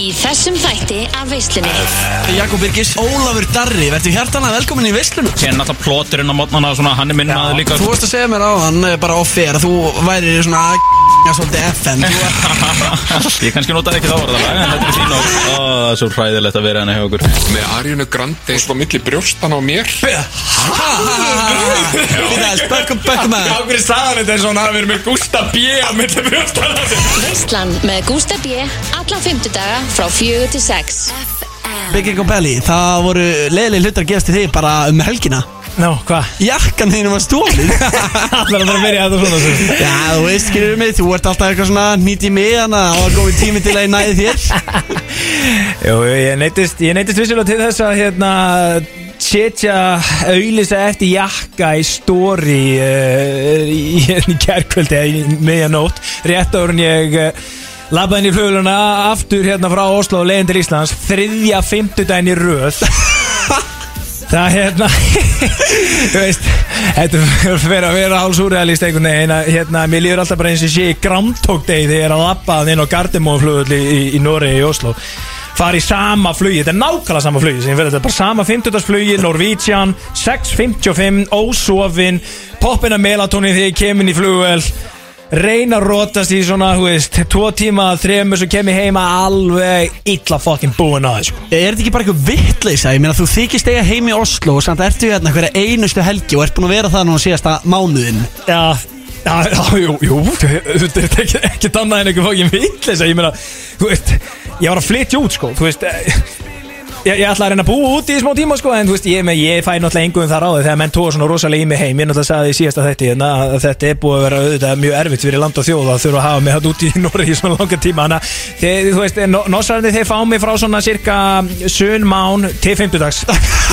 í þessum þætti af veislunni. Jakob Birgis, Ólafur Darri, verður hjartanlega velkomin í veislunum Sér náttúrulega plóturinn á mótnana hann er minn maður líka. Þú varst að segja mér á hann bara off-air að þú væri svona að svolítið FM Þú- Ég kannski notaði ekki þá orðalega En þetta er þín og það er svo hræðilegt að vera henni hjá okkur. Með Ariunu Grande svo milli brjóstan á mér. Það, bökkum, með það hverju sagðan þetta er svona að við erum með Gústa B á milli brjóstana Veislan með Gústa B alla fymtudaga frá fjögur til sex. Biggie Compelli, það voru leiðileg hlutar að gerast í þig bara um helgina Ná, hvað? Jakkan þínum var stólið Allar að fara að byrja þetta svona svo Já, þú veist, skilur mig, þú ert alltaf eitthvað svona nýtt í mig Þannig að það var góð tími til að ég næði þér. Jú, ég neytist, ég neytist vissilega til þess að hérna setja auðlýsa eftir jakka í stóri uh, í, í kærkvöldi eða í miðjanótt. Rétt áður en ég uh, labbaði inn í fluguluna aftur hérna frá Oslo og leiðin til Íslands. Þriðja fimmtudaginn í röð Það hérna Þú veist Þetta fyrir að vera hálsúrealist einhvern veginn að hérna, mér líður alltaf bara eins og sé í Day þegar ég er að lappa inn á Gardemóflugul í, í, í Noregi í Oslo fara í sama flugi, þetta er nákvæmlega sama flugi sem ég verði þetta er bara sama 50. flugi Norwegian, 6.55 ósofin, poppina melatonin þegar ég kem inn í flugvel reyna að rótast í svona, þú veist tvo tíma, þremur, svo kem ég heima alveg illa fucking búin að þessu Er þetta ekki bara eitthvað vitleisa? Ég meina, þú þykist eiga heim í Oslo og samt ertu hérna hverja einustu helgi og ert búin að vera það núna síðasta mánuðin Já, já, já, jú, jú Þetta er ekki, ekki annað en eitthvað fókin vitleisa. Ég meina, þú veist Ég var að flytja út, sko, þú veist Ég, ég ætla að reyna að búa út í smá tíma sko En þú veist, ég, ég fæ náttúrulega einhverjum þar á því Þegar menn tóa svona rosalega í mig heim Ég náttúrulega sagði í síðasta þætti hérna, að Þetta er búið að vera auðvitað mjög erfitt fyrir land og þjóð Að þurfa að hafa mig hætt út í Norri í svona langa tíma. Þannig að þeir, þú veist, nossarandi þeir fá mig frá svona cirka Sun mán til 50 dags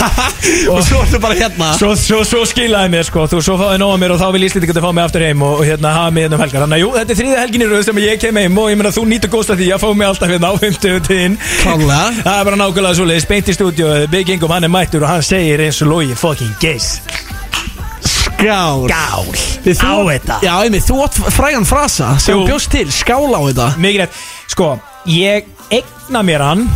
Og svo ertu bara hérna. Svo, svo, svo skilaði mér sko, þú svo fáði nóga mér og þá vil Íslandi geta fá mig aftur heim og, og hérna hafa mig hérna um helgar. Þannig að jú, þetta er þriðja helgin í rauð sem ég kem heim og ég meina þú nýtur góðst af því að fá mig alltaf hérna á 50 tíðin Klálega. Það er bara nákvæmlega svo leiðis, beint í stúdíu, Big Ingum hann er mættur og hann segir eins og logi fucking geis Skál. Gál Þið á þú- þetta. Já, einmitt, þú átt frægan frasa sem Jú. bjóst til, skál á þetta. Mikið rétt, sko, ég eigna mér hann.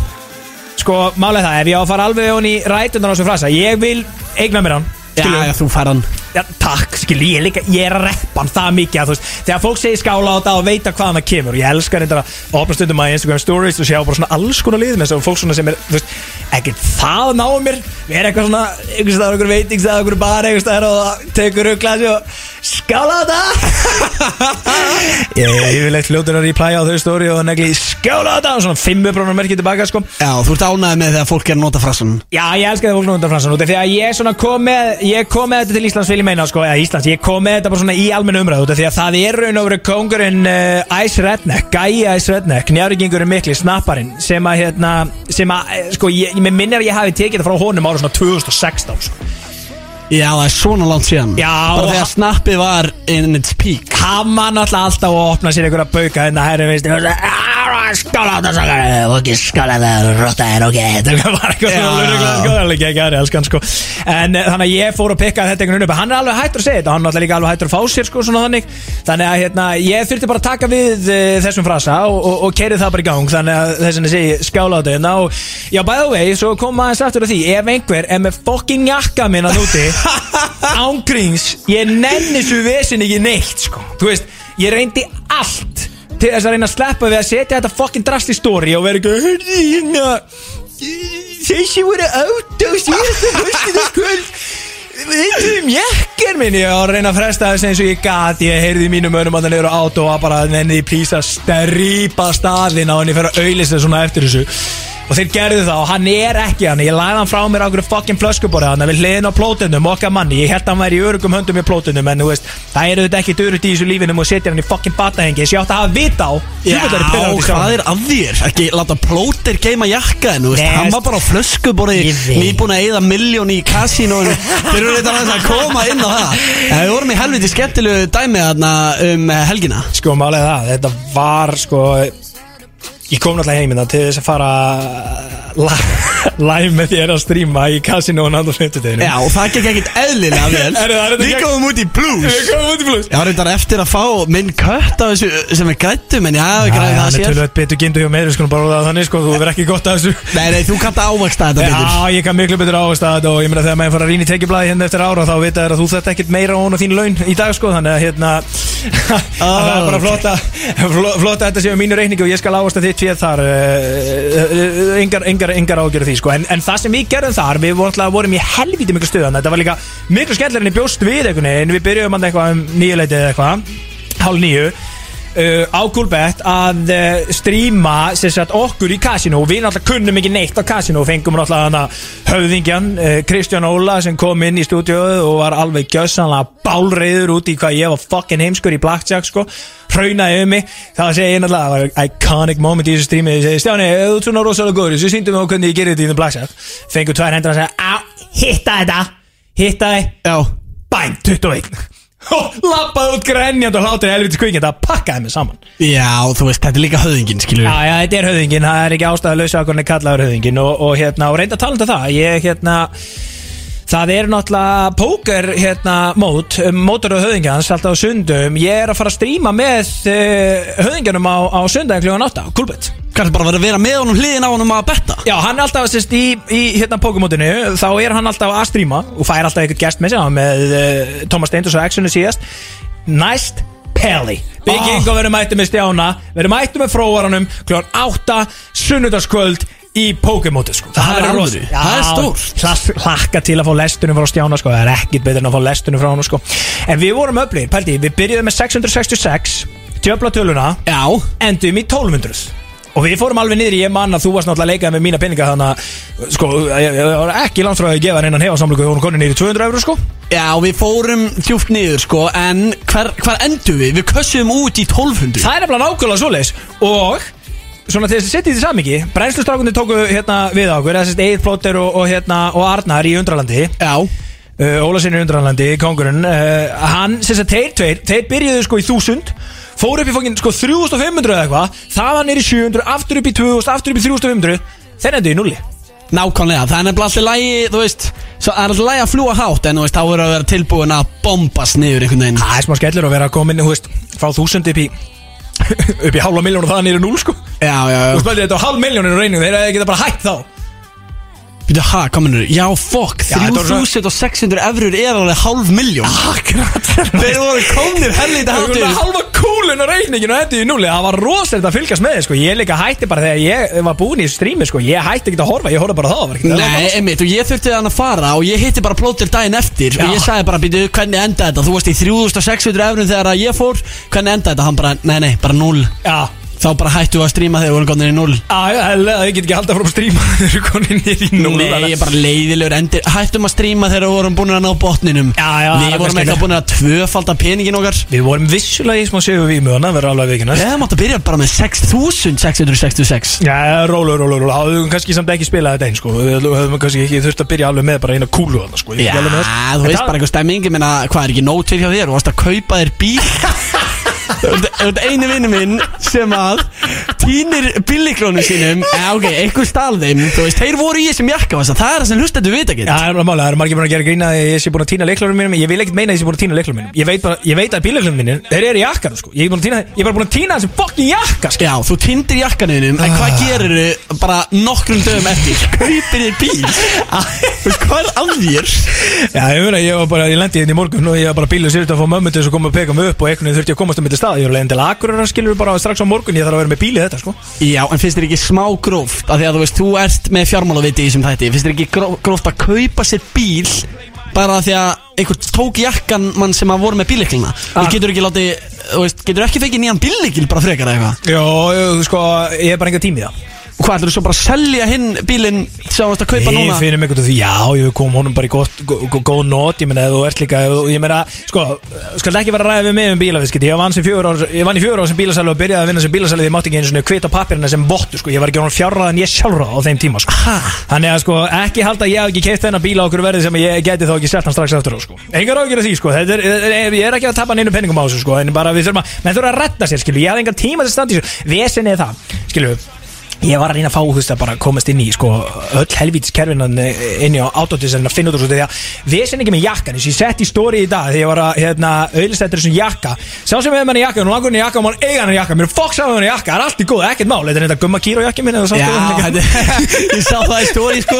Sko, málega það, ef ég á að fara alveg hon í rætundan á þessu frasa Ég vil eigna mér hann Já, já, þú fær hann. Já, takk, skil, ég er líka, ég er að reppa hann það mikið að veist, þegar fólk segir skála á þetta og veita hvaðan það kemur, ég elskar þetta að opna stundum að Instagram stories og sjá bara svona alls konar liðum eins og fólk svona sem er, þú veist, ekkert það náðu mér, við erum eitthvað svona, einhvers staðar okkur veitingstað, okkur bar, einhvers staðar og tekur glasi og skála þetta Ég er yfirleitt fljótur að reply á þau story og negli skála þetta og svona fimmubrónar merkið tilbaka, sko. Já, þú ert ánægð með þegar fólk er að nota frasan Já, ég elska það fólk nú undan fransan út af Því að ég svona kom með Ég kom með þetta til Íslands vil ég meina sko Eða Íslands, ég kom með þetta bara svona í almennu umræðu að það er raun og verið kongurinn uh, Ice Redneck, Gæi Ice Redneck Njárvíkingurinn mikli, snapparinn Sem að hérna, sem að eh, Sko, ég, ég minnir að ég hafi tekið það frá honum ára svona 2016 sko. Já, það er svona langt síðan. Já, Bara og- þegar snappið var in its peak. Hann var náttúrulega alltaf að opna sér einhverja bauka Hérna, herri, veist Skála á þetta sakar Ok, skála þetta, rotta er ok Þetta var eitthvað Já. svona luruglega sko Alveg ekki aðri, elskan sko. En eh, þannig að ég fór að pikka þetta einhvern veginn upp. Hann er alveg hættur að segja þetta Hann er náttúrulega líka alveg hættur að fá sér sko svona þannig. Þannig að hérna, ég þurfti bara að taka við uh, þessum frasa Og, og, og keiri það bara í gang. Þannig að þess ég segi skála á þetta hérna. Og já, by the way, svo kom maður aftur að því Ef einhver er með fucking jakka minn að núti Ángríns Ég nenni svo vesin ekki neitt sko. Þú veist, ég reyndi allt til þess að reyna að sleppa við að setja þetta fucking drast í story og vera ekki hörði hérna þessi voru átt á síðasta höstudagskvöld Þetta um jekkar minn. Ég var að reyna að fresta þess eins og ég gat Ég heyrði í mínum önum að það niður á át og var bara nenni plís að strípa staðinn á ég fer að auðlista svona eftir þessu Og þeir gerðu það og hann er ekki hann. Ég lagði hann frá mér á einhverju fucking flöskuborði Hann við hliðin á plótunum, okkar manni. Ég held að hann væri í örugum höndum í plótunum En veist, það eru þetta ekki dörut í þessu lífinum Og setja hann í fucking batahengi Ég átti að hafa vita á Já, hvað er að þér? Ekki láta plóter geima jakka en veist, hann var bara á veit. nýbúin að eyða miljón í kasínóinu. Þeir eru þetta að koma inn á það. En við vorum í helviti skemmtilegu dæmi um helgina. Sko Ég kom náttúrulega heimina til þess að fara live með þér að stríma í kasinu og náttúrulega 50 Já, og það gekk ekkert eðlilega vel. Er það- er Við komum út í plus. Við komum út í plus. Já, reyndar eftir að fá minn kött af þessu sem við grættum En já, við Já, græðum hann það er sér tölvöld betur gindu hjá mér, við skulum bara orða það þannig, sko, þú verður ekki gott að þessu. Nei, nei, þú kannt að ávaksta þetta betur. Já, ég kann miklu betur ávist að þetta og ég meina þegar maður fara að rýna í tekjublaði hérna eftir ára þá vita þér að þú þetta ekkert meira á hún og þín laun í dag sko þannig að hérna það er bara ok. flott að fl- flott að þetta séu mínu reikningi og ég skal ávist að þitt fyrir þar uh, engar, engar, engar ágjörð því sko. En, en það sem við gerðum þar, við vorum, alltaf- vorum í helvíti miklu stuðan, þetta var líka miklu skemmtilega en ég bjóst við einhvern veginn, við byrjuðum hann eitthvað um nýjuleiti eða eitthvað hálf nýju uh, á Coolbet að uh, stríma sem sagt, okkur í kasino. Og við náttúrulega kunnum ekki neitt á kasino. Og fengum náttúrulega höfðingjan uh, Kristján Óla sem kom inn í stúdíóðu og var alveg gjössanlega bálreiður út í hvað ég var fucking heimskur í Blackjack sko. Hraunaði um mig. Þá segi ég náttúrulega það var iconic moment í þessu strími ég segi Stjáni, þú ert svona rosalega góður. Þessu síndum við á hvernig ég gerir þetta í the Blackjack. Fengur tvær hendur að segja hitta þetta. Hitta Já, bæn, 21 og lappaði út grenjand og hlátur helviti skvíkjand að pakkaði mig saman. Já, þú veist, þetta er líka höfðingin, skilur Já, já, þetta er höfðingin, það er ekki ástæða að lausa okkur kallaður höfðingin og, og hérna, og reynda að tala um það. Ég, hérna Það er náttúrulega póker hérna mót, um, mótor og höfðingjans alltaf á sundum, ég er að fara að stríma með uh, höfðingjanum á, á sundagin kljóðan 8, Kulbett Kannski bara verið að vera með honum hliðin á honum að betta? Já, hann er alltaf sérst, í, í hérna pókermótinu. Þá er hann alltaf að stríma og fær alltaf eitthvað gest með sig, hann með uh, Thomas Steindors og Actionu síðast. Næst Pelli. Big Ah. Ingo verður mættu með Stjána. Verður mættu með fróvaranum kljóðan 8 sunnudagskvöld í pókermóti sko. Það er verður alvöru. rosa- Það er hlass- Hlakka til að fá lestunum frá Stjána sko. Það er ekkit betur en að fá lestunum frá hann sko. En við vorum öflugir, pældi, við byrjuðum með 666 Tjöfla töluna Já, endum í 1200 og við fórum alveg niður í ég mann að þú varst náttúrulega að leika með mína peninga þannig að sko, ég, ég var ekki langt frá að gefa reynan hefa samlöku við vorum konið niður í 200 eurur sko já, við fórum djúpt niður, sko En hver, hver endur við? Við kössum út í 1200 það er nefnilega nákvæmlega svoleiðis og svona til þess að setja í því samingi brennslustrákundi tóku hérna við okkur þess að Egil Plóter og, og, hérna, og Arnar í Undralandi. Já, uh, Ólasinn í Undralandi, kongurinn uh, hann, sem sagt, þeir tveir, þeir byrjuðu sko í 1000 fóru upp í fókin sko 3500 eða eitthvað það var nýri 700, aftur upp í 2000 aftur upp í 3500, þeir endur í nulli nákvæmlega Það er nefnilega alltaf lægi, þú veist það er alltaf lægi að fljúa hátt En þú veist, þá verður að vera tilbúin að bombast niður einhvern veginn. Það er smá skellur að vera að koma inn, þú veist, frá þúsund upp í upp í hálfa miljón og það nýri núl sko. Já, já, Þú já veist, þetta á hálf miljónir á reyningu, þeir geta bara hætt þá Býtu, ha, kominur Já, fokk, Já, svo- 3600 eurur er alveg hálf miljón Akkurat. Þeir voru komnir helvita yfir. halva kúlun á reyninginu og þetta í núli. Það var rosalegt að fylgjast með þið sko. Ég líka hætti bara þegar ég var búinn í strími sko. Ég hætti ekki að horfa, ég horfði bara það, Nei, einmitt, og ég þurfti þannig að fara og ég hitti bara plótir daginn eftir Já. og ég sagði bara, býtu, hvernig enda þetta? Þú varst í 3600 eurum þegar ég fór. Hvernig enda þetta? Hann bara, nei, nei, bara 0 Já, þá bara hættu við að stríma þegar við vorum komin í 0 Já, já, hella, ég get ekki haldið frá að stríma Þeir eru konin nýr í núl Nei, ég er bara leiðilegur endir. Hættum að stríma þegar við vorum búin að ná botninum. Já, já, Við það vorum eitthvað búin að tvöfalda peningin okkar. Við vorum vissulega í smá séu við mjög Það verður alveg vikina Við hefum átt að byrja bara með 6666 Já, rólu, rólu, rólu Það höfum kannski samt ekki spilað þetta einn sko. Við höfum kannski ekki þurft að byrja alveg með bara eina kúlu sko. Ég Já, það. þú veist það- bara eitthvað stemming Ég hvað er ekki nótir hjá þér? Þú varst að kaupa þér bíl Þú ert einu vinnu minn sem að týnir bíliklónu sínum Já, ok, einhver stál þeim Þú veist, þeir voru í þessum jakka varst, Það er það sem hlustendur vita ekki Já, það er málega, það er margir búin að gera grína að ég sé búin að týna leiklunum mínum Ég vil ekkert meina að ég sé búin að týna leiklunum mínum Ég veit, bara, ég veit að bíleiklunum mínum, þeir eru í jakkan sko. Ég er búin að týna, ég er bara búin að týna þessi fokkin jakka sko. Já, þú týndir jakkanuðinum En hvað gerir þau bara nokkrum dögum eftir? Kaupir þér bíl Þú veist, hvað er að þér? Já, ég meina, ég var bara, ég lendi hérna í morgun og ég var bara bíluð sér að fá mömmu til þess að koma og peka mig upp og einhvern veginn þurfti ég að komast um þetta stað Ég var leiðin til Akureyrar skilur bara strax á morgun, ég þarf að vera með bílið þetta sko. Já, en finnst þér ekki smá gróft að því að þú veist, þú ert með fjármálaviti í þessum þætti finnst þér ekki gró- gróft að kaupa sér bíl bara því að einhver tók jakkan mann sem að voru með bíleiklina Ah. og getur ekki látið, þú veist, getur ekki fekið nýjan bíleikil bara frekar eða eitthvað? Já, ég- sko, ég er bara enga tími í það hvað ætlur þú svo bara að selja hinn bílinn sem þú varst að kaupa Ég núna finnum einhvern veginn því, já, ég kom honum bara í gott, gó- gó- góð nót, ég meina, ef þú ert líka, ég meina, sko, skal ekki vera að ræða við mig um bílaviskiti, ég vann sem fjögur ár, ég vann í fjögur ár sem bílasælu og byrjaði að vinna sem bílasælu, ég mátti ekki einu svona kvita pappirina sem vottu, sko, ég var ekki honum fjárraðan ég sjálfráð á þeim tíma, sko. Ha? Þannig að, sko, ekki halda að ég hef ekki keitt þennan bíla okkur verði sem ég geti þá ekki sett hann strax eftir á, sko. Engar ágjur því, sko, þetta er, ég er ekki að tapa neinu penningum á þessu, sko, en bara við þurfum að, menn þurfum að redda sér, skilu, ég hafði engan tíma til að standa í þessu, vesinni er það, skilu, Ég var að reyna að fá, veist, að bara komast inn í sko, öll helvítis kerfinan inn í á autodisen að finna út úr því að við sem ekki með jakkan, þess að ég sett í stóri í dag þegar ég var að, hérna, auðvitað þessum jakka. Sá sem við með henni jakka, hún langur henni jakka og maður eiga henni jakka, mér er fokks á henni jakka, það er allt í góð, ekkert mál, þetta er þetta gumma kýr og jakki minn eða sástu Já, þetta? þetta- ég sá það í stóri sko.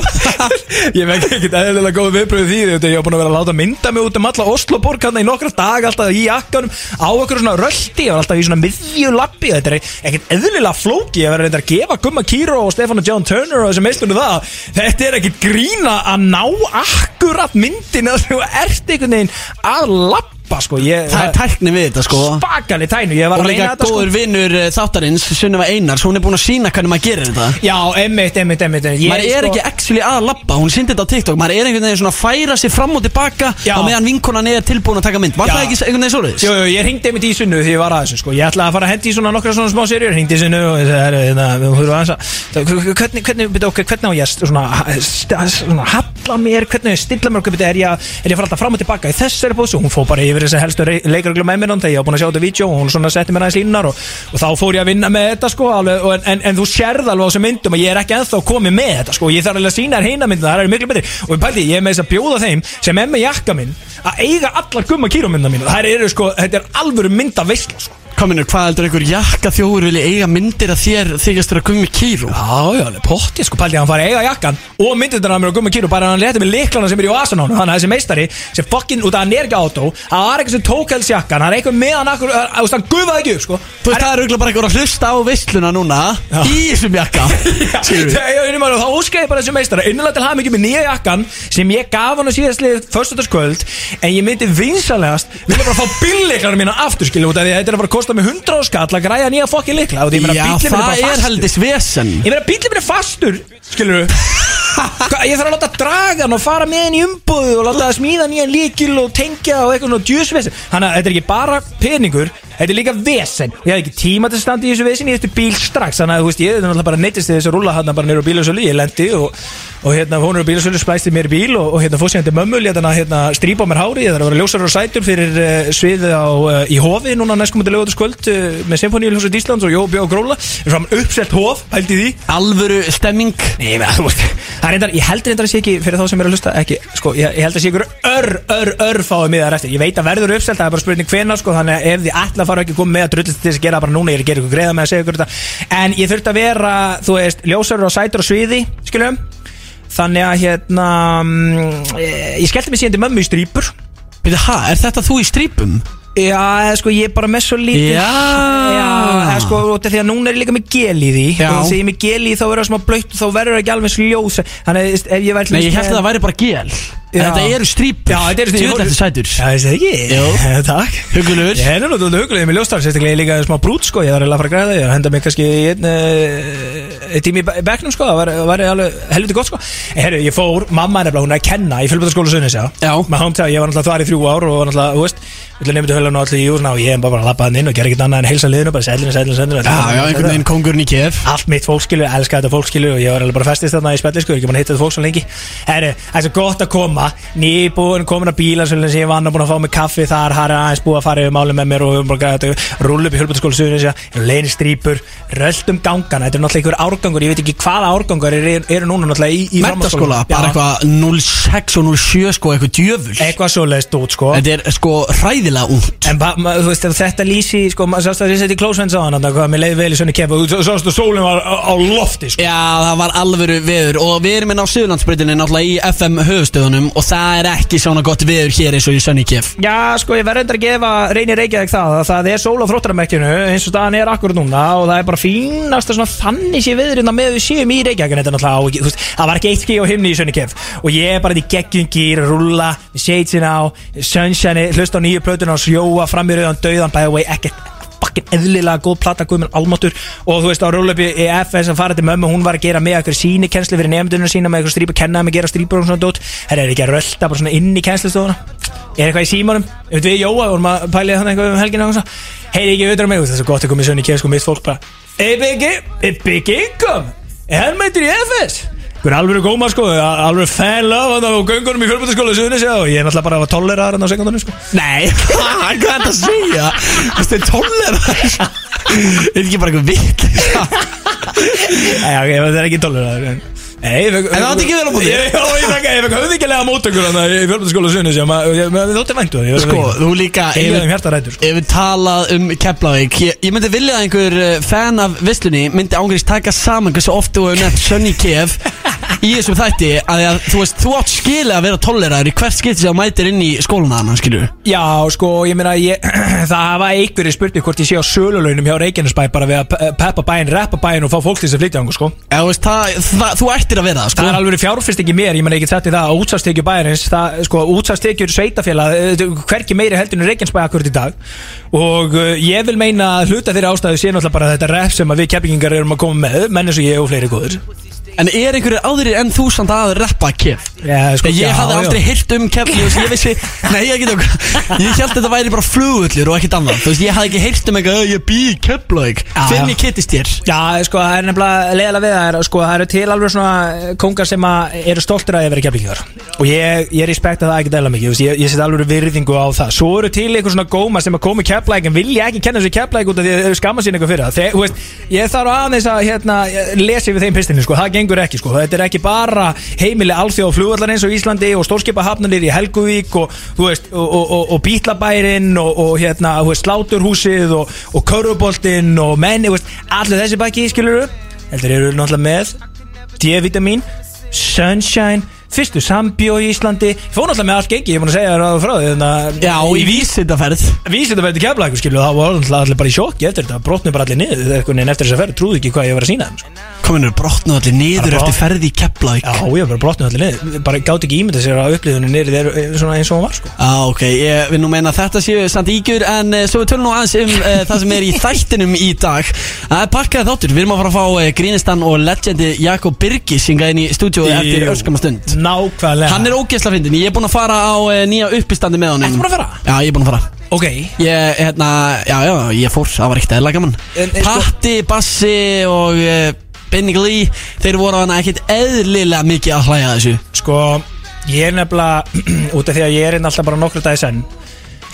Ég veit ekkert eðlilega góð viðbröðu því þegar ég var búin að vera að láta mynda mig út um alla Osloborg hann í nokkra dag alltaf í jakkanum á okkur svona röldi og alltaf í svona miðju lappi þetta er ekkert eðlilega flóki að vera að gefa Gumma Kíró og Stefán og John Turner og þessi meistunum það þetta er ekkert grína að ná akkurat myndin að þú ert einhvern veginn að lappa sko. Ég, Það er tækni við þetta sko. Spakali tænu ég var Og að líka reyna þetta sko. góður vinnur eh, þáttarins Sunneva Einars, hún er búin að sína hvernig maður gerir þetta. Já, einmitt, einmitt ég, maður er sko- ekki actually að labba, hún sýndi þetta á TikTok. Maður er einhvern veginn svona að færa sig fram og tilbaka Já. á meðan vinkonan er tilbúin að taka mynd. Var Já. það ekki einhvern veginn svoleiðis? Jú, jú, ég ringdi einmitt í sunnu því ég var að þessu sko. Ég ætlaði að fara að hendi í svona nokkra svona smá serjur Ringdi í sunnu og ég sagði, "Herru, hérna, aðeins það- Hvernig, hvernig, byrju, ok, hvernig á ég svona, svona halla mér? Hvernig stilla mér, er ég að er fara alltaf fram og tilbaka í þessari bóðs Hún fór bara yfir þessi helstu leikarglum með mér Þegar ég var búin að sjá þetta vídeo og hún setti mér aðeins línunar og, og þá fór ég að vinna með þetta sko alveg, og, en, en þú sérð alveg á þessum myndum að ég er ekki ennþá komið með þetta sko Ég þarf alveg að sína þér heina myndina, það er miklu betri. Og pældi, ég er með þess að bjóða þeim sem er með jakka minn að eiga allar gumma kýrumynda mín Það eru sko, þetta er alvöru mynda veistla sko Kominur, hvað heldur einhver jakka þjóður vilja eiga myndir að þér þykjast þér að gummi kýru? Já, já, alveg potti, sko, pældi að hann fari að eiga jakkan og myndirna mér á gumma kýru bara að hann leti með liklana sem er í vasan á hann þannig að þessi meistari sem fokkin út af hann er ekki átó að það er eitthvað sem tók helst jakkan hann er eitthvað með hann akkur, að, að, hann gufaði ekki upp, sko. Þú veist, það er auðvitað bara einhver að hlusta á veisluna núna í þessum jakka. Þá óskæði bara þessu meistara. Innilega til hamingi með nýja jakkan sem ég gaf hann á síðastlið föstudagskvöld en ég myndi vinsalegast vilja bara fá bílliklarna mína aftur skilju út af því að þetta er að fara að kosta mig 100 skall að græja nýja fokkin likla og því ég meina Já, bíllinn minn er bara það er fastur. heldis vesen. Ég meina bílinn minn er fastur skilju Ég þarf að láta draga hann og fara með hann í umbúðu og láta það smíða nýjan líkil og tengja og eitthvað svona djúsvesen Þannig að þetta er ekki bara peningur Þetta er líka vesen. Og ég hafði ekki tíma til að standa í þessu vesen ég eftir bíl strax. Þannig að þú veist ég er náttúrulega bara neittist til þess að rúla hann bara nýra á bílasölu ég lendi og, og hérna hún er á bílasölu splæsti mér í bíl og, og hérna fór sér til mömmu létt hann að hérna strípa á mér hári ég þarf að vera ljósar og sætur fyrir uh, sviðið á uh, í hofi núna næstkomandi lögutaskvöld uh, með Symfóníuljósut Íslands og Jóbi og Gróla. Svona uppselt hof, hældi því. Alvöru stemming. Nei, veist, það er reyndar, ég heldur reyndar að sé ekki fyrir þá sem er að hlusta, ekki, sko, ég, ég held að sé ykkur ör, ör, ör fáið miðar eftir. Ég veit að verður uppselt, það er bara spurning hvena, sko, þannig að ef þið ætla að fara ekki koma með að drullist þess að gera bara núna, ég er að gera ykkur greiða með að segja ykkur þetta. En ég þurfti að vera, þú veist, ljósarur og sætur og sviði, skiljum Þannig að, hérna, eh, ég skellti mig síðan til mömmu í strýpur Byrja, ha, er þetta þú í strípum? Já, eða sko, ég er bara með svo lítið. Já. Já, eða sko, af því að núna er ég líka með gel í því. Já. Og þegar ég er með gel í því þá verður það smá blöytt og þá verður það ekki alveg sljós Þannig að ef ég til Nei, ég held að það væri bara gel. En Já. þetta eru strípur Já, þetta eru Tjóðlega þetta sætur. Já, ég segi ekki. Jú. Takk. Hugulur Ég er náttúrulega huglega með ljóstar Sérstaklega ég er líka smá brút sko. Ég var eiginlega að fara að græða Ég henda mig kannski í einn uh, tími í be- bekknum sko. Það var, var alveg helviti gott sko. En herru, ég fór Mamma er nefnilega Hún er að kenna í fjölbætaskóla Sunnis Já. Já. Með hámtæð Ég var náttúrulega þar í þrjú ár Og var náttúrulega, þú veist Vilja nefndi hölan og allir í úr Og ég er bara að lappa hann inn Og gera ekkert annað en heilsa liðinu Bara sællinu, sællinu, sællinu Já, já, einhvern veginn kongurinn í kef allt mitt fólkskilu, elska þetta fólkskilu og ég var alveg bara festist þarna í spelli sko, ég er ekki að hitta þetta fólk svo lengi. Herru, það er svo gott að koma. Nýbúin, komin að bíla sem ég vann að búin að fá mig kaffi þar, har aðeins búið að fara yfir máli með mér og erum bara strýpur röldum gangana, þetta er náttúrulega einhver árgangur ég veit ekki hvaða árgangur eru, eru núna náttúrulega í, í Mentaskóla, bara Já, eitthvað 06 og 07 sko, eitthvað svoleiðist út En ba, ma, þú veist, þetta lýsi, sko, maður sást að ég seti klósvenns á hann, þannig að mér leiði vel í svona kepp og þú sást að sólinn var á, á lofti, sko. Já, það var alvöru veður. Og við erum inn á Suðlandsbreytinni náttúrulega í FM höfustöðunum og það er ekki svona gott veður hér eins og í Sunny Kef. Já, sko, ég verður endur að gefa reynir Reykjavík það að það er sól á þróttaramerkjunu eins og staðan er akkur núna og það er bara fínast að þannig sé viðurinn að með við séum í Reykjavík það var ekki eitt skí á himni í Sunny Kef. Og ég er bara í geggjum gýr, rúlla, með sjóa fram í rauðan döðan, by the way, ekkert fucking eðlilega góð plata Guðmund Almatur og þú veist á rúlöpi í FS að fara til mömmu hún var að gera með eitthvað síni kennslu fyrir nefndunum sína með eitthvað strípa kennaði með að gera strípur og svona dót. Það er ekki að rölda bara svona inn í kennslustofuna? Er eitthvað í símanum? Við við Jóa vorum að pælið þannig eitthvað um helgina og svona. Heyri ekki auðvitað mig það er svo gott að koma í í kemsku mitt fólk bara Hey Biggie, hey Big Er Hver alveg góma sko, alveg fan love hann á göngunum í fjölbætaskóla Suðunis og ég er náttúrulega bara að tollera hann á sekundunum sko. Nei, hvað er þetta að segja? Þú veist, þið tólera Er ekki bara eitthvað vitt Nei, ok, það er ekki En Nei, En það átti ekki vel á. Já, ég fekk, mótökur Þannig í fjölbætaskóla sunni sem að þótti væntu það Sko, þú líka um sko. Ef við talað um Keflavík ég, myndi vilja að einhver eh, fan af Vislunni myndi ángriðst taka saman hversu oft þú hefur nefnt Sunny Kef í þessum þætti að, að þú veist, þú átt skilið að vera tolleraður í hvert skipti sem mætir inn í skóluna hann, skilur Já, sko, ég meina ég, Það hafa einhverju spurning hvort ég sé á sölulaunum hjá Reykjanesbæ bara við að pe- peppa bæinn, rappa bæinn og fá fólk til þess að flytja ángu, sko. Eða, þú veist, það, það, þú ættir að vera það, sko. Það er alveg fjárfyrsting í mér, ég meina ég get sett í það að útsastekju bæjarins, það, sko, útsastekjur sveitafélag, eh, hverki meiri heldur en ég við ég er einhverju aðrir en þú samt að rappa Kef? Já, sko, Ég já, hafði já. aldrei heyrt um Kef Ég, ég vissi, nei ég get okkur Ég held að þetta væri bara flugullur og ekkert annað. Þú veist, ég hafði ekki heyrt um eitthvað "Ö, Ég bý í Keflavík Já, Finn já. ég kittist þér Já, sko, það er nefnilega leiðilega við það. Er, sko, það eru til alveg svona eh, kóngar sem að eru stoltir að vera keflingar og ég, ég respekta það ekki dæla mikið. Þú veist, ég, ég set alveg virðingu á það. Svo eru til einhver svona góma sem að koma í keflæk en vilja ekki kenna þessu keflæk út af því að þeir skamma sín eitthvað fyrir það. Þeir, þú veist, ég þarf aðeins að hérna, lesa yfir þeim pistinni, sko, það gengur ekki sko. þetta er ekki bara heimili alþjóð flugvallar eins og Íslandi og stórskipahafnanir í Helguvík og, veist, og, og, og, og bítlabærin og, og hérna, veist, sláturhúsið og, og köruboltinn og veist, allir þessi baki skilur heldur eru náttúrulega með D-vitamin, Sunshine fyrstu sambjó í Íslandi. Ég fór náttúrulega með allt gengi, ég er búin að segja þér að frá því þannig að Já, í vísindaferð verði kefla eitthvað skilur það var allir bara í sjokki eftir þetta brotnu bara allir niður eftir þess að ferð trúðu ekki hvað ég var að sína þeim sko. Kominur brotnuð allir niður eftir ferði í Keflavík. Já, ég var bara brotnu allir niður. Bara gátt ekki ímynda sér að upplýðunni niður eh, eins og hún var sko. Já, ok, ég vil nú meina þetta séu samt ígjur En uh, svo við tölum nú aðeins um uh, það sem er í þættinum í dag. Það er pakkað þáttur, við erum að fara að fá uh, Grínistan og legendi Jakob Birgis Hingað inn í stúdíói eftir Jú. Nákvæmlega. Hann er ógeðsla fyndin, ég er búinn að fara á uh, nýja uppistandi með honum. Ertu búinn að fara? Já, ég er búinn að fara. Ok, Ég, hérna, já, já, ég fór, það var ekkert eðla gaman. En, en, sko- Patti, Bassi og uh, Benny Glee Þeir voru hana ekkert eðlilega mikið að hlæja að þessu. Sko ég er nefnilega út af því að ég er inn alltaf bara nokkru dagi senn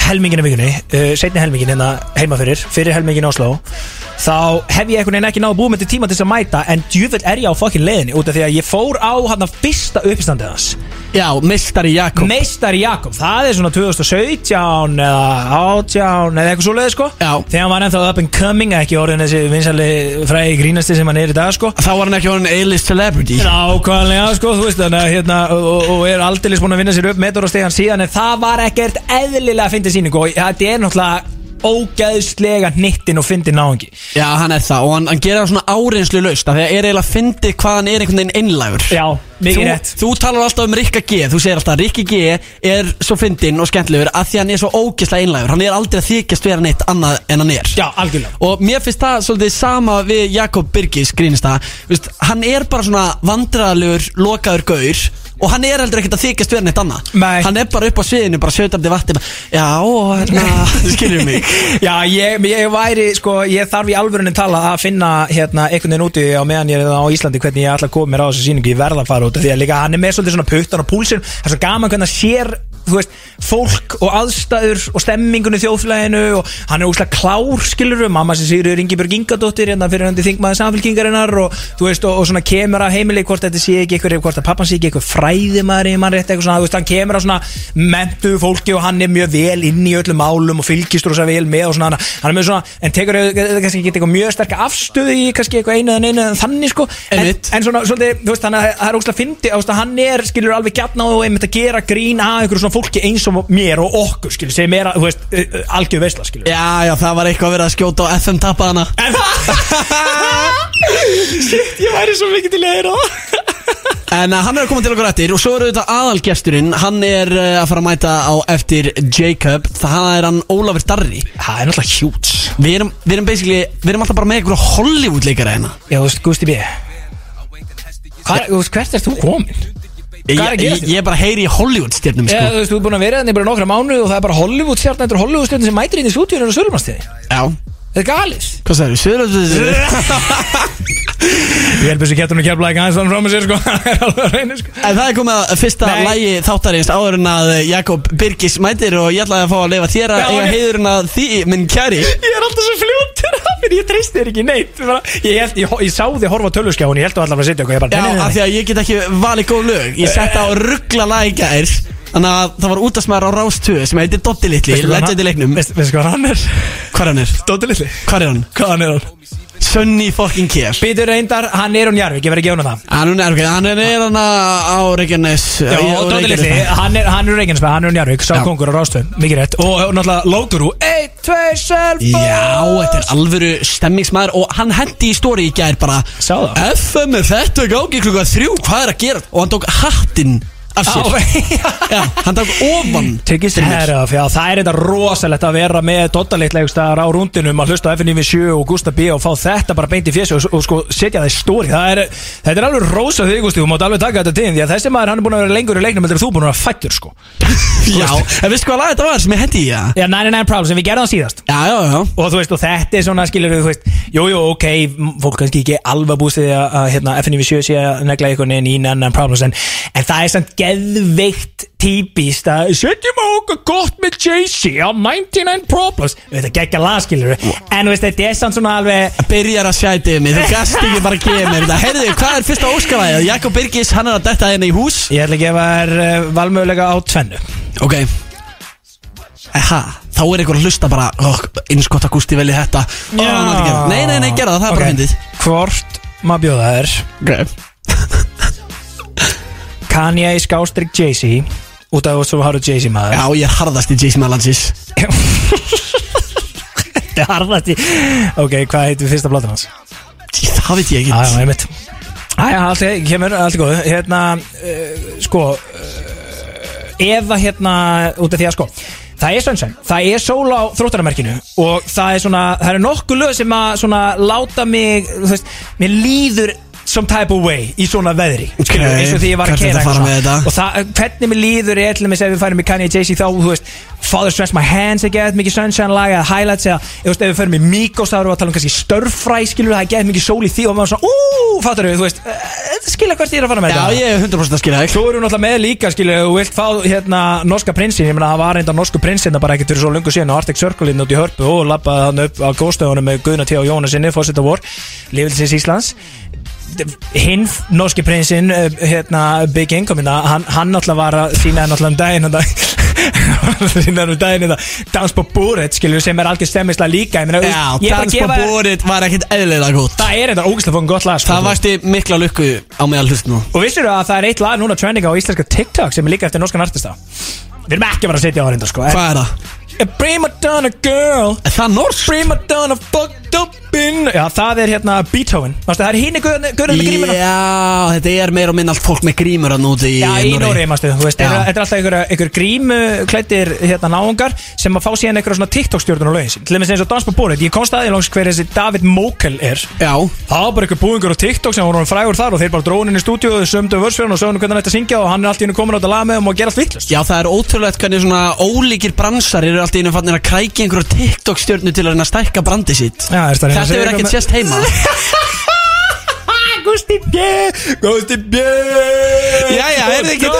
helmingin af vikunni, uh, setni helmingin hérna heima fyrir, fyrir helmingin Oslo þá hef ég einhvern veginn ekki náðu búið með til tíma til þess að mæta en djúvel er ég á fokkin leiðinni út af því að ég fór á hann að fyrsta uppistandið hans. Já, mistari Jakob. Meistari Jakob, það er svona 2017 eða 18 eða eitthvað svo leiði sko. Já. þegar hann var ennþá up and coming ekki orðin þessi vinsali fræði grínasti sem hann er í dag sko. Þá var hann ekki orðin A-list celebrity. Nákvæmlega sko, þú veist þannig að hérna og, og- er aldeilis búin að vinna sér upp metur og stegan síðan en það var ekkert eðlilega að fyndi síningu og þetta er náttúrulega ógæðslega hnittin og fyndi náðungi Já, hann er það og hann, hann gerir það svona áreinslu laust af Því að er eiginlega fyndið hvað hann er einhvern veginn einlægur Já, mikið þú, rétt. þú talar alltaf um Rikka G Þú segir alltaf að Rikki G er svo fyndinn og skemmtilegur að því hann er svo ógeðslega einlægur Hann er aldrei að þykjast vera neitt annað en hann er. Já, algjörlega. Og mér finnst það svolítið sama við Jakob Birgis grínist það. Vist, Hann er bara svona vandræðalegur, lokaður gaur Og hann er heldur ekkert að þykjast vera neitt annað. Nei. Hann er bara upp á sviðinu, bara sötandi vatni bara, Já, hérna, þú skilur mig. Já, ég, ég væri, sko, ég þarf í alvörunni tala að finna hérna einhvern veginn úti á meðan ég er á Íslandi hvernig ég ætla að koma mér á þessu síningu, ég verða að fara út af því að líka hann er með svolítið svona puttan og púlsinn. Það er svo gaman hvernig hann sér þú veist, fólk og aðstæður og stemmingunni þjóðflæðinu og hann er úslega klár skiluru, mamma sem sigur Ingibjörg Ingadóttir hérna fyrir hann til þingmaði samfélkingarinnar og þú veist, og, og svona kemur að heimili hvort þetta sé ekki eitthvað, hvort að pappan sé ekki eitthvað fræðimæri, mann rétt eitthvað svona, þú veist, hann kemur á svona mentu fólki og hann er mjög vel inn í öllum málum og fylgist rosa vel með og svona, hann- er með svona, en tekur kannski ekki eitthvað mjög sterka afstöðu í kannski eitthvað einu eða einu en þannig sko, en, en svona, svolítið, þú veist, hann er- óslega fyndi, að hann er, skilur, alveg gætna og einmitt að gera grín að einhverju svona fólki eins og mér og okkur, skilur, sem er, að, þú veist, uh, uh, algjör veisla, skilur. Já, já, það var eitthvað að vera að skjóta á FM tappaðana En Shit, ég væri svo mikið til að heyra það. En uh, hann er að koma til okkur eftir og svo er auðvitað aðalgesturinn. Hann er uh, að fara að mæta á eftir Jacob. Það er hann Ólafur Darri. Það er náttúrulega hjúts Við erum, við erum basically, við erum alltaf bara með einhverja Hollywood leikara hérna. Já, þú veist, Gusti B. Hvar, þú veist, hvert er þú komin? Ég, Hvað er að ég, gerast ég er bara að heyri í Hollywood stjörnum Já, sko. þú veist, þú er búin að vera þannig bara nokkra mánu og það er bara Hollywood stjarn eftir Hollywood stjarn sem mætir inn í stúdíunum og sölumarstíði Já, Þetta er galið. Hvað sagður, Söður Ég help þessu kettunum kjærblæk aðeins þannig frá mig sér sko. Það er alveg að reyna sko. En það er komið að fyrsta Nei. lægi þáttarins áður en að Jakob Birgis mætir og ég ætlaði að fá að leifa þér að Já, eiga ok. heiðurinn að því, minn kæri. Ég er alltaf svo fljótur. að Ég treysti þér ekki neitt bara, Ég, held, ég, ég sá þig horfa á tölvuskjáin Ég held þú allar að sitja okkur bara, Já, nei, nei, af nei. því að ég get ekki valið góð lög Ég sett á ruggla gær Þannig að það var útastmaður á Rás 2 sem heitir Dotti Litli, Veistu hvað legend í hann- leiknum Veistu veistu hvað hann er? Hvað er hann er? Dóttir litli Hvað er hann? Hvað hann er hann? Sunny fucking Care Býtur reyndar, hann er hún Jarvik, ég verði að gefa hann það. Hann er, okay, hann er hann á Reykjanes. Já, og Dóttir litli, hann er, hann er Reykjanesbæ, hann er hún Jarvik Sá Já. kongur á rástöðum, mikið rétt. Og, og náttúrulega Lóturú, 1, 2, selfo Já, þetta er alvöru stemmingsmaður Og hann hendi í stóri í gær bara Sá það. FM er þetta í gangi klukka þrjú, hvað er að gera? Og hann tók hattinn af sér. Já, hann tók ofan Tryggist herraf, já, það er þetta rosalegt að vera með dottalitlegustar á rúndinum að hlusta á FNV7 og Gustaf B og fá þetta bara beint í fjessu og, og sko setja það í stóri það er, þetta er alveg rosa þig Gusti, þú mátt alveg taka þetta til því að þessi maður hann er búin að vera lengur í leiknum en þú búin að vera fættur sko. Já, en veistu hvað lag þetta var sem ég hendi í það? Já, 99 Problems, en við gerðum það síðast. Já, já, já. Og þú veist, og þetta er svona, skilur þú veist jú, jú, ok, fólk kannski ekki alveg búist við að, hérna, FNV7 sé að negla eitthvað inn í 99 Problems en, en það er samt geðveikt típist að setjum á okkur gott með Jay-Z á 99 Problems. Þetta geggja lag, skilur en veist, þetta er samt svona alveg Byrjar að sjæti mig, þú gast ekki bara að gefa mér þetta. Heyrðu, hvað er fyrsta óskalæðið? Jakob Birgis, hann er að detta hérna í hús. Ég ætla að gefa þér uh, valmögulega á tvennu. Ok. Eha, þá er einhver að hlusta bara oh, eins gott að Gústi velji þetta. Gera. Nei, nei, nei, gera það, það er bara Ok. myndið hvort maður bjóða þér? Okay. Kanye skástrík Jay-Z út af þú svo haru Jay-Z maður. Já, ég er harðast í Jason Malansis Þetta er harðast í Ok, hvað heitir fyrsta platan hans? Það veit ég einmitt. Æja, allt er- kemur, allt er góð Hérna, uh, sko uh, Ef að hérna út af því að sko Það er sunshine, það er sól á þróttaramerkinu og það er svona, það eru nokkuð lög sem að svona láta mig, þú veist, mér líður some type of way í svona veðri. Ok, skilur, eins og því ég var að kera að og það, hvernig mér líður er til ef við færum í Kanye Jay-Z þá, þú veist Father Stretch My Hands er gett mikið sunshine lag eða highlights eða, þú veist, ef við færum í Migos þá erum við að tala um kannski störfræ, skilur það er gett mikið sól í því og maður svona, úúú, fattar við, þú veist uh, skilja hvert ég er að fara með Já, þetta. ég er 100% að skilja Svo erum við náttúrulega með líka, skilju, þú vilt fá hérna norska prinsin, ég meina það var reynda norsku prinsin það bara ekkert fyrir svo lungu síðan á Arctic Circle inn út í hörpu og lappaði hann upp á góðstöðunum með Guðna T. og Jónas sinni, hinn norski prinsinn eh, hérna Big Income hérna, hann, hann náttúrulega var að sína náttúrulega um daginn þetta sína um daginn þetta Dans på bordet skilju sem er algjör stemmislega líka meina, þú Já, ég dans på gefa þér- borðið var ekkert eðlilega gott. Það er þetta ógæslega fóðum gott lag sko, Það þú varst mikla lukku á meðal hlust nú Og vissir að það er eitt lag núna trending á íslenska TikTok sem er líka eftir norskan artista? Við erum ekki að vera að setja á reynda sko Hvað er það? A prima donna girl. Er það norsk? Prima donna fucked up in Já, það er hérna Beethoven. Mástu, það er hínu guðurinn með grímuna. Já, þetta er meira og minna allt fólk með grímur að núti í Já, í Nóri, mástu, þú veist, þetta er alltaf einhver, einhver grímu klættir hérna náungar sem að fá síðan einhverja svona TikTok-stjórnur á sín. Til dæmis eins og Dans på borðið, ég komst aðeins langs hver þessi David Mokel er. Já, Það var bara einhver búingur á TikTok sem voru frægur þar og þeir bara dróðin inn í stúdíu og þau sömdu vörsfjörn og sögðu hvernig að syngja og hann er alltaf inn komin á þetta lag með um og gera allt vittlust Já, það er ótrúlegt hvernig svona ólíkir bransar eru alltaf innum fannir að krækja einhverju TikTok stjörnu til að reyna að stækka brandi sitt. Já, er það að reyna að Þetta segja hefur ekkert eitthvað sést heima. Gusti B Gusti B Jæja, er þið ekki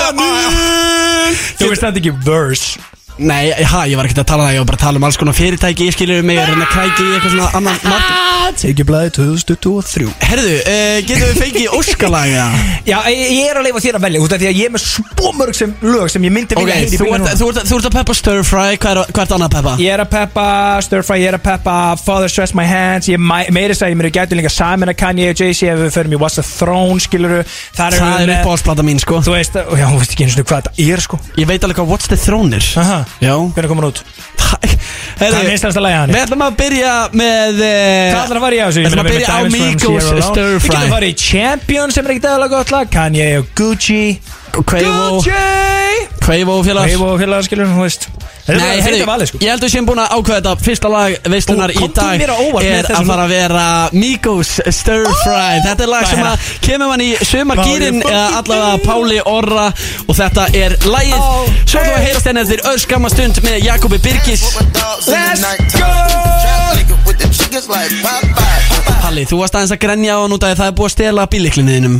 Þú veist þetta ekki verse Nei, ha, ég var ekkert að tala um það, ég var bara að tala um alls konar fyrirtæki Ég skilur mig að reyna að krækja í eitthvað svona annan mark Tekjublaði 2023 Herðu, uh, getum við fengið óskalaga? Já, ég ég er að leifa þér að velja út af því að ég er með svo mörg sem lög sem ég myndi Ok, vilja heyra í þú þú, ert, þú ert að peppa stir fry, hvað er, hvað ert annað að peppa? Ég er að peppa Stir Fry, ég er að peppa Father Stress My Hands Ég mæ- meiri að ég mér gæti líka Simon að Kanye og Jay-Z ef við förum í What's the Throne skiluru Þar Það er uppáhaldsplata mín, sko. Þú veist, já, þú veist ekki eins og hvað þetta er sko. Ég veit alveg hvað What's the Throne er. Aha, Hvernig komur út? Herðu, Hvað er einstakasta lagi hann? Við ætlum að byrja með uh, Hvað ætlar að fara í á þessu? Við ætlum að byrja á Migos Stir Við Fry getum farið í Champion sem er ekkert eðalega gott lag Kanye og Gucci Quavo. Quavo félags. Quavo og félagar skilur, þú veist. Nei, valið sko. ég held að við séum búin að ákveða þetta. Fyrsta lag veistlunar Og í dag Er að fara að vera Migos Stir Fry. Þetta er lag sem að kemur mann í fucking allavega. Páli Orra. Og þetta er lagið. Svo við að hey. heyrast enn eftir örskamma stund með Jakobi Birgis. Let's go! Palli, þú varst aðeins að grenja á hann út af því að það er búið að stela bíliklinniðinum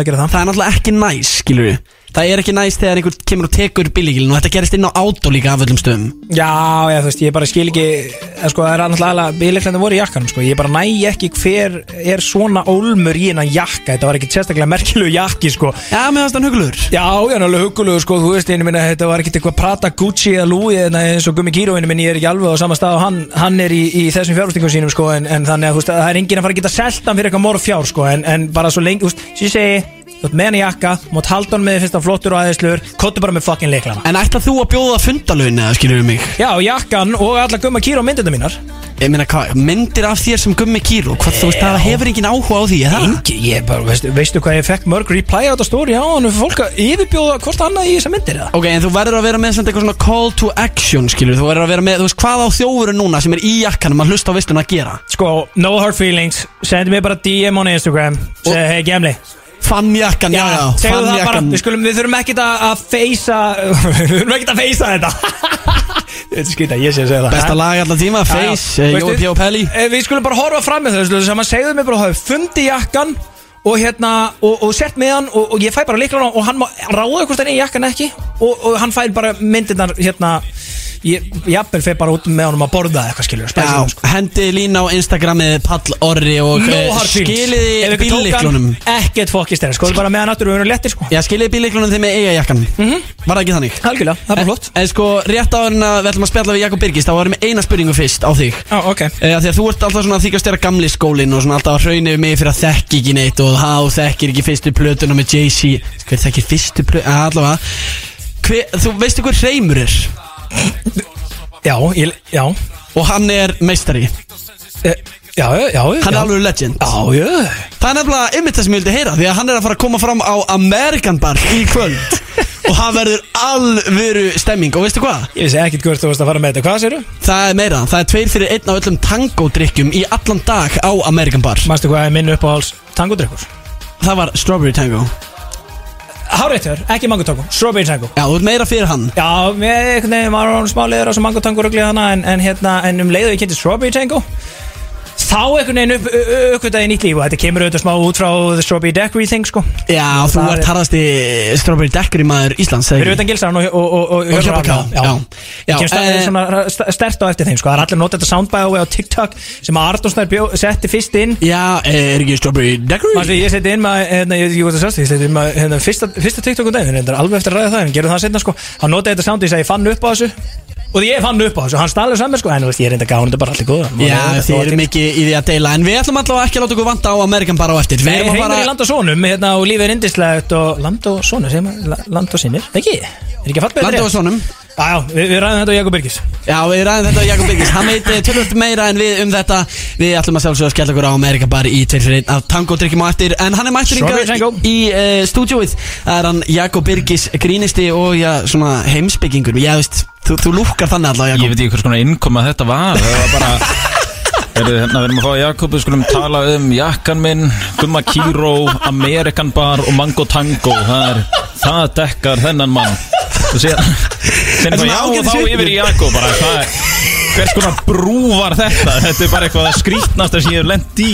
að gera það. Það er náttúrulega ekki næs, skilur við Það er ekki næst þegar einhver kemur og tekur bílíkilin og þetta gerist inn á átó líka af öllum stöðum. Já, já, þú veist, ég bara skil ekki eh, sko, það er náttúrulega bíleiklandi voru í jakkanum sko. ég bara næ ekki hver er svona ólmur í hennan jakka. Þetta var ekki sérstaklega merkilegu jakki sko. Já, með það stann hugulur Já, já, náttúrulega hugulegu, sko, þú veist, einu minna, þetta var ekkert eitthvað Prata, Gucci eða Louis eða eins og Gummi Kíróinu minn, ég er ekki alveg á sama stað og hann, hann er í, í þessum fjárfestingum sínum, sko, en, en þannig að, þú veist, það er enginn að fara að geta selt hann fyrir eitthvað morð fjár, sko, en, en bara svo lengi, þú veist, sem ég segi, veist, með hann í jakka, mót halda hann með því fyrst hann flottur og aðeinslur, kottu bara með fucking leiklana. En ætla þú að bjóða fundalun eða skilur við mig? Já, jakkan og alla Gumma Kíró myndina mínar. Ég meina hvað, myndir af þér sem gummi kýru Hvað þú veist, það hefur engin áhuga á því, er það? Engi, ég bara, veistu, veistu hvað ég fekk mörg reply á þetta stóri á hann fólk að yfirbjóða hvort annað í þessa myndir eða? Ok, en þú verður að vera með samt eitthvað svona call to action, skilur Þú verður að vera með, þú veist, hvað á þjófurinn núna sem er í jakkanum að hlusta á vissluna að gera Sko, no hard feelings, sendi mér bara DM á Instagram, segi, hei Gemli Fann jakkan, já, já, segðu fann það bara, jakkan við, skulum, við þurfum ekkert að feysa Við þurfum ekkert að feysa þetta. Þetta er skýta, ég sé að segja það. Besta lag allar tíma. Face, eh, Jói P. og Pelli eh, Við skulum bara horfa fram með þau sem að segðu mig bara hafa fundi jakkan og hérna, og, og sett með hann og, og ég fæ bara líklan og hann má ráða hvort hann er jakkan ekki og, og hann fær bara myndirnar hérna jafnvel fær bara út með honum að borða eitthvað spæsum Já, sko. hendi lína á Instagramið Pall Orri og No eh, hard feelings. Ef skiliði ykkur tók hann, bílliklunum Ekkert fokkist þeirra, sko, bara með hann aftur og við erum lettir sko Já, skiliði bílliklunum þegar með eiga jakkan Var það ekki þannig? Algjörlega, það er bara flott En, en sko, rétt áður en að við ætlum að spjalla við Jakob Birgis þá varum við eina spurningu fyrst á þig Já, ok Eða því að þú ert alltaf svona að þykast vera gamli skólinn og svona alltaf að hraunir mig fyrir að þekki ekki neitt og há þekkir ekki fyrstu plötuna með Jay-Z Hver þekkir fyrstu plötuna? Allavega hver, Þú veistu hver hreimur er? Já, ég, já Og hann er meistari Eh, Já, já, já Hann er já. alveg legend Já, já Það er nefnilega ymmit það sem ég vildi heyra Því að hann er að fara að koma fram á American Bar í kvöld Og það verður alvöru stemming Og veistu hvað? Ég vissi ekkert hvort þú varst að fara með þetta Hvað séru? Það er meira Það er tveir fyrir einn af öllum tango-drikkjum Í allan dag á American Bar Manstu hvað er minn uppáhalds tangodrykkur? Það var Strawberry Tango Háréttur, ekki mango tango, strawberry tango. Já, þú ert meira fyrir hann. Já, með einhvern veginn, var smá leiður á sem mango tango rugglið hana en, en, hérna, en um leiðu ég kynnti strawberry tango Þá einhvern veginn upp, uppkvitaði nýtt líf og þetta kemur auðvitað smá út frá the strawberry daiquiri thing sko. Já, þú Það ert er- harðasti Strawberry Daiquiri maður Íslands Við erum utan gilsarinn og, og, og, og, Og Já, Ég kemst eh, svona st- stert á eftir þeim sko. Það er allir nota þetta soundbite á TikTok sem að Arnór Snær bjó- setti fyrst inn. Já, er ekki Strawberry Daiquiri? Ég seti inn með, hérna, hérna, fyrsta, fyrsta TikTok um daginn, alveg eftir að ræða það, en gerum það setna sko, hann notaði þetta sound, og ég fann upp á þessu, hann stalur saman sko, en þú veist, ég er reynda gáðan, þetta er bara allir góða. Já, þið eru mikið í því að deila. En við ætlum allavega ekki að láta okkur vanta á American Bar á eftir. Við erum að heimur í fara land og sonum, hérna, og lífið er indislegt, og land og segir maður, la- land og sinir, ekki? Er ekki að fatta Landi og sonum Já, já, við, við ræðum þetta á Jakob Birgis. Já, við ræðum þetta á Jakob Byggis Hann veit eh, tölvöld meira en við um þetta. Við ætlum að sjálfsögða að skella okkur á Amerika Bar í 2 fyrir 1 af tango drikkjum á eftir En hann er mættur tango. í uh, stúdjóið Það er hann Jakob Birgis grínisti og já, svona heimsbyggingur Já, veist, þú, þú lúkkar þannig Ég Jakob. Veit ekki hvers konar innkoma þetta var. Það var bara Heyrðu, hérna, Við erum að fá Jakob, við skulum tala um jakkan minn, Gumma Kíró, Amerikan Bar og Mango Tango. Það er, það dekkar þennan mann. Þú séð, svona sen bara já og ágætis þá yfir í Jakob bara, hvað er, hvers konar brú var þetta? Þetta er bara eitthvað að skrítnast sem ég hef lent í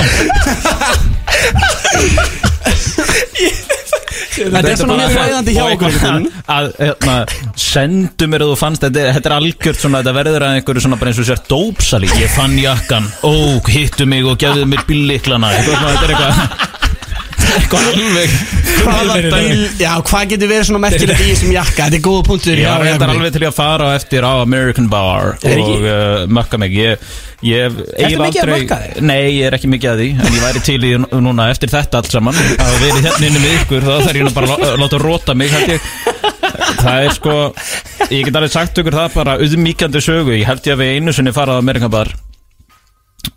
Þetta er svona mjög fræðandi hjá okkur veginn. að, hérna, sendu mér að þú fannst þetta, þetta er algjört svona, þetta verður að einhverju svona bara eins og sér dópsali ég fann jakkan, ó, hittu mig og gefðu mér bílliklana þetta er eitthvað alveg er- bíl, já, hvað getur verið svona merkilegt í þessum jakka? Þetta er góða punktur. Já, þetta er alveg til að fara á eftir á American Bar Er og uh, mökka mig. Ég, ég eiginlega mikið að mökka þig? Nei, ég er ekki mikið að því en ég væri til í nú- núna eftir þetta allt saman. Að verið hérna inni með ykkur þá þarf ég bara að lá- láta róta mig ég. Það er sko ég get alveg sagt ykkur það bara auðmíkjandi sögu. Ég held ég að við einu sinni farað á American Bar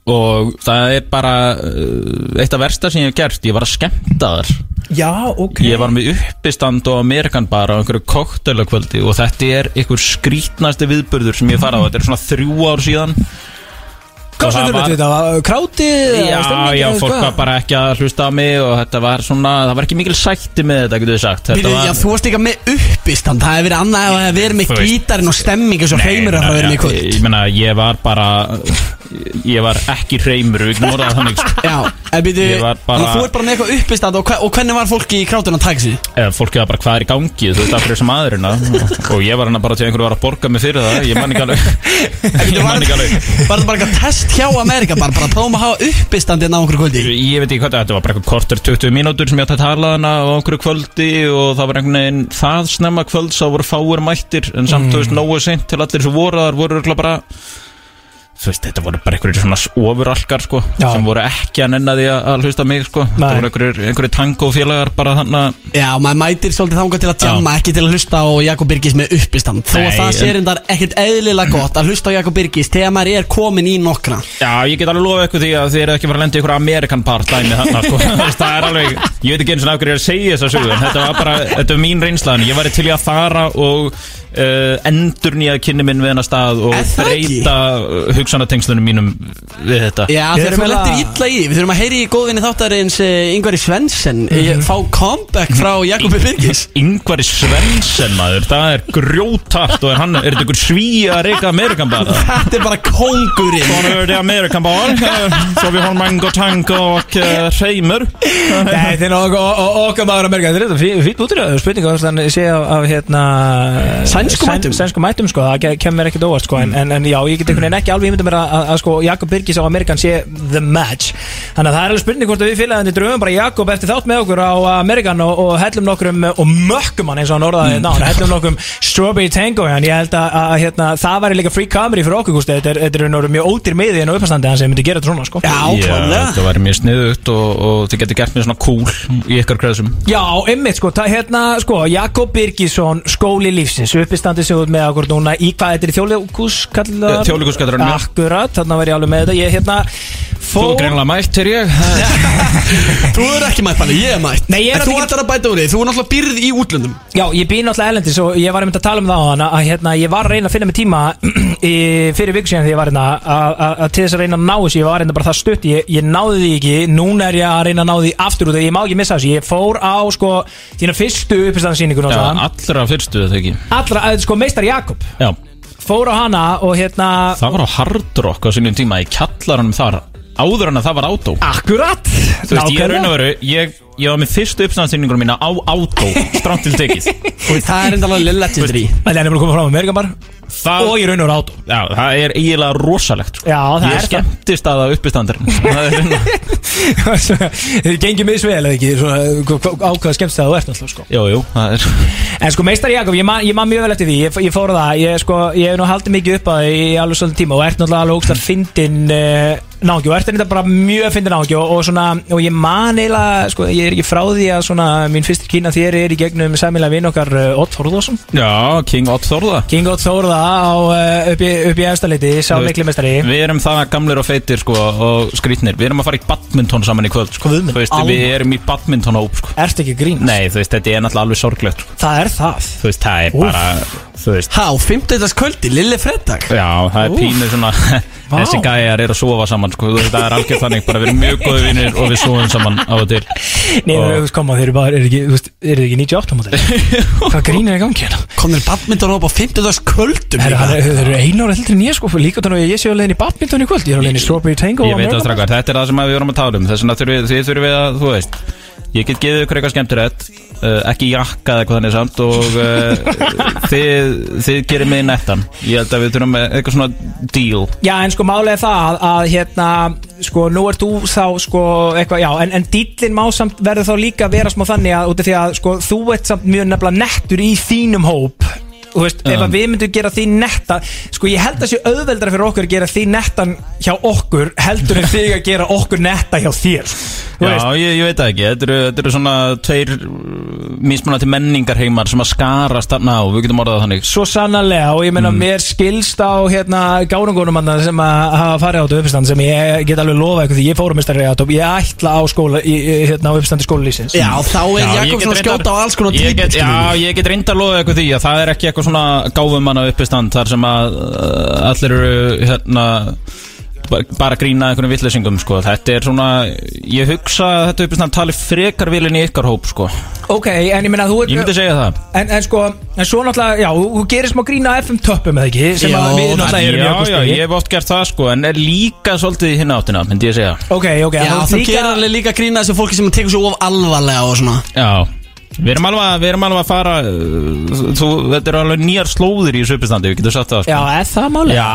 og það er bara uh, eitt af versta sem ég hef gert ég var að skemmta þar. Já, ok. Ég var með uppistand og Amerikan bar á einhverju koktelakvöldi og þetta er einhver skrítnasti viðburður sem ég farið á, þetta er svona þrjú ár síðan Hvað sem við þetta? Krátið? Já, já, fólk var bara ekki að hlusta á mig og þetta var svona, það var ekki mikil sætti með þetta, getur við sagt Þetta Bíddu, var Já, þú varst líka með uppistand Það hefði verið annað hefði verið með gítarinn og stemming eins og hreimur að það verið með kvöld Ég meina, ég var bara Ég var ekki hreimur, við getum orðað þannig sko. Já, en var bara- þú ert bara með eitthvað uppistand og, og hvernig var fólki í krátun að taka sig? Eða fólkið var bara hvað er í gangi, þú veist, af hverju sem aðurina Og ég var hann bara til að einhverju var að borga mig fyrir það Ég man ekki alveg Ég man ekki alveg var þetta bara eitthvað test hjá Amerika bara, bara prófum að hafa uppistand hérna á okkur kvöldi. Ég veit ekki hvað þetta var, bara eitthvað kortur 20 mínútur sem ég átti að tala hana á okkur kvöldi og það var einhvern veginn það snemma kvöld svo voru fáir mættir en samt, þú veist, nógu seint til allir sem voru þar voru bara veist, þetta voru bara einhverjir svona ofuralkar sko, sem voru ekki að nenna því að, að hlusta mig sko, það voru einhverjir, einhverjir tango félagar bara þannig Já, maður mætir svolítið þangað til að jamma ekki til að hlusta á Jakob Birgis með uppistand. Þó að það sé reyndar ekkert eðlilega gott að hlusta á Jakob Birgis þegar maður er komin í nokkra. Já, ég get alveg lofa eitthvað því að þið eru ekki fara að lenda ykkur Amerikan part dæmi þarna sko. Það er alveg, ég veit ekki eins og er að segja sögu en þetta var bara, þetta var mín reynslan að uh, endur nýja kynni minn við hennar stað og Er það ekki? breyta uh, hugsanatengslunum mínum við þetta. Já, þegar þú lendir illa í því. Við þurfum að heyri í góðvinni þáttarins Yngvari Svensson mm fá comeback frá Jakob Birgis. Yngvari Svensson maður, það er grjótart og er hann, er þetta ykkur svíja að reyka Amerikan bara? Þetta er bara kóngurinn. Svona er þetta Amerikan bara Svo við har mango, tango og uh, reymur Nei, þetta er nok- og- og- okkar maður að merka Þetta er þetta fí- fínn útrýða spurninga Þannig sé af, af hérna Sænsku sæn- mætum. Sænsku mætum sko, það ke- kemur ekkert óvart sko, en, en, en já, ég get einhvern veginn ekki alveg ímynda mér að, að, að sko, Jakob Birgis á Amerikan sé the match Þannig að það er alveg spurning hvort að við félagandi dröfum bara Jakob eftir þátt með okkur á Amerikan og, og hellum nokkrum og mökkum hann eins og hann orðaði mm. ná, hellum nokkrum Strawberry Tango en ég held að, að hérna, það væri líka free comedy fyrir okkur þetta er, er mjög ódýr miði en uppastandi hann sem myndi gera þetta svona sko. Já, þetta væri mjög sniðugt og, og þið getur gert mér svona cool í ykkar kreðsum Já, einmitt sko, það, hérna, sko, Jakob Birgisson, skóli lífsins, uppistandi sig út með okkur núna í hvað, þetta er Þjóðleikhússkatturinn, já. Akkurat, þarna var ég alveg með þetta, ég hérna Þú fór greinlega mætt, er ég. Þú er ekki mætt Palli, ég er mætt. Nei, ég er En þú náttúrulega ætlar að bæta úr því. Þú er náttúrulega byrð í útlöndum. Já, ég býð náttúrulega elendis og ég var einmitt að tala um það á hana að hérna, ég var að reyna að finna mig tíma í, fyrir viku síðan þegar ég var hérna að- að að til þess að reyna að ná þessu, ég var hérna bara það stutt ég, ég náði því ekki, núna er ég að reyna að ná því aftur út og ég má ekki missa þessu. Ég fór á sko þína fyrstu uppistandsýningun Já, og allra fyrstu þetta ekki? Allra, að, sko meistar Jakob. Já, fór á hana og hérna það var á Hard Rock á sínum tíma í kjallaranum þar áður en að það var átó Akkurat. Þú veist, ég er raun og veru ég, ég var með fyrstu uppstæðansynningunum mína á átó stránt til tekið. Og það er enda alveg legendary Það er bara að koma fram á Amerikan bar Það, Og í raun og veru átó já, það er eiginlega rosalegt sko. Já, það Ég er það. skemmtist að það er hérna Þið gengið misvel eða ekki? Svo, Ákveða skemmst það þú ert náttúrulega sko. Jú, jú, það er En sko meistar Jakob, ég man, ég man mjög vel eftir því. Ég, ég fór á það, ég, sko, ég hef nú haldið mikið upp að það í alveg svolítið tíma Og ert náttúrulega alveg ógst að fyndin uh, náki Og ert þetta bara mjög fyndin náki og, og svona, og ég man eiginlega Sko, ég er ekki frá því að svona Mín fyrstir kína þér er í gegnum sæmilega vinn okkar uh, Ott Þórðarsson Já, King Ott Þórða King Ott Þórða á, uh, upp í, í efstaleiti Sá Þú veist, mikli meistari Við erum það gamlir og feitir sko, og skrýtnir Við erum að fara í badminton saman í kvöld sko. Þú veist. Við erum í badminton hóp sko. Ert ekki grín? Nei, þú veist, þetta er náttúrulega alveg sorglegt sko. Það er það Þú veist, það er bara Þú veist, Há, 15. kvöldi, Lille Fredag já, það er pínu svona Þessi gæjar er að sofa saman sko. Það er algjör þannig, bara við erum mjög góði vinnir Og við sofum saman á og til Nei, Og- þú veist, koma, þeir eru bara, er ekki, þú veist, er ekki 98 mótil? Hvað grín er í gangi hérna? Komnir badminton hóp á 15. kvöldum er- Þeir eru heldur en ég sko líka þannig að ég sé á leiðin í badminton í kvöld Ég er á leiðin í Strawberry Tango Ég á veit að American strakkar, þetta er það sem við vorum að tala um Þess vegna þurfum við, þið þurfum við að, þú veist Ég get gefið ykkur eitthvað skemmtilegt uh, Ekki jakka eða eitthvað þannig samt Og uh, þið, þið gerir mig nettan. Ég held að við þurfum eitthvað svona deal. Já, en sko málega það að, hérna, sko, nú ert þú þá, sko, eitthvað, já, en, en dýllin má samt verður þá líka að vera smá þannig að, út af því að, sko, þú ert samt mjög nefnilega nettur í þínum hóp Veist, ef Já. að við myndum gera því netta Sko, ég held að sé auðveldra fyrir okkur að gera því nettan hjá okkur Heldur en þig að gera okkur netta hjá þér. Já, ég, ég veit það ekki. Þetta eru, þetta eru svona tveir Mísmunandi menningar heimar sem að skarast þarna á. Við getum orðað þannig. Svo sannarlega og ég meina mér skilst á hérna gárungunum þarna sem að hafa farið á þetta uppistand sem ég get alveg lofa eitthvað því ég fórum mistari að ég ætla á skóla í, hérna á uppstandi skólalýsins Já, þá er Já, ég Jakob get svona að reyndar- skjóta á alls konar get, Já, ég get reynda að lofa eitthvað því að það er ekki eitthvað svona gáfumanna uppistand þar sem að uh, allir eru hérna bara, grína einhvern vitleysingum sko. Þetta er svona, ég hugsa að þetta uppist að tali frekar vilin í ykkar hóp sko. Ok, en ég meina þú Ég myndi segja það. En, en sko, en svo náttúrulega, já, þú gerir smá grína FM töppum eða ekki? Sem Já, að við náttúrulega erum Já, já, ég hef oft gert það sko En er líka svolítið í hinna áttina, myndi ég segja. Ok, ok, Já, þú gerir alveg líka grína þessu fólki sem tekur svo of alvarlega og svona. Já Við erum alveg, við erum alveg að fara uh, þú, Þetta eru alveg nýjar slóðir í svipistandi Við getum sagt það sko. Já, er það máli? Já,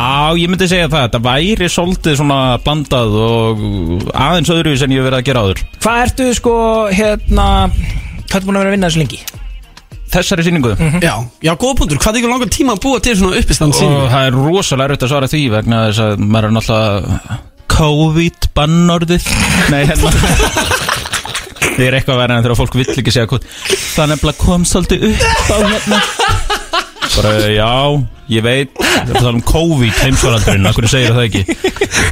ég myndi segja það Þetta væri svolítið svona blandað Og aðeins öðru sem ég hef verið að gera áður Hvað ertu sko, hérna Hvað ertu búin að vera að vinna þessu lengi? Þessari sýningu Já, já, góða punktur, hvað tekur langan tíma að búa til svona uppistand Og síningu? það er rosalega erfitt að svara því Vegna þess að maður er náttúrulega COVID bannorðið Nei, hérna Það er eitthvað verið en þegar fólk vill ekki segja hvað Það er nefnilega kom svolítið upp á hérna. Bara, já, ég veit Það er að tala um COVID heimsvaraldurinn Akkur segir það ekki?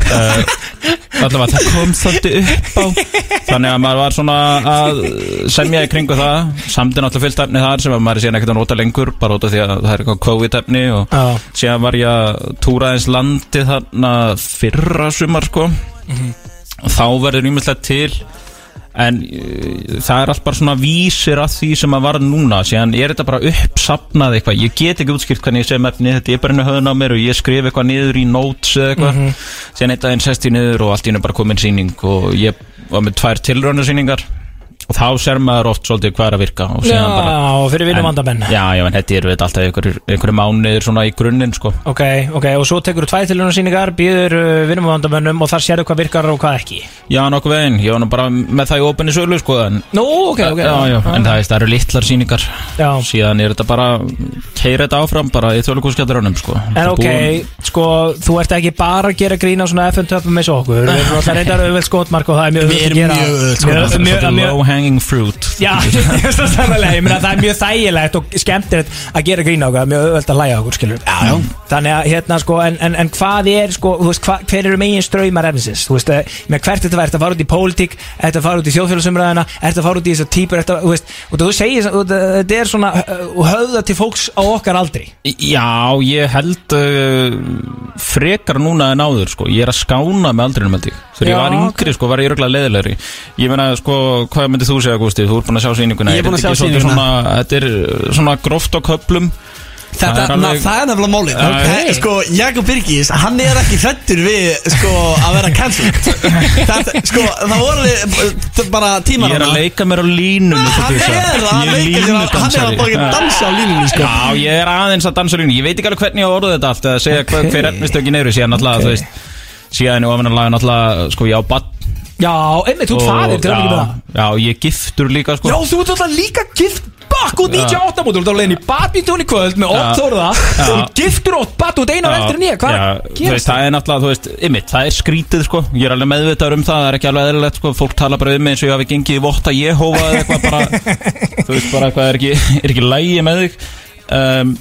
Uh, Allavega, það kom svolítið upp á. Þannig að maður var svona að semja í kringu það. Samt er náttúrulega fyllt efni þar sem að maður er síðan ekkert að nota lengur Bara út af því að það er eitthvað COVID-efni og Já. síðan var ég að túra eins landi þarna fyrra sumar sko. Og þá verður ýmislegt til en uh, það er allt bara svona vísir að því sem að var núna. Síðan er þetta bara uppsapnað eitthvað. Ég get ekki útskipt hvernig ég sem efni þetta er bara henni höfðun á mér og ég skrif eitthvað niður í notes eða eitthvað. Síðan eitt aðeins sest ég niður og allt í henni bara komin sýning og ég var með tvær tilraunasýningar og þá ser maður oft svolítið hvað er að virka og Já, síðan bara fyrir vinnum En- vandamenn. Já, já, en þetta eru þetta alltaf einhverju mánuðir svona í grunninn, sko. Ok, ok, og svo tekur þú tvæði til sýningar Býður uh, vinnum vandamennum Og þar sérðu hvað virkar og hvað ekki. Já, nokkuð veginn, ég var nú bara með það í opinni sölu, sko en, Nú, ok, ok. Já, já, en það, það eru litlar sýningar. Já. Síðan er þetta bara keira þetta áfram bara í þjóðleikúskjaldurunum, sko. En ok, sko, þú ert ekki bara að gera grína svona FM töpum eins og okkur Hanging fruit. Já, sannlega, ég meina það er mjög þægilegt og skemmtilegt að gera grína okkur, mjög auðvelt að hlæja okkur, skilur Já, já. Þannig að, hérna, sko, en, en, en hvað er, sko, þú veist, hva, hver eru megin ströymar efnisins? Þú veist, eh, með hvert þetta var, þetta fara út í pólitík, þetta fara út í þjóðfélagsumræðina, þetta fara út í þessar típur, þetta, þú veist, og þú segir, þetta er svona, uh, höfða til fólks á okkar aldri. Já, ég held uh, frekar núna en áður, sko. Ég er að skána með aldrinum, held ég. Þegar ég var yngri, sko, var ég örgulega leðilegri Ég meina, sko, hvað myndir þú segja, Gústi? Þú ert búin að sjá sýninguna Ég er búinn að sjá sýninguna. Þetta er svona gróft á köplum Þetta, Það er alveg- það er nefnilega málið okay. Sko, Jakob Birgis, hann er ekki hrættur við sko, að vera cancelled Þetta, sko, það voru alveg bara tímar Ég er að leika mér á línum Hann er að Ég leika sér á- hann er að bara dansa á línunni, sko. Já, ég er aðeins að dansa á línunni Ég veit ekki alveg hvernig ég á orðið þetta allt Eða segja okay. hver efnistökin eru Síðan alltaf, þú veist Síðan er ofinanlega náttúrulega Sko, ég á bann Já, einmitt, þú ert faðir, til að ekki með það. Já, ég er giftur líka, sko. Já, þú ert alltaf líka gift bakk út 98 mútur, þú ert á leiðin í badminton í kvöld með Já. Ott Þórða, Já. þú ert giftur bat, þú ert eina en ég, hvað gerast veist, það er náttúrulega, þú veist, ymmit, það er skrítið, sko. Ég er alveg meðvitaður um það, það er ekki alveg eðlilegt, sko. Fólk tala bara um mig eins og ég hafi gengið í votta Jehóva eða eitthvað bara Þú veist, bara eitthvað er ekki, er ekki lægi með þig. Um,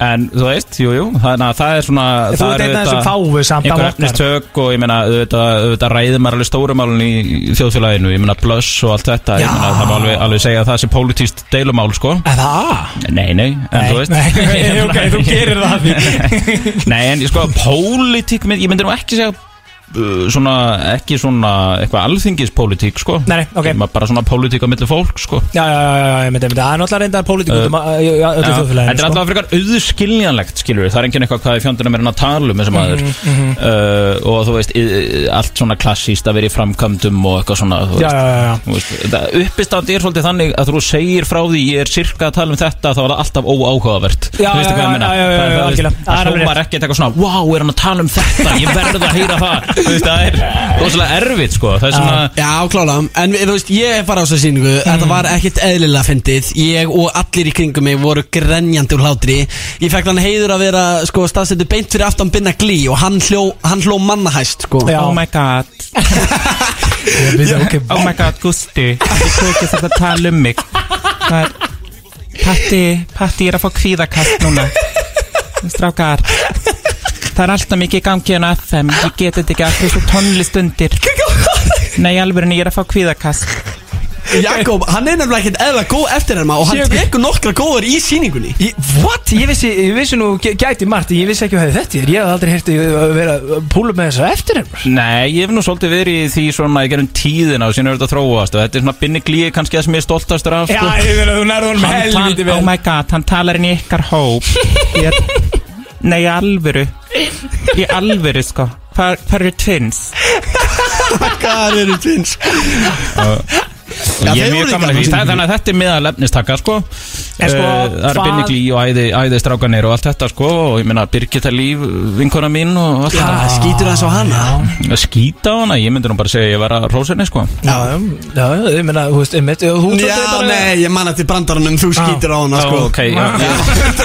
En, þú veist, jú, jú, þannig að það er svona Þú það er einn af þessum fáu samt á Einhver okkar. efnistök og ég meina, auðvitað, auðvitað ræðum maður alveg stórumálun í þjóðfélaginu. Ég meina, blöss og allt þetta Ég meina, það má alveg, alveg segja að það sé pólitíst deilumál, sko. Er það? Nei, nei, en þú veist. Nei, ok, þú gerir það Nei, en sko, pólitík Ég myndi nú ekki segja Svona, ekki svona Eitthvað alþingispólitík, sko. Nei, ok. Bara svona pólitík á milli fólk, sko. Já, já, já, já, ég myndi, myndi, það er náttúrulega reyndar pólitík út um að- í- í öllu Já, þjóðfélaginu Þetta er sko. alltaf frekar auðskiljanlegt skilur Það er enginn eitthvað hvað í fjöndunum er hann að tala um þessum aður Mhm, uh, Og þú veist, í- allt svona klassíst að vera í framkvæmdum og eitthvað svona þú Já, veist. já, já, já. Þú veist, þetta uppistand er svolítið þannig að þú segir frá því ég er sirka að tala um þetta þá er það alltaf óáhugavert. Já, já, ég já, já, já, já, það- algjörlega. Það er Það alveg hljómar ekkert eitthvað svona Wow, er hann að tala um þetta? Ég verð að heyra það Þú veist, það er rosalega erfitt sko. Það er svona Já, klála, en þú veist, ég farið á þessu sýningu. Þetta var ekkert eðlilega fyndið. Ég og allir í kringum mig voru grenjandi úr hlátri. Ég fekk hann heiður að vera, sko, staðsettu beint fyrir aftan Binna Glí Og hann hló, hann hló mannahæst, sko. Já. Oh my god. Oh my god, Gusti Ég tók þess að tala um mig. Það er Patti, Patti er að fá kvíðakast núna. Strákar Það er alltaf mikið í gangi en FM Ég get þetta ekki að þessu tónlist undir. Nei, alveg ég er að fá kvíðakast. Jakob, hann er nefnilega ekkert eða góð eftirherma og hann tekur nokkra góður í síningunni Ég- What? Ég vissi, ég vissi nú gæ- gæti margt Ég vissi ekki hvað þetta er Ég hef aldrei hirti að vera að púla með þessa eftir Nei, ég hef nú svolítið verið í því svona í gerum tíðina og síðan er þetta að þróast og þetta er svona binni glíi kannski það sem ég er stoltastur af Já, sko. ég verði að þú nærður honum Hann tal- vel. Oh my god, hann talar inn í ykkar hóp. Ég, Nei, í alvöru Í alvöru, sko Hvar, hvar eru twins? Hvað eru tvins? Ég er mjög gaman að því. Þannig að þetta er miðal efnistaka, sko. Sko, Eh, Það eru hvað- binni glí og æði, æði strákanir og allt þetta, sko Og ég meina, Birgitta Líf, vinkona mín og allt þetta. skýtur það svo hana? Á hana, ég myndi nú bara segja að ég var að rósinni, sko. Já, já, já, ég meina, þú veist, einmitt Þú þú- Já, bara- nei, ég man eftir brandaranum Þú skýtur á hana, sko.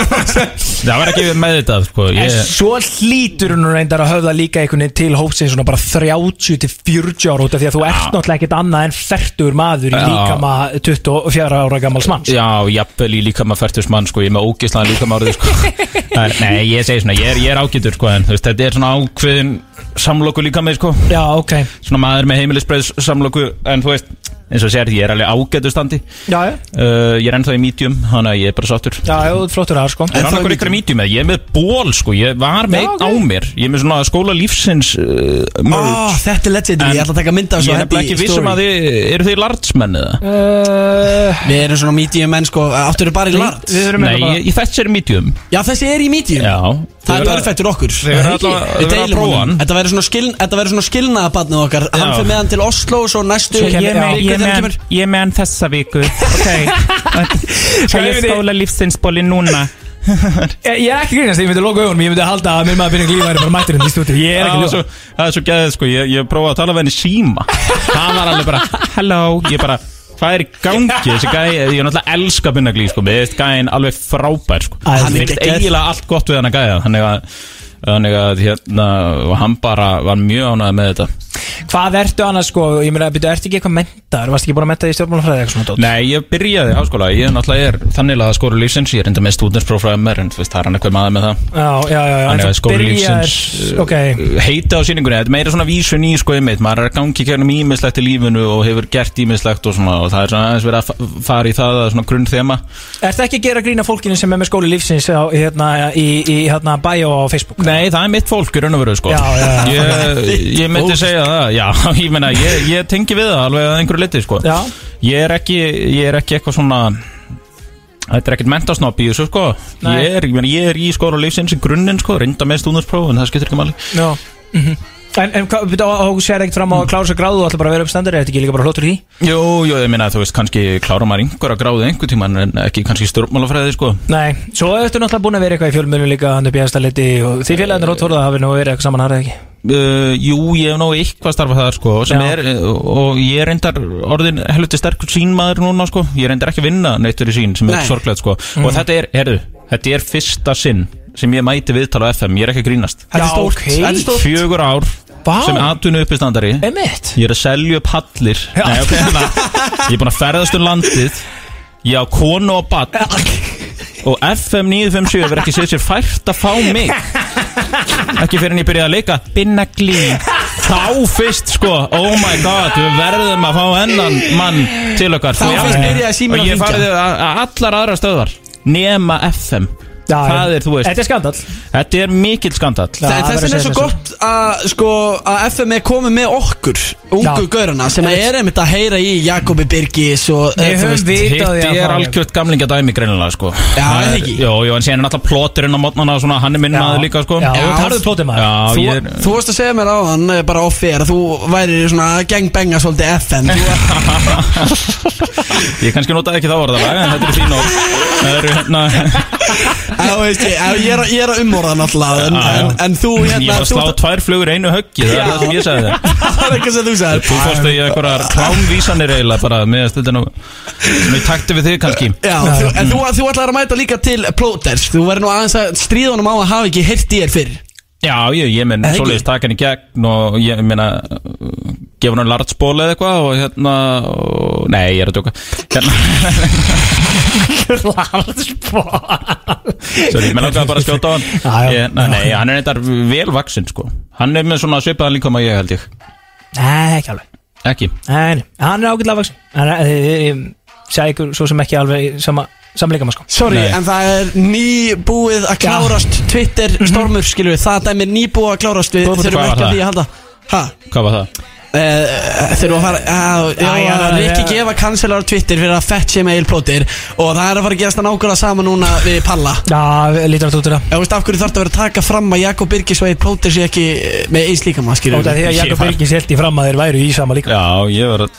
Það var ekki með þetta, sko En ég, svo hlýtur hún reyndar að höfða líka einhvern veginn til hópsins svona bara 30 til 40 ára út af því að þú ert náttúrulega ekkert annað en fertur maður í Já. líkama 24 ára gammals manns Já, jafnvel í líkama færtus mann sko, ég er með ógislan líkama árið sko. Nei, ég segi svona, ég er, ég er ágætur sko, en veist, þetta er svona ákveðin samloku líkami sko. Já, ok Svona maður með heimilisbreið samloku En þú veist, eins og sér, ég er alveg ágætur standi. Já, já, uh, Ég er ennþá í medium, þannig að ég er bara sáttur. Já, já, flottur að sko. Er Ennþá hann í okkur ykkur medium. eða? Ég er með ból sko, ég var með Já, einn ok. á mér. Ég er með svona skóla lífsins uh, Ó, merch þetta er legendary, ég ætla að taka mynda Ég er nefnilega ekki vissum að þið, eru þið lardsmenn eða? uh, Við erum svona medium menn, sko. Áttur eru bara í lart Við erum Nei, ég, ég þessi er medium. Já, þessi er í medium. Já. Það er perfekt fyrir okkur. Þetta verður svona, skil, þetta verður svona skilnaðabarnið okkar. Hann fyrir með hann til Oslo og svo næstu Svo ég er með hann þessa viku. Ok. Það er skóla lífsinsbóli núna? Ég ég er ekki grínast, ég myndi loka augunum Ég myndi halda að mér maður byrja glíma er bara mætturinn í stúdíu. Ég er ekki svo, ljóð það er svo gæðið sko. Ég, ég prófaði að tala við henni í síma. Það var alveg bara Hello Ég bara Hvað er í gangi? Þessi gæði Ég er náttúrulega elska binnaglí sko. Mér veist gæðin alveg frábær sko. Hann hann er eiginlega allt gott við hann að gæða Þannig að Þannig að hérna Hann bara var mjög ánægð með þetta. Hvað ertu annars sko, ég meina, byrju, ertu ekki eitthvað mentar Varst ekki búin að menta í stjórnmálafræði eitthvað svona dót? Nei, ég byrjaði háskóla, ég náttúrulega er þannig að skóru lífsins, ég er enda með MR en þú veist, það er hann eitthvað maður með það. Já, já, já, Þannig að skóru lífsins Ok, heita á síningunni, þetta er meira svona vísun í sko einmitt, maður er að gangi kjörnum ímislegt í lífinu og hefur gert ímislegt og svona og það er svona aðeins verið að fa- fara í það að svona grunn þema ertu ekki að gera grína fólkinu sem er með skóli lífsins á, hérna, í, í hérna? Nei, það er mitt fólk í raun og veru sko. Ég, ég myndi segja það, já, ég meina, ég, ég tengi við það alveg að einhverju liti sko. Ég er ekki, ég er ekki eitthvað svona Þetta er ekkert mentasnopp í þessu sko. Ég er, ég, er í skóra lífsins í grunninn sko Reynda með stúnarspróf en það skiptir ekki máli. Já. Mhm. En, en hvað, þú sér ekkert fram á að klára sér gráðu og ætla bara að vera uppstandur, er þetta ekki líka bara hlóttur í? Jú, jú, ég meina þú veist kannski klára maður einhverja gráðu einhver tíma en ekki kannski stjórnmálafræði sko. Nei, svo ertu náttúrulega búin að vera eitthvað í fjölmjölum líka hann í aðstæðleiti og því félagarnir róttvörða hafi nú verið eitthvað saman harðið ekki? Uh, Jú, ég hef nú eitthvað starfað það sko er, og ég er reyndar orðin helviti sterkur sínmaður núna sko. Ég er reyndar ekki að vinna neitt fyrir sín sem er sorglegt sko. Og þetta er, herru, þetta er fyrsta sinn sem ég mæti viðtala á FM, ég er ekki að grínast. Þetta er stórt, ok. þetta er stórt. Fjögur ár Vá. sem atvinnu uppistandari. Emitt Ég er að selja upp hallir. Nei, ok, hérna. Ég er búin að ferðast um landið. Ég á konu og bann Og FM 957 verður ekki séð sér fært að fá mig. Ekki fyrir en ég byrjaði að leika. Binna glí Þá fyrst sko, oh my god Við verðum að fá hennan mann til okkar. Þá ég- fyrst byrjaði síminn Og að ég hringja. farið að að allar aðra stöðvar. Nema FM Það er, þú veist. Þetta er skandal Þetta er mikill skandall. Já, Þess það vegna verður er svo að gott að, sko, að FM er komið með okkur Ungu gaurana sem er einmitt að heyra í Jakobi Birgis og eh, að er algjört gamlinga dæmi greinilega sko. Já, Það er er- ekki? Jó, jó, en síðan er náttúrulega plotturinn á mótnana og svona, hann er minn maður líka sko. Já, Já. þú tarður plótið maður. Já, Þú, ég er þú varst að segja mér á hann bara off-air að þú væri svona gangbenga svolítið FM Ég kannski notaði ekki þá orðalega en þetta er ég, ég, er, að- ég er að umorða náttúrulega en, en, en þú Ég hérna var að þú slá tvær flugur einu höggi Það er það sem ég sagði Það er eitthvað sem þú sagðir. Þú fórst í einhverjar klámvísanir eiginlega bara með að stölda nú Svona í takti við þig kannski. Já, þú, en þú, þú ætlar að mæta líka til Plóters. Þú verður nú aðeins að stríða honum á að hafa ekki heyrt í þér fyrr Já, ég, ég menn svoleiðis taka henni í gegn og ég meina uh, gefa hann lartsból eða eitthvað og hérna og, Nei, ég er að djóka. Hérna, Sorry, mér langaði bara að skjóta á hann. Ég, nei, nei, hann er eitthvað vel vaksinn sko. Hann er með svona svipaðan líka maður ég held ég. Nei, ekki alveg. Ekki? En hann er ágætlega vaks Hann er, ég, ég segi ykkur svo sem ekki alveg sama, samleika maður sko Sorry, Nei. en það er nýbúið að klárast Twitter stormur, skilur við Það dæmi er nýbúið að klárast við Búið- Þurfum hvað var ekki að það? því að halda Ha? Hvað var það? Uh, þurfum að fara já, já, Rikki já. gefa cancelar á Twitter fyrir að fett sé með eilplótir Og það er að fara að gerast það nákvæmlega sama núna við Palla. Já, lítur þetta út úr það Já, veist af hverju þarf þetta að vera að taka fram að Jakob Birgis og eilplótir sé ekki eh, með eins líka maður, skilur Ótaf því að Jakob Birgis held í fram að þeir væru í sama líka. Já, ég var að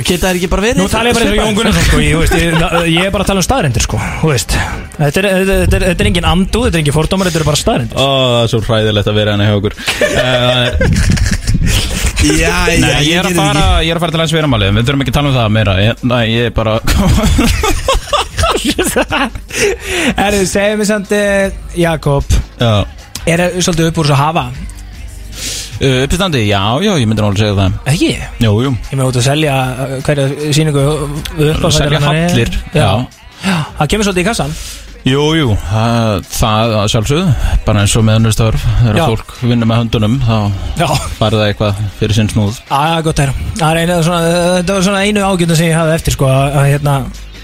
Geta þær ekki bara verið Nú tala ég bara eins og Jón Gunnarsson sko, ég, þú veist, ég, ég er bara að tala um staðrindir sko, þú Þetta er, þetta, er, þetta er engin andu, þetta er engin fordómar, þetta er bara staðrindir Já, já, Nei, ég er að fara Ég er að fara til hans veramálið Við þurfum ekki að tala um það meira. Ég, Nei, ég er bara Er þið, segið mér samt eh, Jakob, Já. Er það svolítið upp úr svo hafa? Uh, Uppistandi, já, já, ég myndi náttúrulega segja það. Ekki? Jú, jú. Ég með út að selja uh, hverja sýningu upp á Selja hallir, já. Já, það kemur svolítið í kassan Jú, jú, það, það að sjálfsögðu Bara eins og með önnur störf Þegar Já. fólk vinnur með höndunum Þá Já, farið það eitthvað fyrir sinn snúð. Að gott er. Það er einu, svona, þetta var svona einu ágjönda sem ég hafði eftir sko að, að hérna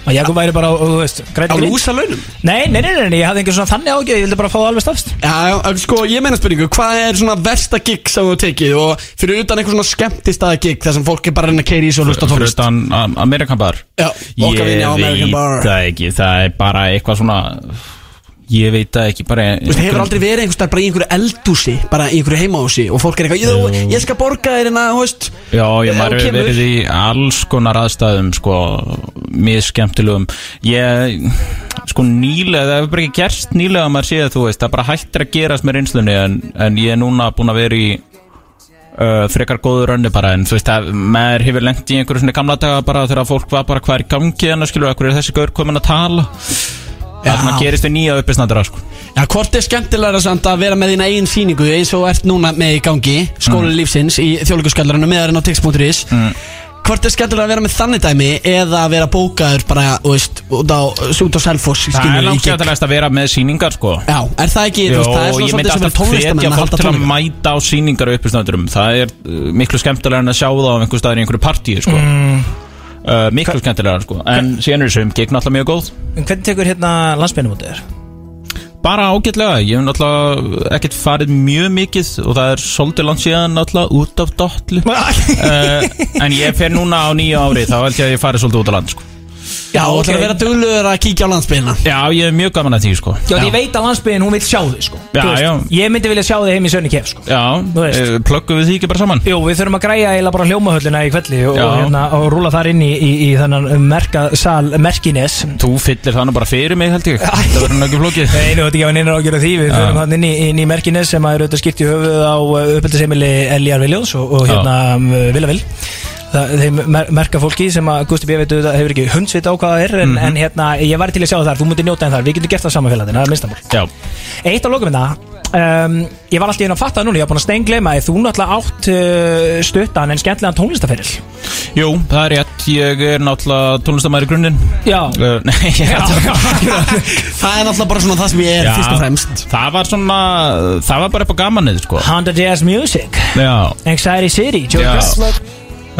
að Jakob væri bara, þú veist, Á grænt grýtt. lúsa launum? Nei, nei, nei, nei, nei, ég hafði einhver svona þannig ágjörð, ég vildi bara fá það alveg stafst Já, já, sko, ég meina spurningu, hvað er svona versta gig sem þú hefur tekið? Og fyrir utan eitthvað svona skemmtistaða gig þar sem fólk er bara að reyna að keiri í svo og hlusta á Fyrir tónlist utan um, Amerikan Bar. Já, okkar vinni á American Bar. það ekki, það er bara eitthvað svona Ég veit það ekki, bara Þú veist, hefur aldrei verið einhvers staðar bara í einhverju eldúsi bara í einhverju heimahúsi og fólk er eitthvað ég, ég skal borga þér hérna, þú veist. Já, ég maður hefur verið í alls konar aðstæðum sko, mjög skemmtilegum ég, sko nýlega það hefur bara ekki gerst nýlega að maður sé að þú veist, það bara hættir að gerast með reynslunni en, en ég er núna búin að vera í uh, frekar góður önni bara en þú veist, að maður hefur lengt í einhverju svona gamla daga bara þegar fólk var bara hvað er í gangi en að skilur, hvað er þessi gaur komin að tala Svona gerist við nýja uppistandara sko. Já, hvort er skemmtilegra samt að vera með þína eigin sýningu eins og ert núna með í gangi skóli lífsins í þjóðleikuskallarinu meðarinn á tix.is Hvort er skemmtilegra að vera með þannig dæmi eða að vera bókaður bara, þú veist, út á, út á Selfoss það skilur er langt skemmtilegast að vera með síningar sko. Já, er það ekki, þú veist, það er svona ég myndi svolítið sem er alltaf tónlistamenn hvetja að fólk halda til að tónleika mæta á síningar og uppistöndrum Það er uh, miklu skemmtilega en að sjá það á einhver staðar í einhverju partíu sko. Uh, Miklu skemmtilega sko. En síðan er þessum gegn alltaf mjög góð En hvernig tekur hérna landsbyrnum út þér? Bara ágætlega, ég hef náttúrulega ekkert farið mjög mikið og það er svolítið langt síðan náttúrulega út af dotlu uh, En ég fer núna á nýja ári þá held ég að ég farið svolítið út á land sko. Já, þú ætlar að vera dugluður að kíkja á landsbyðina Já, ég er mjög gaman að því sko. Já, ég veit að landsbyrðin, hún vil sjá þig sko. Já, Þú veist, já. Ég myndi vilja sjá þig heim í Sönni Kef sko. Já, Þú veist. uh, plöggum við því ekki bara saman? Jú, við þurfum að græja eiginlega bara hljómahöllina í kvelli og, Já. hérna, og rúla þar inn í, í, í þennan merka sal Merkines. Þú fyllir það nú bara fyrir mig held ég. Það verður nú ekki flókið. Nei, nú þetta ekki að neina ágjörða því. Við Já. förum hann inn í, inn í Merkines sem að eru auðvitað skipt í höfuð á uppeldisemili Eljar Viljóns og, og hérna um, Vilavil þeim mer merka fólki sem að Gusti B. veitu það hefur ekki hundsvit á hvað það er en, en hérna, ég væri til að sjá það þar, þú mútið njóta en þar. Við getum gert það saman félagina, það er minnstamál Já, Eitt á lokum þetta um, Ég var alltaf inn að fatta það núna, ég var búin að steinglema Þú náttúrulega átt uh, stuttan en skemmtilegan tónlistaferil jú, það er rétt Ég er náttúrulega tónlistamæður í grunninn. Já. Uh, Nei, ég Já, Það er náttúrulega bara svona það sem ég er Já, fyrst og fremst. Það var svona, það var bara upp á gamanið sko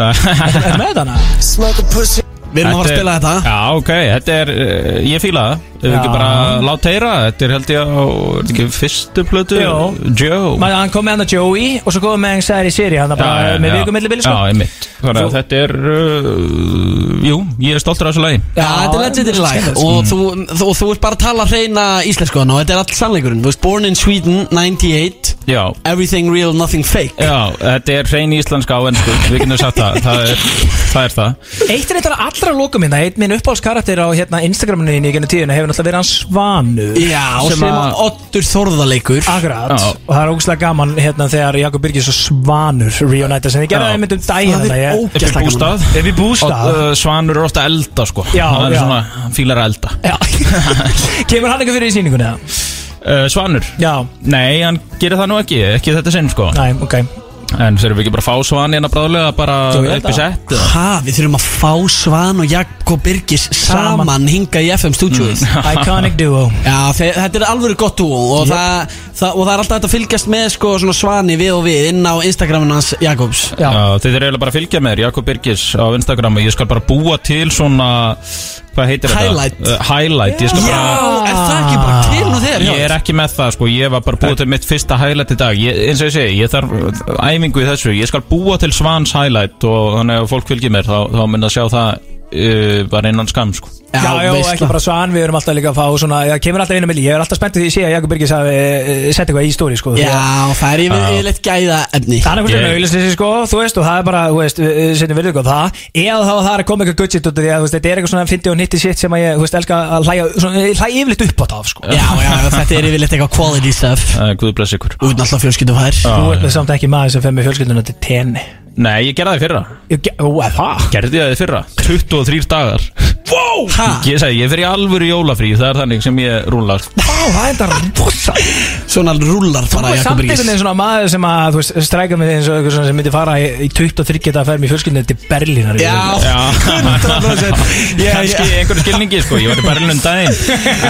Honda Jazz Music Já Anxiety City, Joe Já. Grant Er með þarna? Við erum að fara að spila þetta. Já, ok, þetta er, uh, ég fíla það. Ef við Já. ekki bara láta heyra Þetta er held ég á, er þetta ekki fyrstu plötu? Jó. Joe. Man, hann kom með hann að Joey og svo kom með Anxiety City hann bara með vikum milli bili sko Já, einmitt. Þannig að Þú- þetta er, uh, jú, ég er stoltur af þessu lagi. Já, þetta er legendary lag. skemmtilegt. og þú, þú, þú ert bara að tala hreina íslensku hana og þetta er allt sannleikurinn. Þú veist, Born in Sweden, 98 Já, Everything real, nothing fake. Já, þetta er hrein íslenska á ennsku Við getum sagt það, það er það, er það. Eitt er þetta allra lokum minna Eitt minn uppáhaldskarakter á hérna, Instagraminu í genið tíðina hefur náttúrulega verið hann Svanur Já, sem að- Oddur Þórðaleikur Akkurat, Já. og það er ógustlega gaman hérna þegar Jakob Birgis og Svanur reunæta sem þið gerði Já. það myndum daginn Það er þarna, ég- Upp í ógæslega gaman bústað Upp í bústað Og, uh, Svanur er ofta að elda sko Já, Hann er já. svona, hann fílar að elda Já. Kemur hann eitthvað fyrir í sýningunni eða? uh, Svanur? Já, Nei, hann gerir það nú ekki, ekki þetta sinn sko næ, ok En þurfum við ekki bara að fá Svan hérna bráðlega bara upp í sett? Eða? Ha, við þurfum að fá Svan og Jakob Birgis saman, hinga í FM stúdíuð Iconic duo. Já, þe- þetta er alveg gott dúo og það, það, og það er alltaf hægt að fylgjast með sko svona svani við og við inn á Instagramin hans Jakobs. Já. Já, þið er eiginlega bara að fylgja með þér, Jakob Birgis á Instagram og ég skal bara búa til svona, hvað heitir Highlight. þetta? Uh, highlight, ég skal Já, bara er það ekki bara til nú þegar? Ég er ekki með það sko, ég var bara búið til mitt fyrsta highlight í dag ég, eins og ég segi, ég þarf uh, æfingu í þessu ég skal búa til Svans highlight og þannig að fólk fylgir mér þá, þá mun að sjá það uh, bara innan skam sko. Já, já, veistla. ekki bara svan, við erum alltaf líka að fá svona, það kemur alltaf inn á milli, ég er alltaf spenntið því að sé að Jakob Birgis hafi uh, sett eitthvað í stóri, sko. Já, það er yfir, yfirleitt gæða efni Það er Ég- veginn auðvitað, sko, þú veist, og það er bara, þú veist, við við á það? Eða þá það er að koma eitthvað good shit út af því að, þú veist, þetta er eitthvað svona 50 og 90 shit sem að ég, þú veist, elska að hlæja, svona, ég hlæja yfirleitt upp á það, sko. Já, já, þetta er yfirleitt eitthvað quality stuff. Uh, Guð bless ykkur. Út náttúrulega fjölskyldu fær Þú ert með samt ekki maður sem fer með fjölskylduna til tenni Nei, ég gerði það í fyrra. Ge- Ó, er það? Gerði ég það í fyrra. 23 dagar. Wow! Ha? Ég segi, ég fer í alvöru jólafrí Það er þannig sem ég rúlar. Vá, það er þetta rosa. Svona rúlar Þú bara er Jakob samt Birgis einhvern veginn svona maður sem að, þú veist, stræka með eins og eitthvað svona sem myndi fara í, í 23 geta að ferð með fjölskyldinu til Berlínar Já, Já, 100% Ég- kannski ég- einhverju skilningi sko, ég var í Berlin um daginn.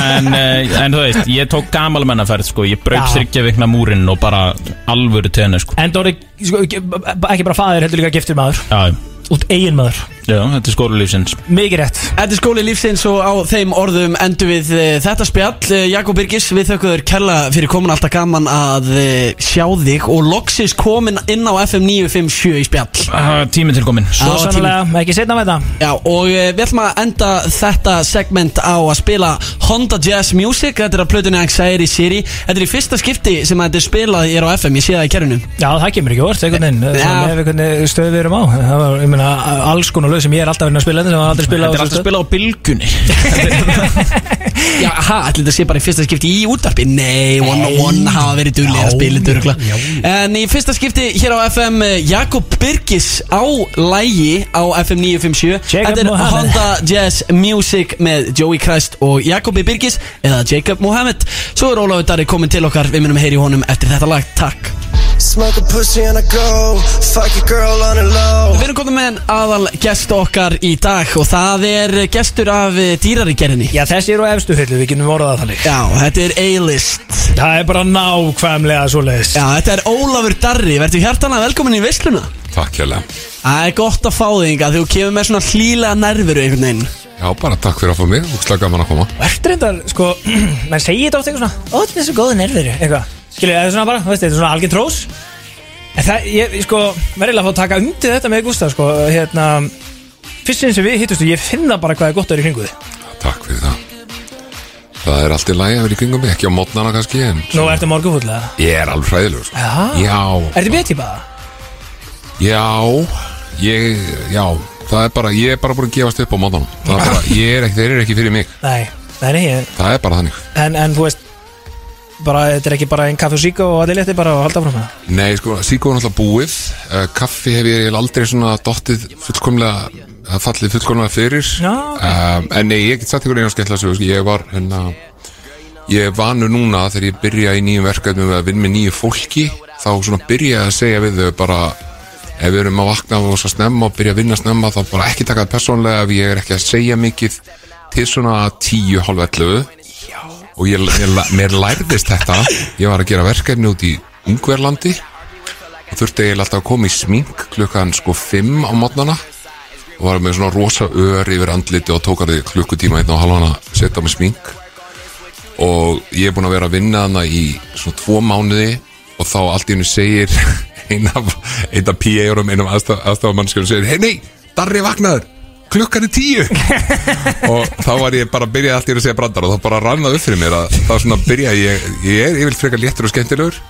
En, uh, en þú veist, ég tók gamalmennaferð sko, ég braut Já. þryggja vikna múrin og bara alvöru tenni sko. En Dóri, sko, ekki ekki bara faðir, heldur líka giftur maður. Já, Út eigin maður já, þetta er skólulífsins Mikið rétt. Þetta er skóli lífsins og á þeim orðum endur við uh, þetta spjall. Uh, Jakob Birgis, við þökkuður kella fyrir komin alltaf gaman að uh, sjá þig og loksis komin inn á FM 957 í spjall. Uh, Tími til komin Svo Já, sannlega, ekki setna með þetta Já, og uh, við ætlum að enda þetta segment á að spila Honda Jazz Music. Þetta er að plötunni Anxiety City Þetta er í fyrsta skipti sem að þetta er spilað hér á FM, ég sé það í kerfinu. Já, það kemur ekki orð, einhvern veginn. Já. Það er einhvern stöð við erum á. Það var, ég meina, alls konar lög sem ég er alltaf verið að spila Þetta er alltaf að spila á bylgunni. Já, ha, ætli þetta sé bara í fyrsta skipti í útvarpi? Nei, one on one hafa verið duglega að spila þetta. En í fyrsta skipti hér á FM uh, Jakob Birgis á lægi á FM 957 Jacob Þetta er. Honda Jazz Music með Joey Christ og Jakobi Birgis eða Jacob Mohamed Svo er Ólafur Darri komin til okkar, við munum heyri honum eftir þetta lag, takk Smoke a pussy and I go. Fuck your girl on the low. Við erum komið með aðal gest okkar í dag og það er gestur af dýrarigerðinni Já, þessi eru á efstu hyllu, við getum orðað það þannig. Já, þetta er A-list. Það er bara nákvæmlega svo leiðis Já, þetta er Ólafur Darri, verður hjartanlega velkomin í veisluna. Takk hérlega Það er gott að fá þig inga þú kemur með svona hlýlega nervuru einhvern veginn. Já, bara takk fyrir að fá mig. Og slag gaman að koma. Verður reyndar, sko, menn segir þetta oft eitthvað svona Ó, þetta er svo góða nervir, eitthvað Skilur, er svona bara, veist, þetta er svona algjör trós. Það, ég, sko, verður að fá að taka undir þetta með Gustaf, sko, hérna Fyrst sinn sem við hittustu, ég finna bara hvað er gott að vera í kringu þið Takk fyrir það. Það er allt í lagi að vera í kringum mig, ekki á mótnana kannski en Nú ertu morgunfullega Ég er alveg hræðilegur sko. Já. Já, Ertu B-típa? já, ég, já Það er bara, ég er bara búin að gefast upp á mótnanum Það er bara, ég er ekki, þeir eru ekki fyrir mig. Nei, nei, nei, ég, Það er bara þannig. En, en þú veist bara, þetta er ekki bara einn kaffi og síka og allir létti bara og halda frá með það. Nei, sko, síkó er náttúrulega búið. Uh, Kaffi hef ég aldrei svona dottið fullkomlega Það fallið fullkomlega fyrir. Já, um, En nei, ég get sagt ykkur einu skemmtilega sögu sko. Ég var hérna Ég vanur núna þegar ég byrja í nýjum verkefnum að vinna með nýju fólki þá svona byrja að segja við þau bara ef við erum að vakna og svo snemma og byrja að vinna snemma þá bara ekki taka það persónlega ef ég er ekki að segja mikið til svona 10, halv 11 og ég, ég, mér lærðist þetta. Ég var að gera verkefni út í Ungverlandi og þurfti ég alltaf að koma í smink klukkan sko 5 á mótnana og var með svona rosa ör yfir andliti og tók að þið klukkutíma einn og halvan að setja með smink. Og ég er búin að vera að vinna hana í svona tvo mánuði. Og þá allt í hennu segir einn af, af PA-urum, einn af aðstafamannskjörum segir, hei nei, Darri vaknaður klukkan er tíu. Og þá var ég bara að byrja allt í að segja brandar og þá bara rannaði upp fyrir mér að þá svona byrja ég, ég er yfirlt frekar léttur og skemmtilegur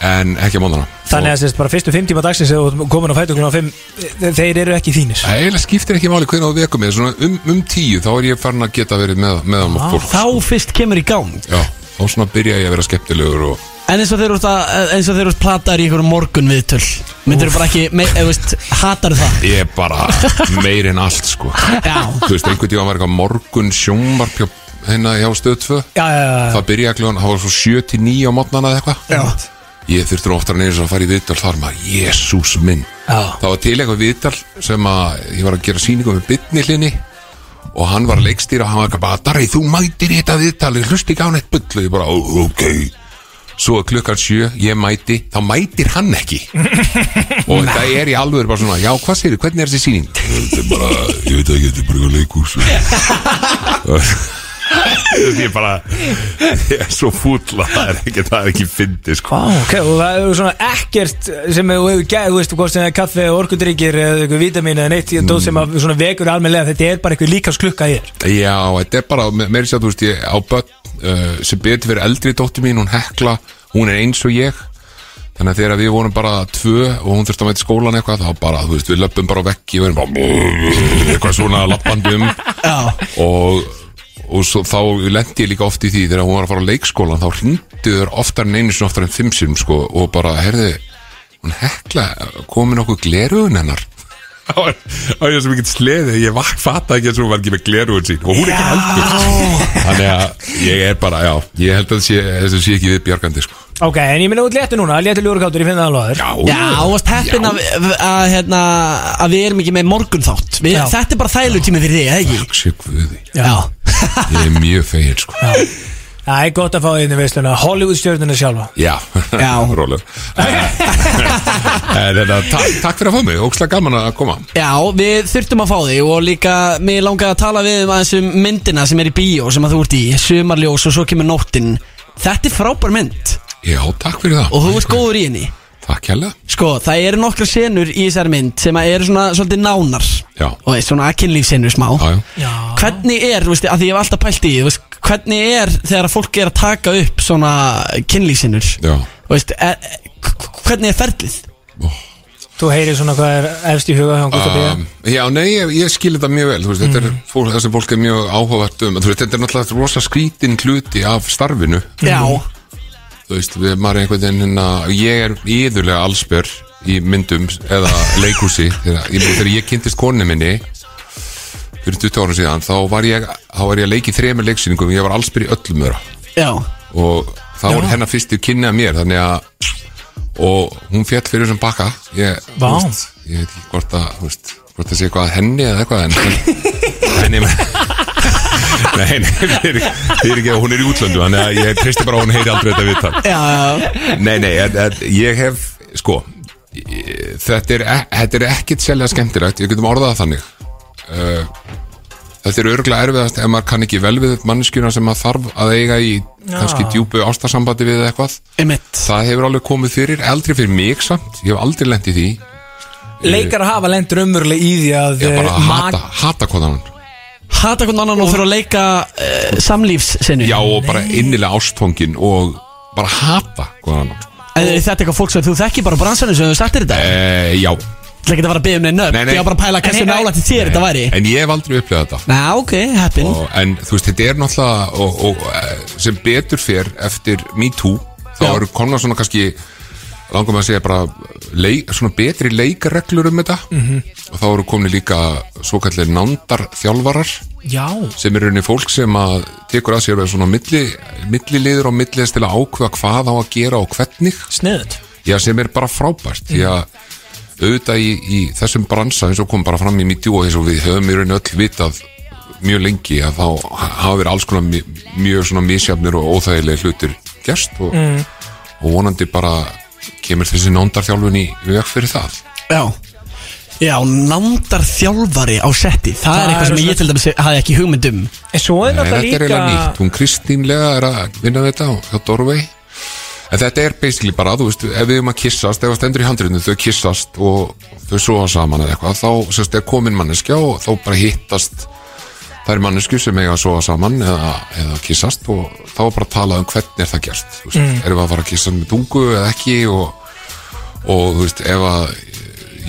en ekki á móndana Þannig að bara fyrstu fimm tíma dagsins þú ert komin á fætuglun á fimm þeir eru ekki þínir. Það eiginlega skiptir ekki máli hvernig á vekum svona um, um tíu þá er ég farin að geta verið með, meðan ah, fólk Þá fyrst kemur í gang. Já, þá svona byrja ég að vera skemmtilegur og En eins og þeir eru eins og þeir eru platar í einhverjum morgun viðtöl Myndir bara ekki, me, eða veist, hatar það? Ég er bara meir en allt sko. Já, Þú veist, einhvern tíma var eitthvað morgun sjónvarp hjá- hérna hjá stöð 2 Já, já, já, Það byrja kljóðan, það var svo 7-9 á mótnana eða eitthvað. Já, Ég þurftur oftar en eins að fara í viðtal þar maður, jésús minn. Já. Það var til eitthvað viðtal sem að ég var að gera sýningu með bytni hlinni og hann var að leikstýra og hann var ekki bara Darri, þú mætir í þetta viðtal, hlusti ekki á neitt bull. Og ég bara, "Ó, ok svo er klukkan sjö, ég mæti þá mætir hann ekki. Og það er í alveg bara svona já, hvað segir hvernig er þessi sýning? þetta er bara, ég veit ekki, þetta er bara leikús ég er bara ég er svo fúll að það er ekki það er ekki fyndi sko. Vá, ok, og það er svona ekkert sem þú hefur gæð, þú veist, hvort sem það er kaffe, orkudryggir eða eitthvað vítamin eða neitt mm. sem að svona vekur almennilega, þetta er bara eitthvað líkast klukka í þér Já, þetta er bara, meiri sér að þú veist ég á börn uh, sem betur fyrir eldri dóttir mín, hún hekla, hún er eins og ég. Þannig að þegar við vorum bara tvö og hún þurfti að mæta í skólan eitthvað þá bara, þú veist, við löpum bara og við erum bara eitthvað svona lappandum og, og svo, þá lendi ég líka oft í því þegar hún var að fara á leikskólan þá hringdu þur oftar en einu sinni oftar en fimm sinum sko og bara, herði hún hekla, komin okkur gleruðun hennar? Það var það var ég sem ekki sleði Ég vak fatta ekki að svo var ekki með gleruðun sín Og hún er ekki heldur. Þannig að ég er bara, já Ég held að þessu sé ekki við bjargandi sko. Ok, en ég minna út léttu núna, léttu ljúrukáttur, ég finna það alveg Já, og varst heppin að, að, hérna, að við erum ekki með morgun þátt við, Já. Þetta er bara þælu tími fyrir þig, eða ekki? Takk sé guði. Já, Ég er mjög fegir sko. Það er gott að fá þínu veisluna, Hollywood stjórnuna sjálfa. Já, Já. Rólegur En þetta, takk, takk fyrir að fá mig, ókslega gaman að koma. Já, við þurftum að fá þig og líka mér langaði að tala við um aðeins um myndina sem er í bíó sem að þú ert í, sumarljós og svo kemur nóttin. Þetta er frábær mynd Já, takk fyrir það. Og þú ert góður í henni. Takk hella. Sko, það eru nokkra senur í þessari mynd sem að eru svona svolítið nánar. Já. og veist, svona kynlífsenur smá. Já, já. Já, Hvernig er, þú veist, að því ég hef alltaf pælt í því, þú veist, hvernig er þegar að fólk er að taka upp svona kynlífsenur Já, veist, er, k- hvernig er ferlið? þú heyrir svona hvað er efst í huga hjá Gustaf um, já nei, ég, ég skil þetta mjög vel. Þú veist, Þetta er fólk, þessi fólk er mjög áhugavert um. Þú veist, Þetta er náttúrulega rosa skrítin hluti af starfinu. Já, Þú veist, við maður einhvern veginn hérna, Ég er íðurlega allsbjör í myndum eða leikhúsi. Þegar, þegar ég kynntist konni minni fyrir 20 árum síðan þá var ég, þá var ég að leiki þremur leiksýningum. Ég var allsbjör í öllum þeirra. Já, og það voru hennar fyrstu kynni að mér þannig að og hún fjall fyrir þessum bakka. Ég, veist, ég veit ekki hvort að hvort það sé eitthvað að henni eða eitthvað en, en ég nei, nei, fyrir, fyrir ekki að hún er í útlöndu þannig að ég tristi bara að hún heyri aldrei þetta viðtal. Já, nei, nei, en, en, ég hef sko ég- þetta er, e- þetta er ekkit sérlega skemmtilegt ég getum orðað það þannig. Uh, Þetta er örgulega erfiðast ef maður kann ekki vel við manneskjuna sem maður þarf að eiga í kannski djúpu ástarsambandi við eða eitthvað. Emitt Það hefur alveg komið fyrir, eldri fyrir mig samt Ég hef aldrei lent í því. Leikar að hafa lendur umverulega í því að Ég bara eh, hata, hata hann Hata hvern annan og þurfa að leika uh, samlífssenu Já og bara innilega ástfóngin og bara hata hvað hann Er þetta eitthvað fólk sem þú þekki bara bransanum sem þú sagtir þetta? e, Já, Það geta að fara að byggja um neinn nöfn? Nei, nei. Ég var bara að pæla hversu En- nálægt þér þetta væri. en ég hef aldrei upplegað þetta. Ná, ok, heppin og, En þú veist, þetta er náttúrulega og, og, eh, sem betur fyrr eftir Me Too þá Já. eru komna svona kannski langum að segja bara leik, svona betri leikareglur um þetta. -hmm. og þá eru komin líka svo kallir nándar þjálfarar Já, sem er rauninni fólk sem að tekur að sér svona milli, milliliður og milliðist til að ákveða hvað á að gera og hvernig. Já, sem er bara frábært. Því að auðvitað í, í þessum bransa eins og kom bara fram í MeToo og eins og við höfum í rauninni öll vitað mjög lengi að þá hafa verið alls konar mjög, mjög svona misjafnir og óþægilegi hlutir gerst og, og vonandi bara kemur þessi nándarþjálfun í veg fyrir það? Já. Já, nándar þjálfari á setti. Það, Það er eitthvað sem ég til dæmis hafði ekki hugmynd um. En svo er Nei, þetta er líka nýtt, hún Kristínlega er að vinna við þetta á- hjá Dorvey En þetta er basically bara, þú veist, ef við erum að kissast, ef það stendur í handrinu, þau kissast og þau sofa saman eða eitthvað, þá sérst, er komin manneskja og þá bara hittast er mannesku sem eiga að sofa saman eða, eða kissast og þá bara að tala um hvernig er það gert, veist, erum við að fara að kissa með tungu eða ekki og, og þú veist, ef að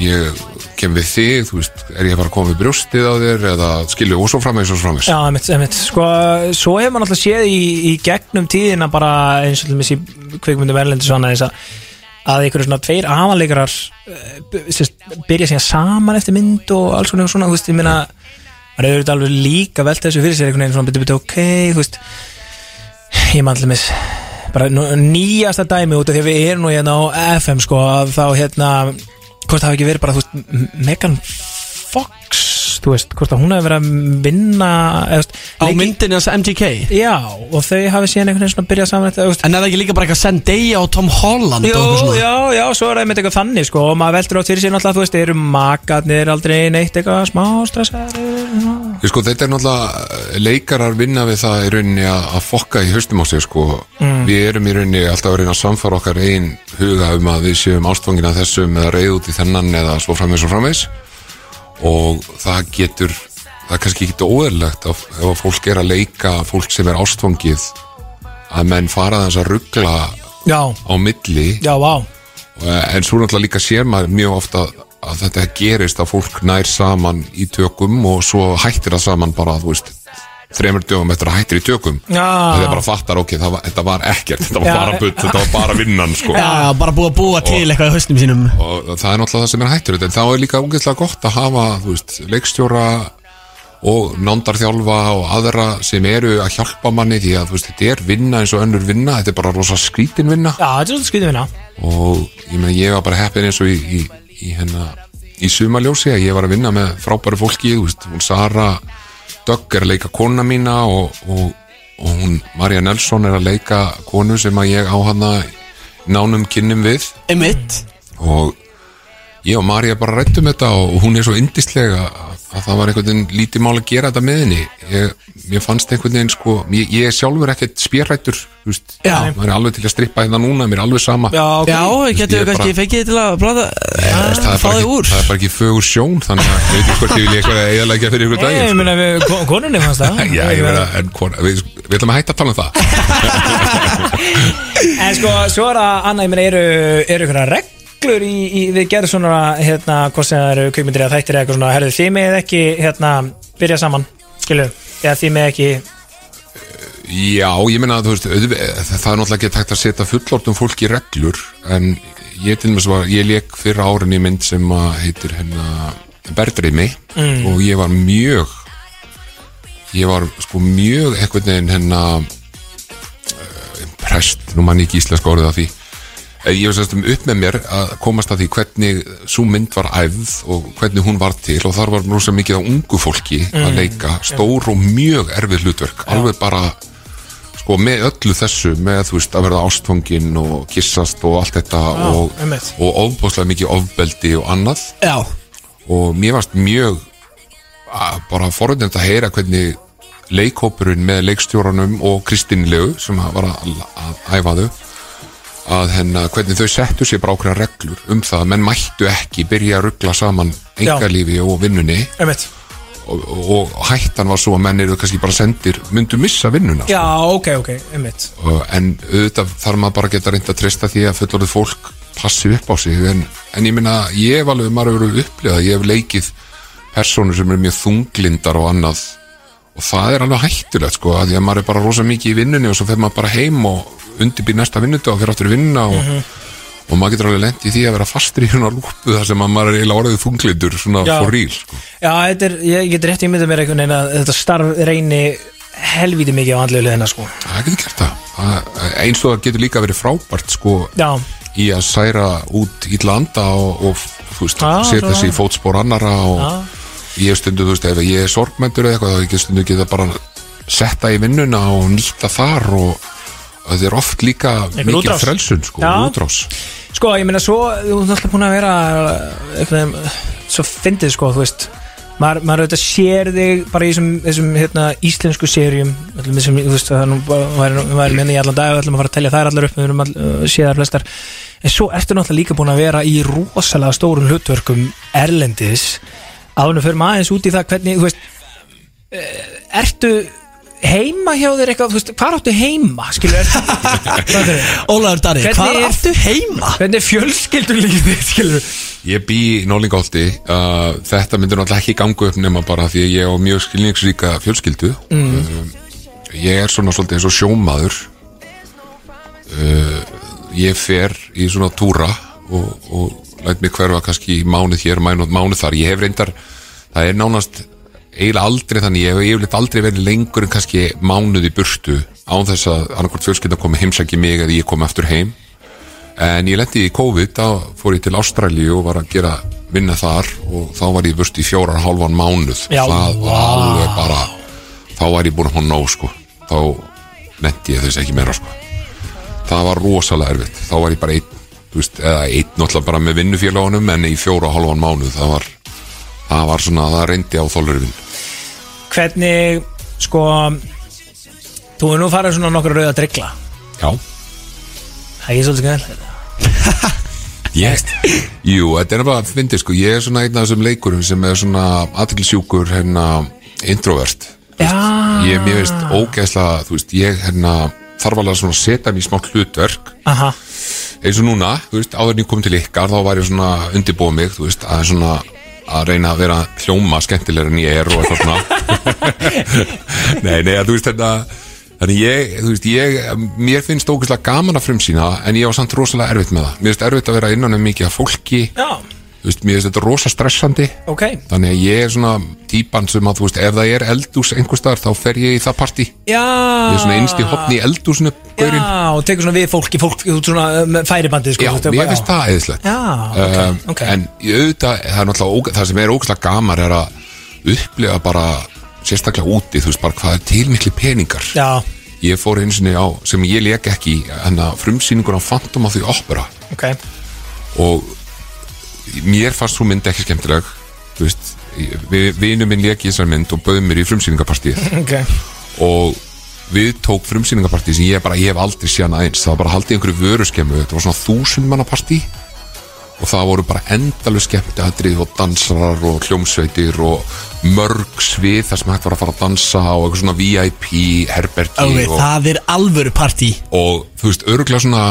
ég kem við þig, þú veist, er ég að fara að koma við brjóstið á þér eða skilju og svo framvegis og svo framvegis. Já, einmitt, einmitt, sko, svo hefur maður alltaf séð í, í gegnum tíðina bara eins og til dæmis í kvikmyndum erlendi svona þess að að einhverju svona tveir aðanleikarar sérst, byrja síðan saman eftir mynd og alls konar svona, þú veist, ég meina maður hefur þetta alveg líka velt þessu fyrir sér einhvern veginn svona, byrju, byrju, ok, þú veist ég maður allir mis bara nýjasta dæmi út af því að við erum nú hérna á FM, sko, að þá hérna hvort það hafi ekki verið bara, þú veist, Megan Fox þú veist, hvort að hún hefur verið að vinna veist, Á leiki- myndinni hans MGK Já, og þau hafi síðan einhvern veginn svona byrjað saman þetta, En er það ekki líka bara eitthvað Zendaya og Tom Holland Jú, og já, já, svo er það einmitt eitthvað þannig sko og maður veldur átt fyrir sér náttúrulega, þú veist, eru makarnir aldrei neitt eitthvað smá stressaður Ég sko, þetta er náttúrulega leikarar vinna við það í rauninni að, að fokka í haustum á sig sko. Við erum í rauninni alltaf að reyna að samfara okkar einn huga um að við séum ástfangin að þessum eða reyð út í þennan eða svo framvegs og framvegs og það getur það er kannski ekki óeðlegt ef ef fólk er að leika fólk sem er ástfangið að menn fara þess að ruggla á milli. Já, vá. En svo náttúrulega líka sér maður mjög ofta að þetta gerist að fólk nær saman í tökum og svo hættir það saman bara, þú veist þremur dögum eftir að hættir í tökum. Já. það er bara fattar, ok, var, þetta var ekkert þetta var Já, bara butt, þetta var bara vinnan sko. Já, já, bara búið að búa til eitthvað í haustum sínum. Og það er náttúrulega það sem er hættur en þá er líka ungeðslega gott að hafa veist, leikstjóra og nándarþjálfa og aðra sem eru að hjálpa manni því að veist, þetta er vinna eins og önnur vinna þetta er bara rosa skrítin vinna. Já, þetta er svolítið skriðið vinna. Og ég meina ég var bara heppin eins og í, í, í hérna í sumaljósi að ég var að vinna með frábæru fólki veist, hún Sara Dögg er að leika kona mína og, og, og hún Marja Nelson er að leika konu sem að ég á hana nánum kynnum við. Emmitt og ég og Marja bara rættum þetta og hún er svo indislega að, að það var einhvern veginn lítið mál að gera þetta með henni. Ég, mér fannst einhvern veginn sko ég, ég er sjálfur ekkert spjörrættur maður er alveg til að strippa hérna núna mér er alveg sama. Já, ok. Já, getur ég við kannski bara- fengið til að blada veist, það, er bara ekki, er bara ekki fögur sjón þannig að ég veit ekki hvort ég vil eitthvað eðalega fyrir ykkur Nei, daginn ég sko. meina við kon- konunni fannst það. Já, ég meina, en hvort, við, við ætlum að hætta að tala um það. En sko, svo er það, Reglur í, í, við gerum svona, hérna, hvort sem það eru kveikmyndir eða þættir eða eitthvað svona, herðu, þið með ekki, hérna, byrja saman, skilu, eða þið með ekki, Já, ég meina, þú veist, auðvitað, það er náttúrulega ekki tægt að setja fullortum fólki í reglur en ég til dæmis var, ég leik fyrir árin í mynd sem að heitir hérna Berdreimi Mm. og ég var mjög ég var sko mjög einhvern veginn hérna uh, prest, nú mann ekki íslenska orðið af því Eh, ég var sérst upp með mér að komast að því hvernig svo mynd var æfð og hvernig hún var til og þar var rosa mikið á ungu fólki Mm. að leika stór og mjög erfið hlutverk alveg bara sko með öllu þessu með þú veist að verða ástfangin og kissast og allt þetta og, einmitt. og ofbúslega mikið ofbeldi og annað Já, og mér varst mjög að, bara forundin að heyra hvernig leikhópurinn með leikstjóranum og Kristínlegu sem að var að æfa þau að hennar, hvernig þau settu sér ákveðna reglur um það að menn mættu ekki byrja að ruggla saman engalífi og vinnunni. Og, og, og hættan var svo að menn eru kannski bara sendir myndu missa vinnuna Já, ok, ok, einmitt. en auðvitað þarf maður bara geta reynd að treysta því að fullorðið fólk passi upp á sig. En, en ég minna, ég hef alveg maður hefur upplifað, ég hef leikið personur sem eru mjög þunglindar og annað. Og það er alveg hættulegt sko, að því að maður er bara rosa mikið í vinnunni og svo fer maður bara heim og undirbýr næsta vinnutu og fer aftur í vinna og, og maður getur alveg lent í því að vera fastur í hérna lúpu þar sem að maður er eiginlega orðið þunglindur svona Já. for real sko. Já, er, ég get rétt í myndið mér einhvern veginn að þetta starf reyni helvíti mikið á andlegu liðina, sko. það getur gert það, eins og það getur líka verið frábært sko Já, í að særa út illa anda og, og setja svona. sig í fótspor annara og Já. ég stundu, þú veist, ef ég er sorgmæntur eða eitthvað, þá ég stundu geta bara setta í vinnuna og nýtta þar og það er oft líka Einhver mikið útrás. frelsun, sko, Já. útrás Sko, ég meina svo, þú ert alltaf búin að vera eitthvað, svo fyndið sko, þú veist maður, maður auðvitað sér þig bara í þessum, þessum hérna, íslensku serjum öllum þessum, þú veist, það er nú bara- væri nú- væri minni í allan dag, við ætlum að fara að telja þær allar upp við erum all, uh, séðar flestar en svo ertu náttúrulega líka búin að vera í rosalega stórum hlutverkum erlendis ánum fyrir maður aðeins út í það hvernig, þú veist eh, ertu heima hjá þér eitthvað, þú veist, hvað áttu heima skilur, ertu Ólaður Dari, Hvernig hvað er- ertu heima? Hvernig er fjölskyldur lífið, skilur? Ég bý í Nólingolti uh, þetta myndir náttúrulega ekki gangu upp nema bara því að ég á mjög skilningsríka fjölskyldu. Mm. ég er svona svolítið eins og sjómaður. Uh, ég fer í svona túra og, og læt mig hverfa kannski í mánuð hér mánuð þar, ég hef reyndar það er nánast eiginlega aldrei þannig, ég hef yfirleitt aldrei verið lengur en kannski mánuð í burtu án þess að annarkvort fjölskylda komi heimsæki mig eða ég komi aftur heim. En ég lendi í COVID, þá fór ég til Ástralíu og var að gera vinna þar og þá var ég vörst í fjórar og hálfan mánuð. Já, það var vá. alveg bara þá var ég búin að hóna nóg sko. Þá lendi ég þess ekki meira sko. Það var rosalega erfitt. Þá var ég bara einn, þú veist, eða einn náttúrulega bara með vinnufélagunum en í fjóra og hálfan mánuð það var, það var svona, það reyndi á þólurvinn Hvernig, sko Þú er nú farið svona nokkur rauða drigla Já, Það er svolítið skæðan Ég, jú, þetta er bara að fyndi sko, ég er svona einn af þessum leikurum sem er svona aðtilsjúkur hérna introvert. Já. ég, mér veist ógeðslega, þú veist, ég hérna þarf alveg að setja mér í smá hlutverk. Aha, eins og núna, þú veist, áður en ég kom til ykkar þá var ég svona undirbúið mig, þú veist, að svona að reyna að vera hljóma skemmtilegur en ég er og eitthvað svona. Nei, nei, að þú veist þetta Þannig ég, þú veist, ég, mér finnst ógeðslega gaman að frumsýna en ég var samt rosalega erfitt með það. Mér finnst erfitt að vera innan um mikið af fólki, já, þú veist, mér finnst þetta rosa stressandi. ok Þannig að ég er svona típan sem að, þú veist, ef það er eldús einhver staðar, þá fer ég í það partí. Já Ég er svona einst í hotni í eldúsinu, gaurinn. Já, og tekur svona við fólki, fólk út svona um, færibandið sko, Já, veist, mér finnst það eðislegt. Já, ok, Um, ok. En í auðvitað, það er það sem er ógæslega gamar er að upplifa bara, sérstaklega úti, þú veist, bara hvað er til mikli peningar. Já, Ég fór einu sinni á, sem ég leik ekki, en að frumsýningur á Phantom of the Opera. ok og mér fannst svo mynd ekki skemmtileg þú veist, við, vinur minn í þessar mynd og bauð mér í frumsýningapartíð Ok, og við tók frumsýningapartíð sem ég bara, ég hef aldrei séð hana eins. Það var bara haldið einhverju vöruskemmu þetta var svona þúsund manna partí. Og það voru bara endalur skemmti aðrið og dansarar og hljómsveitir og mörg svið þar sem hægt var að fara að dansa og eitthvað svona VIP herbergi Ok, og, það er alvöru partí. Og þú veist, örgulega svona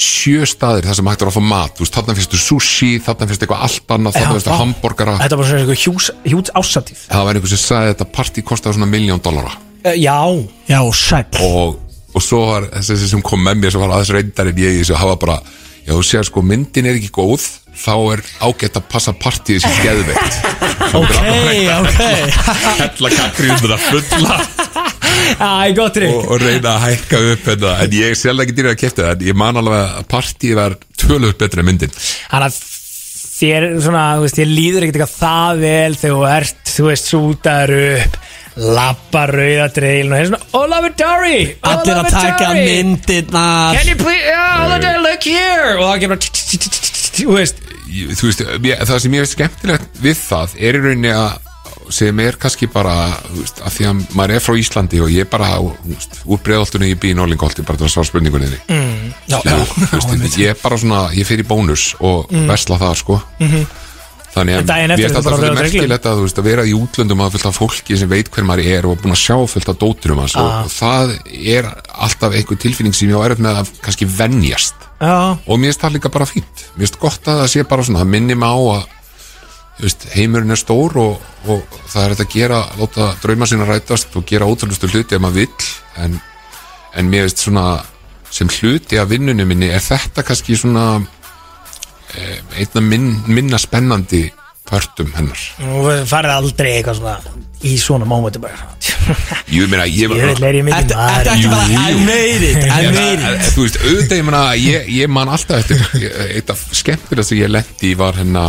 sjö staðir þar sem hægt var að fá mat. Þú veist, þarna finnst þú sushi, þarna finnst eitthvað allt annað þarna finnst þú vá. hambúrgara Þetta var svona eitthvað hjús, hjúts ásatíð það var einhver sem sagði að þetta partí kostaði svona miljón dollara. Uh, Já, Já, sæll. Og, og svo var þessi sem kom með mér sem var aðeins reyndar en ég í þessu hafa bara já þú sér sko myndin er ekki góð þá er ágætt að passa partíð sem geðveikt. Ok, ok. Hella kakriðum það fulla Æ, gott trikk og, og reyna að hækka upp hérna. en ég er sjálf ekki dýrið að kæfta það. En ég man alveg að partíð var tölur betra en myndin. Þannig að þér, svona, þú veist, líður ekkert eitthvað það vel þegar þú ert, þú veist, sútaður upp lappa rauðadreilin og hérna svona Ólafur Dari Allir að taka myndirnar. Can you please, yeah, Ólafur Dari, look here. Og það kemur þú veist. Veist, það sem ég er skemmtilegt við það er í rauninni að sem er kannski bara veist, að því að maður er frá Íslandi og ég bara þú veist, úr breiðoltunni ég bý í Norlingolti bara til að svara spurningunni. Mm, Já, ég er bara svona, ég fer í bónus og versla það sko. Þannig En að daginn mér eftir er bara alltaf fyrir merkilegt að, veist, að vera í útlöndum að fylgta fólki sem veit hver maður er og er búin að sjá fylgta dóturum hans Ah. og það er alltaf einhver tilfinning sem ég á erfitt með að kannski venjast. Já, og mér finnst það líka bara fínt. Mér finnst gott að það sé bara svona það minni mig á að veist, heimurinn er stór og, og það er þetta að gera láta drauma sína rætast og gera ótrúlustu hluti ef maður vill en, en mér finnst svona sem hluti af vinnunni minni er þetta kannski svona eh, einna minn, minna spennandi pörtum hennar? Þú farið aldrei eitthvað svona í svona mómenti bara. Ég meina, ég myndin ertu ekki bara I jú. made it, I Já, made það- it. Þú veist, auðvitað, ég meina, ég, ég man alltaf eftir Eitt af skemmtilega sem ég lendi var hérna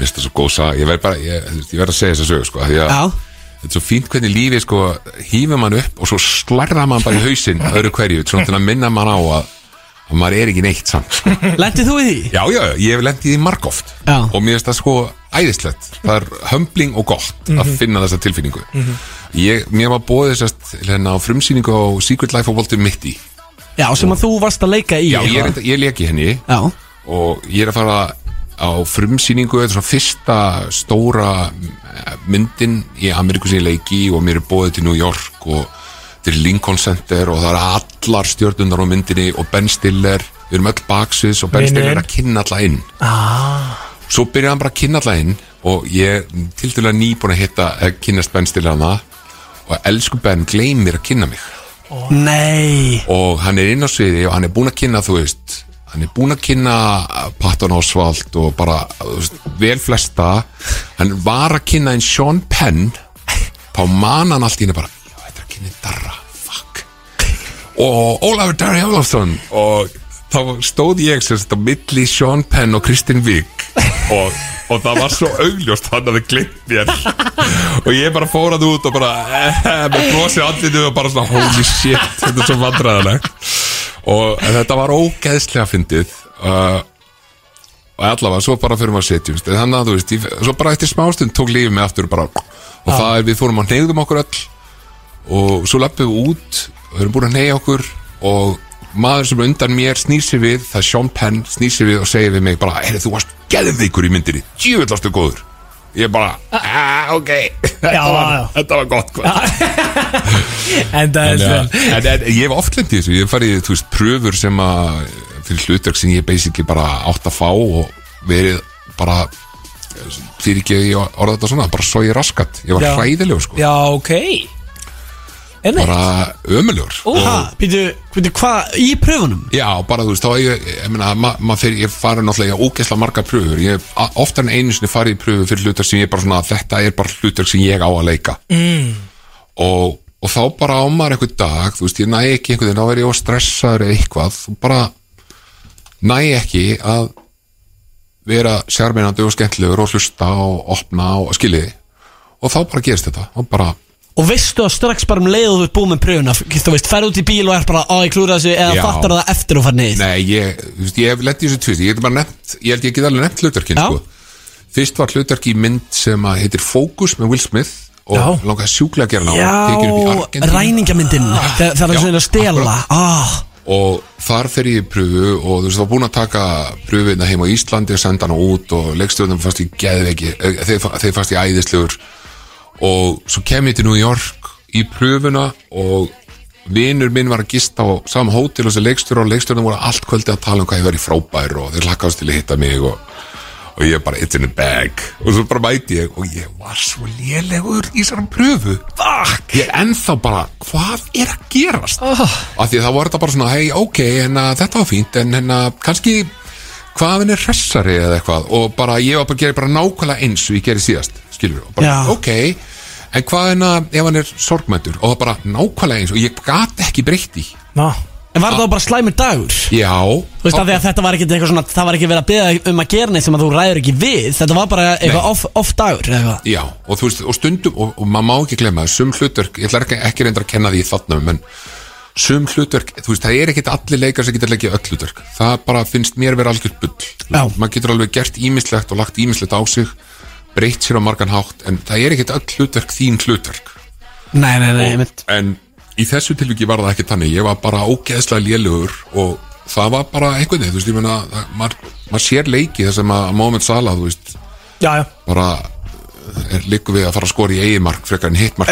Finnst það svo góð sag Ég verð bara, ég, veist, ég verð að segja þess að sögu sko, því að Þetta er svo fínt hvernig lífið sko Hýfur mann upp og svo slarra mann bara í hausinn Öðru hverju, svona til að minna mann á að að maður er ekki neitt samt sko. lendið þú í því? Já, já, ég hef lendið í því margóft. Og mér finnst það sko æðislegt. Það er hömbling og gott að finna þessa tilfinningu. Ég, Mér var bóðið sérst hérna á frumsýningu á Secret Life of Walter Mitty. Já, sem að þú varst að leika í Já, ég, er, ég leki henni. Já, og ég er að fara á frumsýningu, þetta er svona fyrsta stóra eh, myndin í ég leiki og mér er bóðið til New York og er Lincoln Center og það er allar stjórnundar á myndinni og Ben Stiller, við erum öll baksins og Ben Vinurinn. Stiller er að kynna alla inn ah. svo byrjaði hann bara að kynna alla inn og ég er til dæla nýbúin að hitta að kynnast Ben Stiller hana og elsku Ben gleymir að kynna mig nei og hann er inn á sviði og hann er búinn að kynna þú veist hann er búinn að kynna Patton Oswald og bara veist, vel flesta. Hann var að kynna einn Sean Penn. Þá man hann allt í henni bara já, þetta er að kynna Darra, fuck. Og Ólafur Darri Ólafsson. Og þá stóð ég sagt á milli Sean Penn og Kristin Wiig og, og það var svo augljóst hann að þið glimt mér. Og ég bara fórað út og bara eh, með brosi andlinu og bara svona holy shit, þetta er svo vandræðilegt og þetta var ógeðslega fyndið uh, og allavega, svo bara fyrir maður að setjumst þannig að þú veist, ég, svo bara eftir smástund tók lífið mig aftur bara, og það er við fórum að neyðum okkur öll og svo lappum við út og við erum búin að neyja okkur og maður sem er undan mér snýr sér við það er Sean Penn, snýr sér við og segir við mig bara, heyrðu þú varst geðveikur í myndinni djúvillastu góður ég bara, ah, ok. Þetta, Já, var, já. þetta var gott En það er en, vel. en, en ég hef oft lendið þessu, ég hef farið þú veist, pröfur sem að fyrir hlutverk sem ég basically bara átt að fá og verið bara fyrir ekki orða þetta svona bara svo ég raskat, ég var Já. hræðilegur sko. Já, ok bara ömulegur hvað, í pröfunum? Já, bara þú veist, þá ég, ég meina, ma ma fer, ég fari náttúrulega í ógeðslega margar pröfur. Ég hef oftar en einu sinni farið í pröfu fyrir hlutar sem ég bara svona, þetta er bara hlutar sem ég á að leika. Mm. og, og þá bara á maður einhvern dag, þú veist, ég næ ekki einhvern veginn, þá er ég á stressaður eða eitthvað. Bara næ ekki að vera sjármeinandi og skemmtilegur og hlusta og opna og skiljiði og þá bara gerist þetta. Og bara Og veistu að strax bara um leið og þú ert búið með pröfuna Þú veist, ferð út í bíl og er bara, á ég klúra þessu Eða Já. fattar það eftir og fara niður Nei, ég, þú veist, ég hef lett í þessu tvist Ég get bara nefnt, ég held ég get alveg nefnt hlutverkin Já. sko. Fyrst var hlutverk í mynd sem að heitir Focus með Will Smith og Já. langaði sjúklega að gera hana og tekin upp í Já, Argentínu. ræningamyndin Þegar það er Já, svona að stela ah. og þar fer ég í pröfu og þú veist, þá búin að taka pröfuna heim á Íslandi og senda hana út og leikstjóðum fannst ég geðveiki eh, þeir, þeir fannst ég æðislegur og svo kem ég til New York í pröfuna og vinur minn var að gista á sama hótel og þessi leikstjóra og leikstjóðum voru allt kvöldi að tala um hvað ég verið frábær og þeir lakkaðast til að hitta mig og og ég bara, it's in a bag og svo bara mæti ég og ég var svo lélegur í þessari pröfu Fuck. ég ennþá bara, hvað er að gerast oh. af því að það var þetta bara svona hei, ok, en uh, þetta var fínt en hérna, kannski hvað hann er hressari eða eitthvað og bara, ég var bara að gera bara nákvæmlega eins og ég gerði síðast, skilur og bara, Já. ok, en hvað hérna ef hann er sorgmættur og það bara nákvæmlega eins og ég gat ekki breytt í Ná. En var það bara slæmur dagur? já, Þú veist, af því að þetta var ekki eitthvað svona Það var ekki verið að beða um að gera neitt sem að þú ræður ekki við. Þetta var bara eitthvað off, off dagur eða eitthvað. Já, og þú veist, og stundum og, og maður má ekki glemma, að sum hlutverk ég ætla ekki, ekki reyndar að kenna því þarna en sum hlutverk, þú veist, það er ekkit allir leikar sem getur leikið öll hlutverk. Það bara finnst mér vera algjört bull maður getur alveg gert ímislegt og lagt ímislegt á sig breytt sér á margan hátt en það er ekkit öll hlutverk þín hlutverk. Nei, nei, nei, einmitt. en í þessu tilviki var það ekki þannig. Ég var bara ógeðslega lélugur og það var bara einhvern veginn, þú veist, ég meina það- maður, maður sér leiki þess að maður moment sala, þú veist, Já, já. bara er líku við að fara að skora í eiginmark frekar en hittmark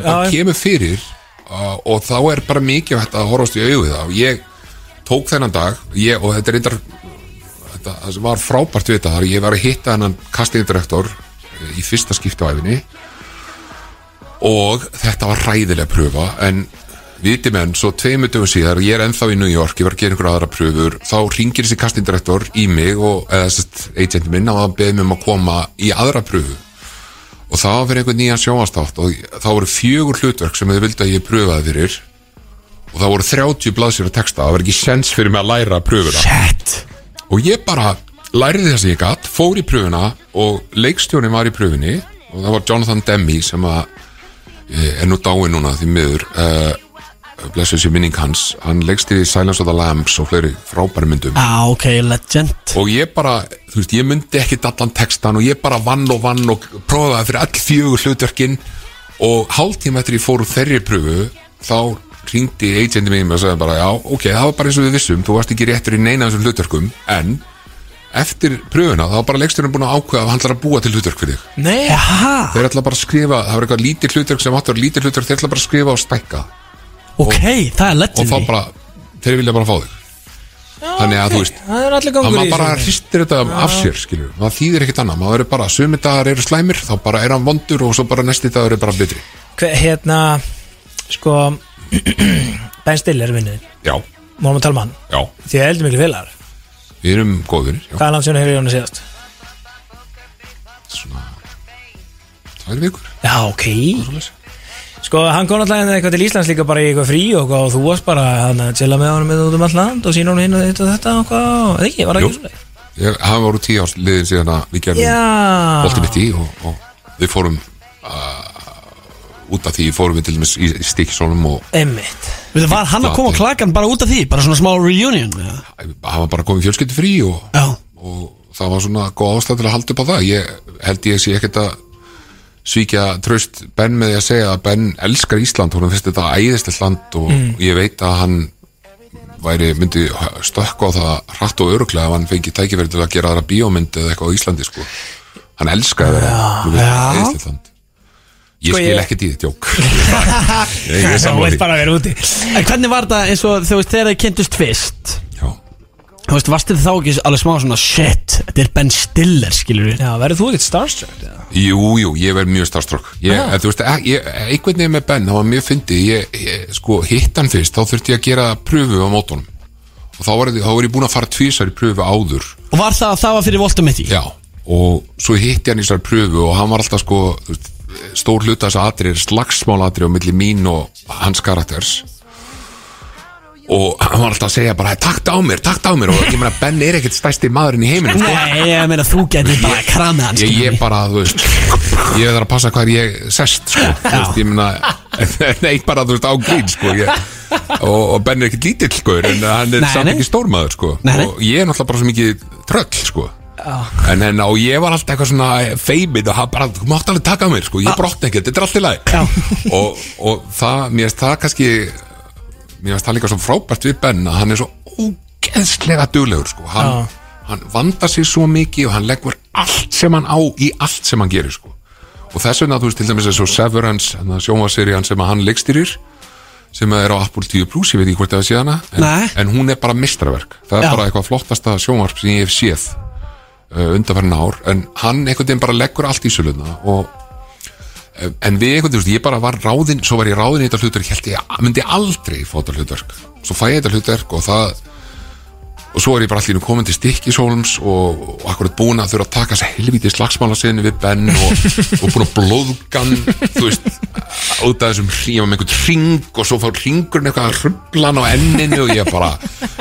það kemur fyrir og þá er bara mikið að horfast í við það. Og ég tók þennan dag ég, og þetta er reyndar þetta, það var frábært við þetta þar ég var að hitta hennan castingdirektor eh, í fyrsta skipti á æfinni og þetta var ræðilega pröfa en viti menn, svo tveimur dögum síðar ég er ennþá í New York, ég var að gera einhverja aðra pröfur þá ringir þessi castingdirektor í mig og, eða sest, agent minn og það beði mig um að koma í aðra pröfu og það var fyrir einhvern nýjan sjónvastátt og það voru fjögur hlutverk sem þið vildi að ég pröfaði fyrir. Og það voru 30 blaðsir að texta. Það var ekki sens fyrir mig að læra pröfuna. Shit. Og ég bara læriði það sem ég gatt, fór í pröfuna og leikstjónin var í pröfunni. Og það var Jonathan Demme sem að eh, er nú dáin núna því miður. Uh, blessuð sér minning hans. Hann leikstýri Silence of the Lambs og fleiri frábæri myndum. Á, ok, legend. Og ég bara, þú veist, ég myndi ekki allan textan og ég bara vann og vann og prófaði fyrir all fjögur hlutverkin. Og hálftíma eftir ég fór þeirri pröfu þá ringdi agenti mig og sagði bara, já, ok, það var bara eins og við vissum. Þú varst ekki réttur í neina þessum hlutverkum. En eftir pröfuna þá var bara leiksturinn búin að ákveða að hann ætlar að búa til hlutverk fyrir þig. Þeir ætla bara að skrifa, það var eitthvað lítið hlutverk sem áttur lítið hlutverk, þeir ætla bara að skrifa og stækka ok, það er og legend þá bara, þeir vilja bara fá þig. Þannig að þú veist það er allir að gangur í maður bara þessu. hristir þetta af sér skilur, maður þýðir ekkert annað. Maður er bara, sumi dagar eru slæmir þá bara er hann vondur og svo bara næsti dagur er bara betri. Hver- Hérna, sko Ben Stiller vinnuðin já, Málum að tala um já, Því að heldur miklu félagar. Við erum góðir já, Hvað er langt sem hefur ég hann síðast? svona tvær vikur. Já, ok. Svoleiðis. Sko, hann kom alltaf hérna eitthvað til Íslands líka bara í eitthvað frí og, og þú varst bara hann að chilla með honum út um all land og sína honum hinn og þetta og þetta og hvað, eða ekki, var það Jú. ekki svona? Ég hafa voru tíu árs liðin síðan að við gerðum Já. bolti mitt í og, og við fórum uh, út af því fórum við til dæmis í, í stikkisólum og Einmitt. Veitu, Var hann að koma á klakan bara út af því? Bara svona smá reunion? eða? hann var bara komið fjölskyldu frí og, og það var svona góð ástæð til að halda upp á það ég held ég sé ekkert að svíkja tröst Ben með því að segja að Ben elskar Ísland, hún finnst þetta æðislegt land og ég veit að hann væri, myndi stökka á það hratt og öruglega ef hann fengi tækifæri til að gera aðra bíómynd eða eitthvað á Íslandi sko. hann elskaði það. Æðislegt land. Ég Sko, skil ég- ekkert í þetta jók. Ég er En hvernig var það eins og þegar þið kynntust fyrst. Þú veist, varst þið þá ekki alveg smá svona Shit, þetta er Ben Stiller, skilur við Já, verður þú ekkert starstruck? eða? Jú, jú, ég verð mjög starstruck ég, Já. þú veist, ég, ég, einhvern veginn með Ben það var mjög fyndið, ég, ég, sko, hitt hann fyrst þá þurfti ég að gera pröfu á mótunum og þá var, ég- þá var ég búin að fara tvísar í pröfu áður Og var það, það var fyrir Voltumitti? Já, og svo hitti hann í þessar pröfu og hann var alltaf sko þú veist, stór hluta þess aðri er slagsmálatri á milli mín og hans karakters og hann var alltaf að segja bara takt á mér, takt á mér. Og ég meina Ben er ekkert stærsti maðurinn í heiminum sko. Nei, ég meina þú getur bara kramið hans ég, ég bara, þú veist ég þarf að passa hvað ég sest sko, þú veist, ég meina nei, bara, þú veist, á grín, sko. Ég, og, og Ben er ekkert lítill, sko en hann er Nei, samt nei. ekki stórmaður, sko. Nei, nei. og ég er náttúrulega bara svo mikið tröll, sko. En, en og ég var alltaf eitthvað svona feimið og hann bara, þú mátt alveg taka á mér, sko. Ég brotna ekkert, þetta er allt í lagi. Og, og það, mér finnst það kannski mér finnst það líka svo frábært við Ben að hann er svo ógeðslega duglegur, sko. Hann, hann vandar sig svo mikið og hann leggur allt sem hann á í allt sem hann gerir, sko. Og þess vegna, þú veist, til dæmis eins og Severance sjónvaserían sem að hann leikstýrir sem er á Apple TV Plus, ég veit ekki hvort það sé hana en, en hún er bara mistraverk það er Já. bara eitthvað flottasta sjónvarp sem ég hef séð uh, undanferðin ár en hann einhvern veginn bara leggur allt í söluna og en við einhvern veginn, ég bara var ráðinn svo var ég ráðinn í þetta hlutverk, held ég myndi aldrei fá þetta hlutverk, svo fæ ég þetta hlutverk og það og svo er ég bara allir komin til stikkisólums og, og akkurat búin að þurfa að taka þess helvítið slagsmála sinni við Ben og, og búin að blóðgan þú veist, út af þessum hring með einhvern hring og svo fór hringurinn eitthvað að hrublan á enninu og ég bara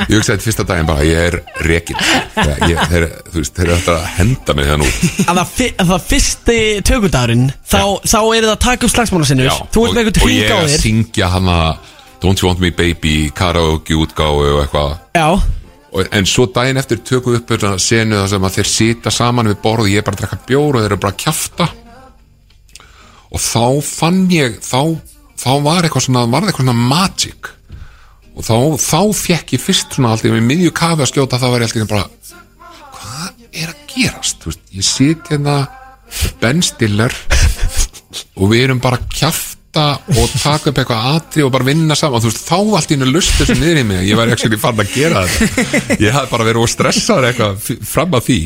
ég hugsaði fyrsta daginn bara, ég er rekin þeir, eru þetta að henda mig það nú Að það, að það fyrsti tökudagurinn þá, þá er það að taka upp slagsmála sinni Þú ert með einhvern og hring ég á að þér. syngja hana Don't You Want Me Baby, karaoke útgáfu og eitthvað. Og, en svo daginn eftir tökum við upp þetta senu þar sem að þeir sita saman við borð og ég er bara að drekka bjór og þeir eru bara að kjafta. Og þá fann ég þá, þá var eitthvað svona var eitthvað svona magic. Og þá, þá fekk ég fyrst svona alltaf með miðju kafi að skjóta þá var ég alltaf bara hvað er að gerast? Veist, ég sit hérna Ben Stiller og við erum bara að kjafta og taka upp eitthvað atri og bara vinna saman. Og þú veist, þá allt í hennu lust þessu niður í mig. Ég var ekki fann að gera þetta. Ég hafði bara verið og stressaður eitthvað fram að því.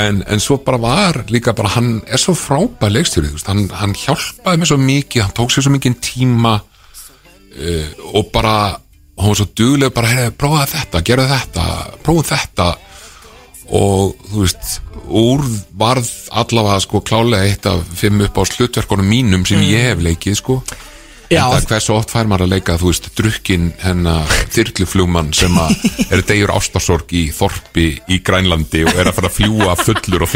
En, en svo bara var líka bara hann er svo frábæð leikstjóri hann, hann hjálpaði mér svo mikið hann tók sér svo mikið tíma uh, og bara hann var svo dugleg bara, heyrðu, prófaði þetta, gerðu þetta prófaði þetta. Og þú veist úr varð allavega sko klálega eitt af fimm upp á slutverkunum mínum sem ég hef leikið sko. Já. en það hversu oft fær maður að leika þú veist drukkin hennar þyrluflugmann sem er degur ástarsorg í Þorpi í Grænlandi og er að fara að fljúa fullur og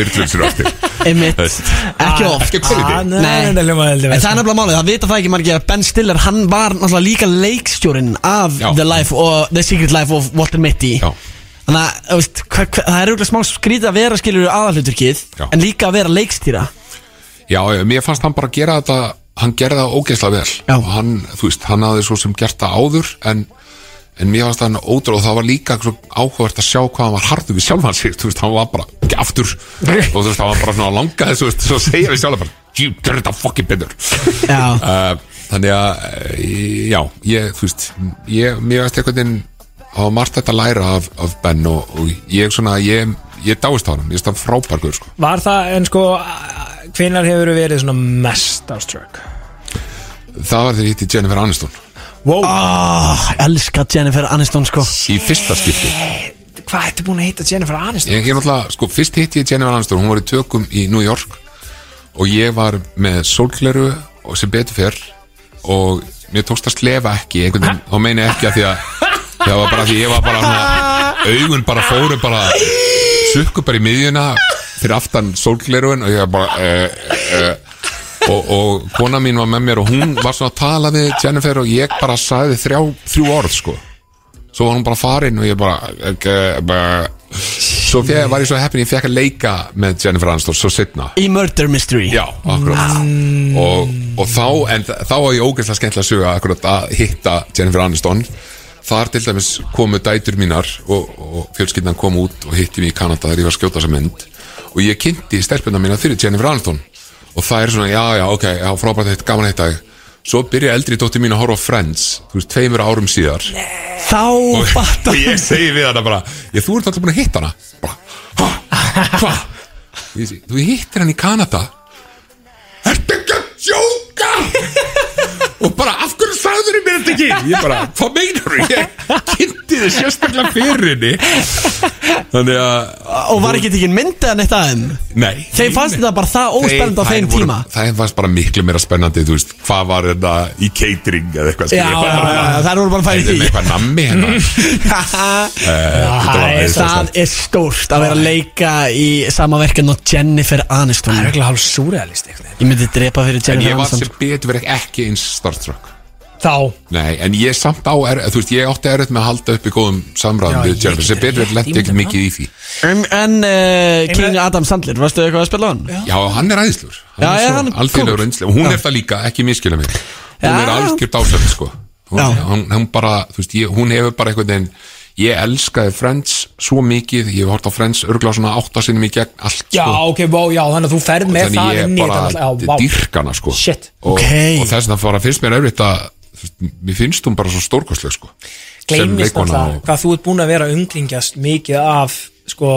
veist. ekki oft. En það er nefnilega málið, það vita það ekki margir að Ben Stiller, hann var náttúrulega líka leikstjórin af. The Life The Secret Life of Walter Mitty. Já. Þannig að, þú veist, hva, hva, það er auðvitað smá skrítið að vera skilur aðalhuturkið Já. En líka að vera leikstýra. Já, mér fannst hann bara gera þetta hann gerði það ógeðslega vel. Já. og hann, þú veist, hann hafði svo sem gert það áður en, en mér fannst hann ótrúð og það var líka svo áhugavert að sjá hvað hann var harður við sjálfan sig þú veist, hann var bara ekki aftur. Og þú veist, hann var bara svona langaði svo, svo að segja við sjálfan bara, you did þetta fucking better Já, uh, þannig að uh, já, ég, þú veist ég, mér veist einhvern veginn hafa margt þetta að læra af, af Ben og, og ég svona, ég, ég dáist á hann ég veist hann frábærgur, sko. Var það, en sko Hvenær hefur verið svona mest starstruck? það var þegar ég hitti Jennifer Aniston. Wow, oh, elska Jennifer Aniston sko. Í fyrsta skipti. Hvað ertu búin að heita Jennifer Aniston? Ég er náttúrulega, sko, fyrst hitti ég Jennifer Aniston. Hún var í tökum í New York. Og ég var með sólgleru og sem betur fyrr og mér tókst að slefa ekki einhvern veginn, og meina ekki að því að það var bara því ég var bara svona, augun bara fóru bara sukku bara í miðjuna fyrir aftan sólgleruin og ég var bara uh, uh, og, og kona mín var með mér og hún var svona að tala við Jennifer og ég bara sagði þrjá, þrjú orð sko. Svo var hún bara farin og ég bara, okay, bara svo fjeg, var ég svo heppin ég fekk að leika með Jennifer Aniston svo setna Í Murder Mystery. Já, akkurat. Og, og þá, en þ- þá var ég ógeðslega skemmtilega að suga akkurat að hitta Jennifer Aniston þar til dæmis komu dætur mínar og, og fjölskyldan kom út og hitti mig í Kanada þegar ég var að skjóta þessa mynd. Og ég kynnti stelpuna mína fyrir Jennifer Aniston. Og það er svona, já, já, ok, já, frábært þetta, gaman þig. Svo byrja eldri dóttir mín að horfa á Friends þú veist, tveimur árum síðar. Þá og, fattar og ég segi við hana bara ég, þú ert alltaf búin að hitta hana. Bara, "Ha? hvað? Ég segi, þú hittir hann í Kanada? Ertu ekki að sjóka og bara af hverju sagður mér þetta ekki? Ég bara, hvað meinar þú? Ég kynnti þið sérstaklega fyrir henni. Þannig að Og var ekki tekinn myndið en eitt aðeim nei. Þeim fannst þetta bara það óspennandi á Þeir- þeim tíma. það fannst bara miklu meira spennandi þú veist, hvað var þetta í catering eða eitthvað Já, já, já, já, þær voru bara að færa í eitthvað nammi hérna. Eh, Það er stórt að vera að leika í sama verkefn og Jennifer Aniston. Það er ekki hálf súrealist Ég myndi drepa fyrir En Jennifer ég var Aniston starstruck. Þá. Nei, en ég samt á, er, þú veist, ég átti erfitt með að halda upp í góðum samræðum Já, við ég Jennifer get sem betur rétt verið lendi ekki ímyndað mikið í því. En, en uh, King Adam Sandler, varstu eitthvað að spila á hann? Já, hann er æðislur. Já, já, hann er Alþjóðlegur einslega, og hún er það líka, ekki miskila mig. Hún Já. er algjör dásöld, sko. Hún, Já. hún, hún bara, þú veist, ég, hún hefur bara einhvern veginn Ég elskaði Friends svo mikið Ég hef hort á Friends örgla svona áttasinnum í gegn allt, Já, sko ok, vá, já, þannig að þú ferð með Þannig það ég inn í bara þetta vá. dyrkana, sko Shit. Og, Ok. og þess að það fara, finnst mér erfitt að Mér finnst hún bara svo stórkostleg, sko Gleimist alltaf og- hvað þú ert búin að vera umkringjast mikið af, sko,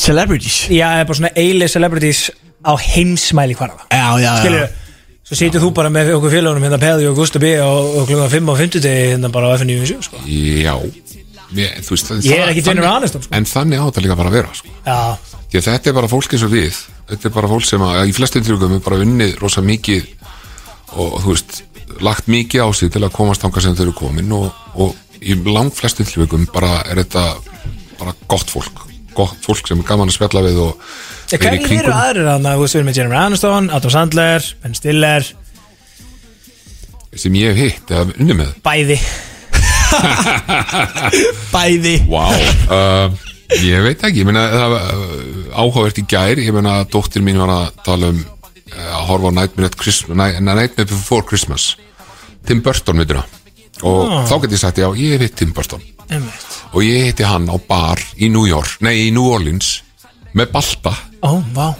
Celebrities já, bara svona eili celebrities á heimsmæli hvarfa Já, já, já Skilur Svo sitjum þú bara með okkur félagunum hérna Peði og Gusti B og, og klukkan 5 á 50 hérna bara á FNU sko. Já Þú veist, Ég er ekki þannig- Aniston, sko. En þannig á þetta líka bara að vera sko. Að þetta er bara fólk eins og við. Þetta er bara fólk sem að, í flestum tilvægum er bara unnið rosa mikið og þú veist, lagt mikið á sig til að komast þangað sem þau eru komin og, og í lang flestum tilvægum bara er þetta bara gott fólk. Gott fólk sem er gaman að spjalla við og Ég, vera í kringum. eru aðrir þannig að þú veist við erum með Jennifer Aniston, Adam Sandler, Ben Stiller. Sem ég hef hitt eða unnið með. Bæði Bæði. Vá uh, Ég veit ekki, ég meina það var uh, áhugavert í gær, ég meina að dóttir mín var að tala um uh, að horfa á Nightmare, Nightmare Before Christmas. Tim Burton myndina og þá get ég sagt já, ég hef hitt Tim Burton. Einmitt. og ég hitti hann á bar í New York, nei í New Orleans með balta. Ó, vá.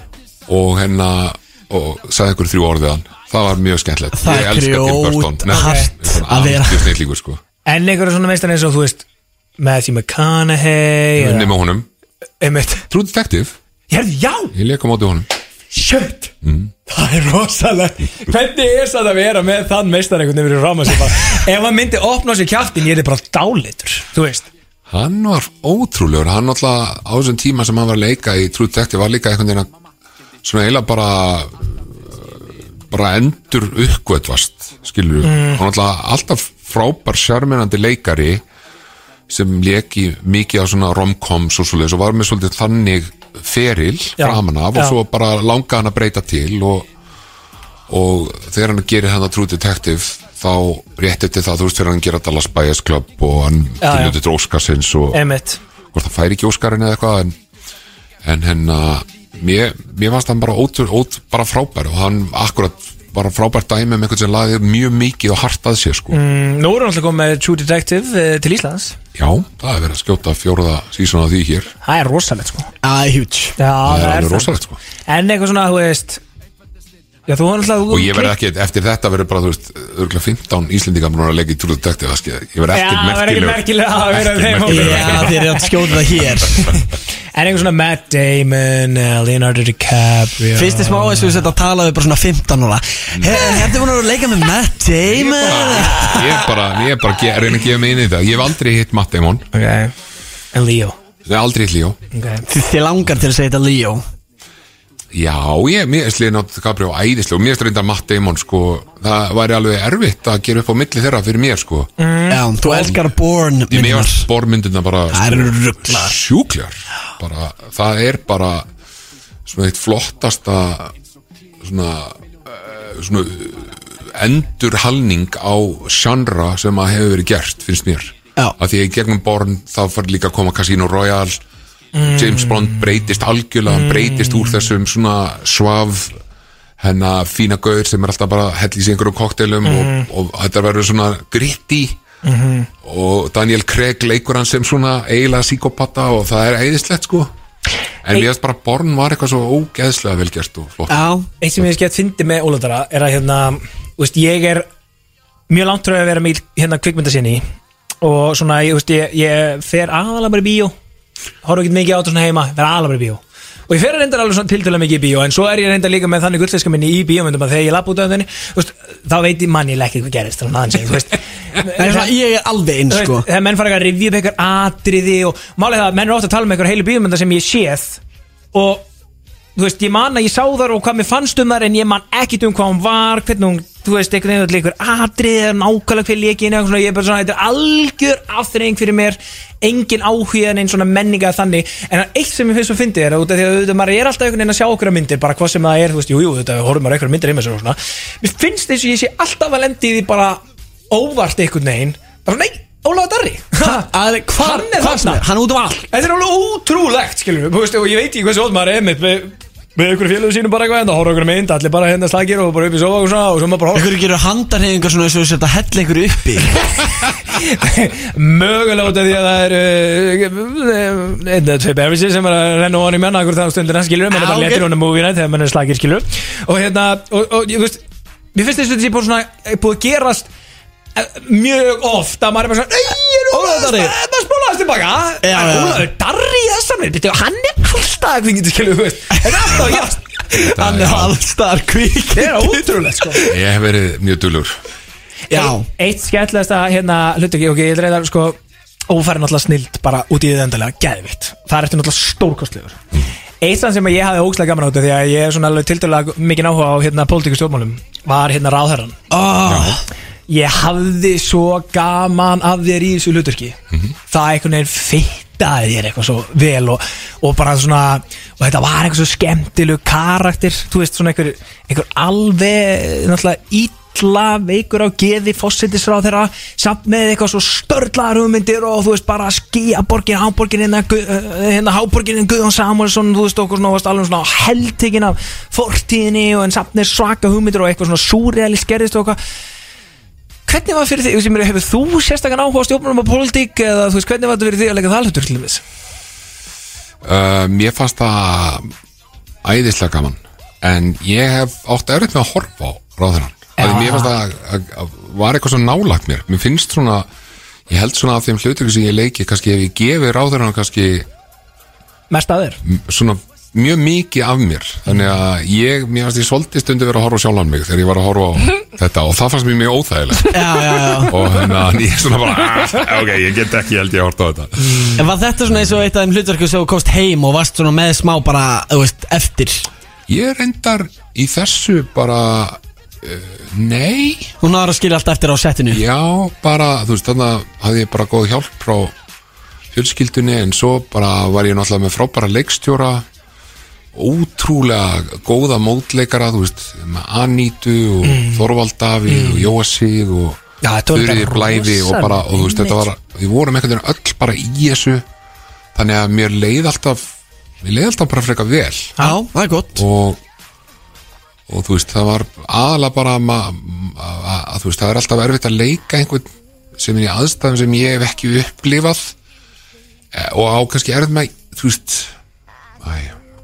Og hérna og sagði einhver þrjú orðið hann. Það var mjög skemmtilegt. Ég elska Tim Burton. grjóthart að vera. sko En einhverju svona meistar eins og þú veist Matthew McConaughey unni eða- með honum. Einmitt. True Detective, Ég hefði, já, ég leik á móti honum. Shit! Það er rosalega Hvernig er það að vera með þann meistar einhvern veginn ráma sig? Bara Ef hann myndi opna sér kjaftin Ég er bara dálitur, þú veist. Hann var ótrúlegur, hann alltaf á þessum tíma sem hann var að leika í True Detective var líka einhvern veginn að svona eiginlega bara bara endur uppgötvast skilur mm. hann alltaf alltaf frábær sjármennandi leikari sem leki mikið af svona romcoms og svoleiðis og var með svolítið þannig feril Já, framan af og já. svo bara langa hann að breyta til og, og þegar hann gerir hann að True Detective þá rétt eftir það, þú veist þegar hann gerir Dallas Buyers Club og hann tilnötu til Óskarsins og hvort það færi ekki Óskarinn eða eitthvað en, en hérna mér, mér fannst hann bara ótrú, ótrú, bara frábær og hann akkurat bara frábært dæmi með einhvern sem laði mjög mikið og hart að sér sko. Mm, Nú erum við alltaf komið með True Detective eh, til Íslands. Já, það er verið að skjóta fjóruða sísón af því hér. Það er rosalegt sko. Það er huge. Já, það er rosalegt sko. En eitthvað svona, þú veist Já, þú var alltaf og ég verð ekki, eftir þetta verður bara þú veist, örgulega 15 Íslendingar búin að leggja í True Detective það skil- ég verð Já, ekkert það er ekki merkilega að vera Ekkert þeim. Já, þeir eru að skjóta það hér. En eitthvað svona Matt Damon eh, Leonardo DiCaprio. Fyrst er smá og við setja að tala við bara svona 15 ára Hefði búin að leika með Matt Damon. ég er bara, ég er bara reyna að gefa mig inn í það ég hef aldrei hitt Matt Damon. Ok. En Leo. Aldrei hitt Leo. Þið langar til að segja þetta Leo Já, ég, mér er Leonardo DiCaprio æðislega og mér er reyndar Matt Damon sko, það væri alveg erfitt að gera upp á milli þeirra fyrir mér sko. Já, þú elskar Born Ég mér myndirnar. var bormyndina bara sko, sjúklar. Bara, það er bara svona eitt flottasta svona, uh, svona uh, endurhalning á genre sem að hefur verið gert finnst mér. Já. að því að í gegnum Born þá fær líka að koma Casino Royale James Bond breytist algjörlega hann breytist úr þessum svona svaf hennar fína gauður sem er alltaf bara að hella í einhverjum kokteilum og, og þetta verður svona gritti og Daniel Craig leikur hann sem svona eiginlega síkopata og það er æðislegt sko. En við veist bara Born var eitthvað svo ógeðslega velgjert og flott. Já, Eitt sem ég skemmt fyndi með Ólandara er að hérna, veist, ég er mjög langt frá að vera með hérna kvikmyndasinni og svona, ég, veist, ég, ég fer aðalega bara í bíó horf ekki mikið á þetta svona heima, aðalega bara í bíó. Og ég fer að reynda alveg svona tiltölulega mikið í bíó en svo er ég reynda líka með þannig gullfiska minni í bíómyndum að þegar ég lapp út af þenni veist, þá veit ég mann ég ekki hvað gerist Það er ég er alveg eins sko veist, þegar menn fara ekki að review upp eitthvað atriði og málið það að menn eru ofta að tala um eitthvað heilu bíómynda sem ég séð og þú veist, ég man að ég sá þar og hvað mér fannst um þar en ég man ekkit um hvað hún var hvernig hún, þú veist, einhvern veginn eitthvað atriði eða nákvæmlega hver leikin eða svona, ég er bara svona, þetta er algjör afþreying fyrir mér. Engin áhuga en einn svona menninga þannig, en eitt sem ég finnst svo fyndið er að af því að auðvitað, maður er alltaf einhvern veginn að sjá okkur myndir, bara hvað sem það er, þú veist, jú, jú, þetta horfum maður einhverja myndir heima sér og svona. Mér finnst þess að ég sé alltaf að lendi í því bara óvart einhvern veginn. Bara, nei, Ólafa Darri. Að- Hann er þarna. hann er út um allt. Þetta er alveg ótrúlegt, og ég veit ekki hversu ótt maður er með, með, ykkur félögum sínum bara eitthvað, en það horfa ykkur mynd, allir bara hérna slagir og bara upp í sofa og svona, og svo maður bara horfa. Ykkur gerur handarhefingar svona eins og þetta hella ykkur uppi. Mögulega út af því að það er uh, einn eða tvei beverages sem er að renna ofan í menna akkur þannig stundir skilur við, menn er Já, bara letur hún að movie night þegar menn er slagir skilur og hérna, og, og ég veist mér finnst þess að þetta sé bara svona eh, búið að gerast eh, mjög oft að maður er bara svona Nei, er Ólafur Darri." maður spólaðast tilbaka. Já, En já. Ólafur Darri þess að mér, hann er alltaf að kringið skilur við, veist. þetta er alltaf að gerast Hann er allstar kvík þetta er ótrúlegt sko. Ég hef verið mjög dulur Já, Eitt skemmtilegasta hérna hlutu ekki, ok, ég er reyðar sko ófæri náttúrulega snild bara út í þið endalega geðvitt, það er eftir náttúrulega stórkostlegur. Eitt þann sem ég hafði ógslag gaman áttu því að ég er svona alveg tildulega mikið áhuga á hérna pólitíku stjórnmálum var hérna ráðherran oh, Ég hafði svo gaman af þér í þessu hluturki Það einhvern veginn fittaði þér eitthvað svo vel og, og bara svona og þetta var eitthvað svo skemmtilegu karakter þú veist svona einhver, einhver alveg náttúrulega illa veikur á geði fósittisráð þeirra samt með eitthvað svo störlaðar hugmyndir og þú veist bara skýja borgin háborgin hérna, uh, hérna háborgin Guðjón Samuelsson þú veist okkur svona alveg svona heldtekinn af fortíðinni og en samt með svaka hugmyndir og eitthvað svona súrealist gerðist og eitthvað Hvernig var fyrir því, hefur þú sérstakann áhuga á stjórnmálum og pólitík eða þú veist, hvernig var þetta fyrir því að leika það hlutur til þess? uh, mér fannst það æðislega gaman en ég hef átt erfitt með að horfa á ráðherran Já. mér fannst það að- að- var eitthvað svo nálagt mér mér finnst svona ég held svona af þeim hlutur sem ég leiki kannski ef ég gefi ráðherran kannski Mest að þér? m- svona mjög mikið af mér. Þannig að ég, mér fannst ég svolítið stundu verið að horfa á sjálfan mig þegar ég var að horfa á þetta og það fannst mér mjög óþægilegt. Já, já, já. Og þannig að ég er svona bara "Ah, ok, ég get ekki held ég að horfa á þetta. En var þetta svona eins og eitt af þeim hlutverku sem þú komst heim og varst svona með smá bara, þú veist, eftir? Ég reyndar í þessu bara uh, nei. Hún náður að skilja allt eftir á settinu. Já, bara, þú veist, þannig hafði ég bara góð hjálp frá fjölskyldunni en svo bara var ég náttúrulega með frábæra leikstjóra ótrúlega góða mótleikara, þú veist, með Anítu og Þorvald Davíð og Jóasíð og Já, þetta var Þurriði bara Blæfi og bara, og þú veist, þetta var við vorum einhvern veginn öll bara í þessu þannig að mér leið alltaf mér leið alltaf bara freka vel. Já, það er gott. Og og þú veist, það var aðalega bara að, þú veist, það er alltaf erfitt að leika einhvern sem er í aðstæðum sem ég hef ekki upplifað. Eh, og á kannski erfitt með þú veist æ,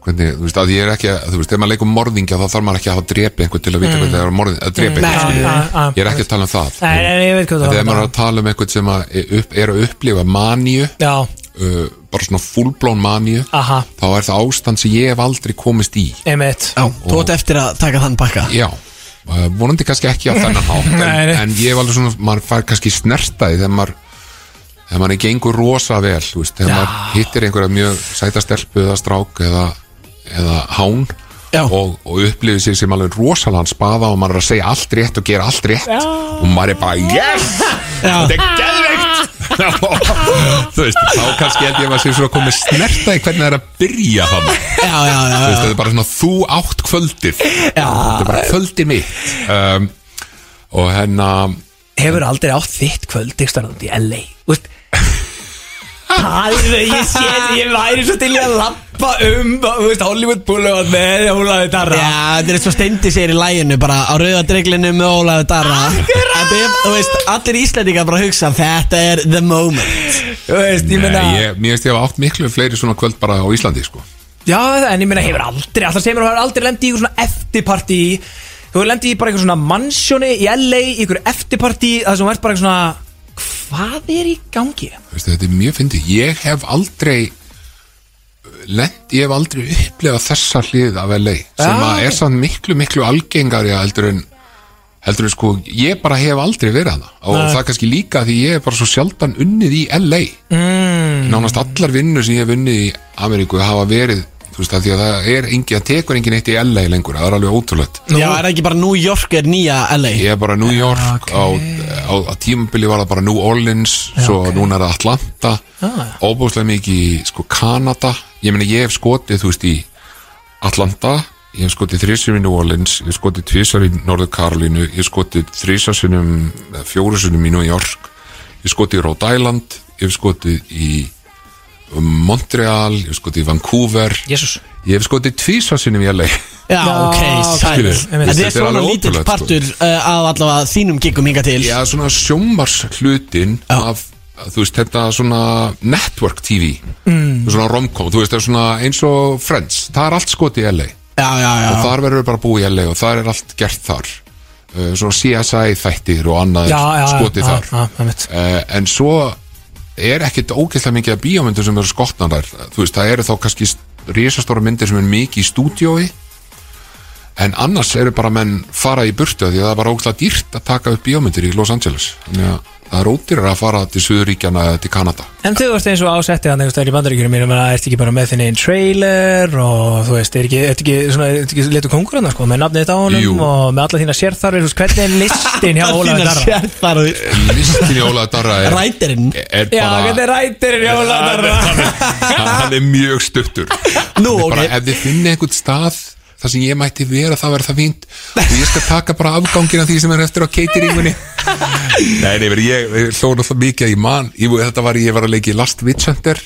hvernig, þú veist, að ég er ekki að, þú veist, ef maður leikur morðingja þá þarf maður ekki að hafa drepi einhvern til að vita mm. hvernig það er morðing, að drepi Nei, einhvern nei. ég er ekki að tala um það. Nei, nei, ég veit hvað En það þegar maður er að tala um einhvern sem að er upp, er að upplifa maníu Já, uh, bara svona fullblón maníu aha, þá er það ástand sem ég hef aldrei komist í. Einmitt. Já, þú átt eftir að taka þann bakka Já, uh, vonandi kannski ekki á þennan hátt en, en ég hef alveg svona, maður fær kannski snertaði þegar maður þegar maður gengur rosa vel þú veist, þegar Já. maður hittir einhverja mjög sæta stelpu eða strák eða, eða hán og, og upplifið sig sem alveg rosalega spaða og maður er að segja allt rétt og gera allt rétt og maður er bara yes, þetta er geðveikt. Þú veist, þá kannski held ég að maður sé svona komið snerta í hvernig það er að byrja þannig þetta er bara svona þú átt kvöldið. Þetta er bara kvöldið mitt. Um, og hérna Hefur aldrei átt þitt kvöld Ístarandi í LA Það er, ég sé, ég væri svo til að lappa um, þú veist, Hollywood Boulevard með Ólaði Darra. Já, þetta er svo steindi sér í læginu bara á rauða dreglinu með Ólaður Darra. Er, þú veist, allir íslendingar bara hugsa þetta er the moment. Þú veist, ég ég, mér veist ég hafa átt miklu fleiri svona kvöld bara á Íslandi sko. Já, en ég meina, hefur aldrei, alltaf segir að hefur aldrei lendið í ykkur svona eftirparti Þú hefur lendið í bara ykkur svona mannsjóni í LA, í ykkur eftirparti Það sem ert bara eitthvað svona Hvað er í gangi? Þú veist, þetta er mjög fyndið. Ég hef aldrei lent, ég hef aldrei upplefað þessa hlið af LA sem að er sann miklu miklu algengari heldur en heldur en sko, ég bara hef aldrei verið hana og það er kannski líka því ég er bara svo sjaldan unnið í LA mm. nánast allar vinnur sem ég hef unnið í Ameríku hafa verið þú veist, að því að það er engin, það tekur engin eitt í LA lengur, það er alveg ótrúlegt. Já, er það ekki bara New York er nýja LA Ég er bara New York á, á, á tímabili var það bara New Orleans svo núna er það Atlanta. Ah. óbúslega mikið í sko Kanada. Ég meina ég hef skotið þú veist í Atlanta ég hef skotið þrísar í New Orleans ég hef skotið tvisar í Norður Karolínu ég hef skotið þrísarsunum fjórusunum í New York ég hef skotið í Rhode Island ég hef skotið í Montreal ég hef skotið Vancouver. Jésús ég hef skotið tvisarsunum í LA Já, ok, sæl. Þetta er svona lítill sko. partur uh, af allavega þínum giggum hinga til. Já, svona sjómars hlutin af, þú veist, þetta svona network TV mm. svona romcom, þú veist, það er svona eins og Friends, það er allt skotið í LA Já, já, já. Og þar verður við bara að búa í LA og það er allt gert þar. Uh, svona CSI þættir og annað skotið já, þar. uh, en svo er ekkit ógeðslega mikið af bíómyndur sem eru skotnar þar, þú veist, það eru þá kannski risastóra myndir sem er mikið í stúdiói en annars eru bara menn fara í burtu af því að það bara ógeðslega dýrt að taka upp bíómyndir í Los Angeles þannig að það er ódýrar að fara til Suðuríkjana eða til Kanada En þú veist eins og ásetti hann einhvers staðar í bandaríkjunum mínum að ert ekki bara með þinn einn trailer og þú veist, er ekki, er ekki svona, er ekki letu kongur hann sko, með nafnið þetta á honum Jú. og með alla þína sérþarfir, hvernig er listin hjá Ólaður Darra? listin í Ólaður Darra er, Rætirinn er Já, bara hvernig er rætirinn hjá Ólaður Darra? hann er mjög stuttur Nú, er ok. ef þið finnir einhvern stað þar sem ég mætti vera, það verður það fínt. Og ég skal taka bara afgangin af því sem er eftir á cateringunni. Nei, nei, veri, ég, ég hlóð náttúrulega mikið að ég man, ég, þetta var, ég var að leiki Last Witch Hunter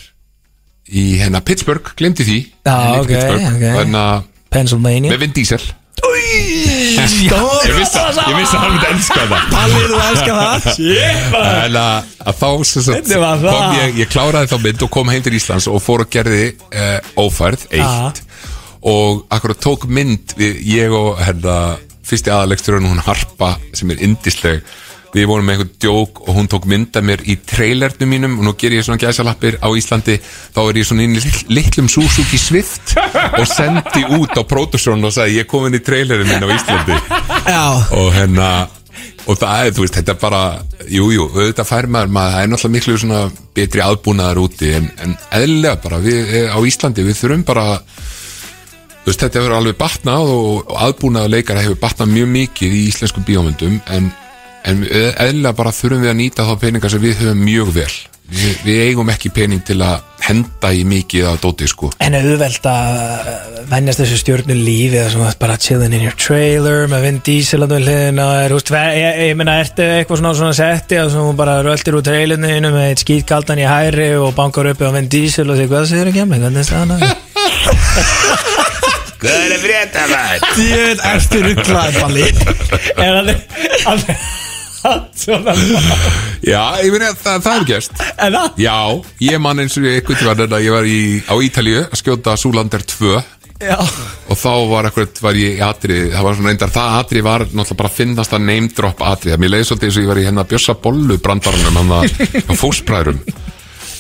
í hennar Pittsburgh, glemdi því. Já, Ég leik ok, Pittsburgh, ok. Þannig að Pennsylvania. með Vin Diesel. Stór Ég vissi að ég vissi að hann myndi elska það. Palli, þú elskar það? En að, að þá það? kom ég, ég kláraði þá mynd og kom heim til Íslands og fór og gerði uh, ófærð, eitt og akkurat tók mynd við, ég og hérna fyrsti aðalegsturinn hún Harpa sem er indisleg við vorum með einhvern djók og hún tók mynda mér í trailernum mínum og nú ger ég svona gæsalappir á Íslandi. Þá er ég svona inn í litlum Suzuki Swift og sendi út á Protoson og sagði ég kom inn í trailerin minn á Íslandi. Og hérna og það er, þú veist, þetta er bara jú, jú, auðvitað fær maður, maður það er náttúrulega miklu svona betri aðbúnaðar úti en, en eðlilega bara, við eh, á Íslandi við þurfum bara þú veist, þetta hefur alveg batnað og, aðbúnaðar leikara hefur batnað mjög mikið í íslensku bíómyndum en, en eðlilega bara þurfum við að nýta þá peninga sem við höfum mjög vel. Við, við eigum ekki pening til að henda í mikið að dóti, sko. En auðvelt að uh, venjast þessu stjórnu lífi eða svona bara chilling in your trailer með Vin Diesel að hliðina er, ég, meina, ertu eitthvað svona, svona setti að þú bara röltir úr trailinu með eitt skýtkaldan í hæri og bankar uppi á Vin Diesel og því hvað segir ekki að mig, hvernig er staðan að Hvað er að frétta það? djöð, ertu rugglaði Palli? Er hann svona Já, ég meina, það, það er gerst. En það? Já, ég man eins og ég eitthvað tíma að ég var í, á Ítalíu að skjóta Súlander 2 Já. Og þá var eitthvað, var ég í atrið það var svona reyndar, það atrið var náttúrulega bara að finnast að name drop atrið, mér leiði svolítið eins og ég var í hérna Bjössa Bollu brandarunum hann að fóspræðurum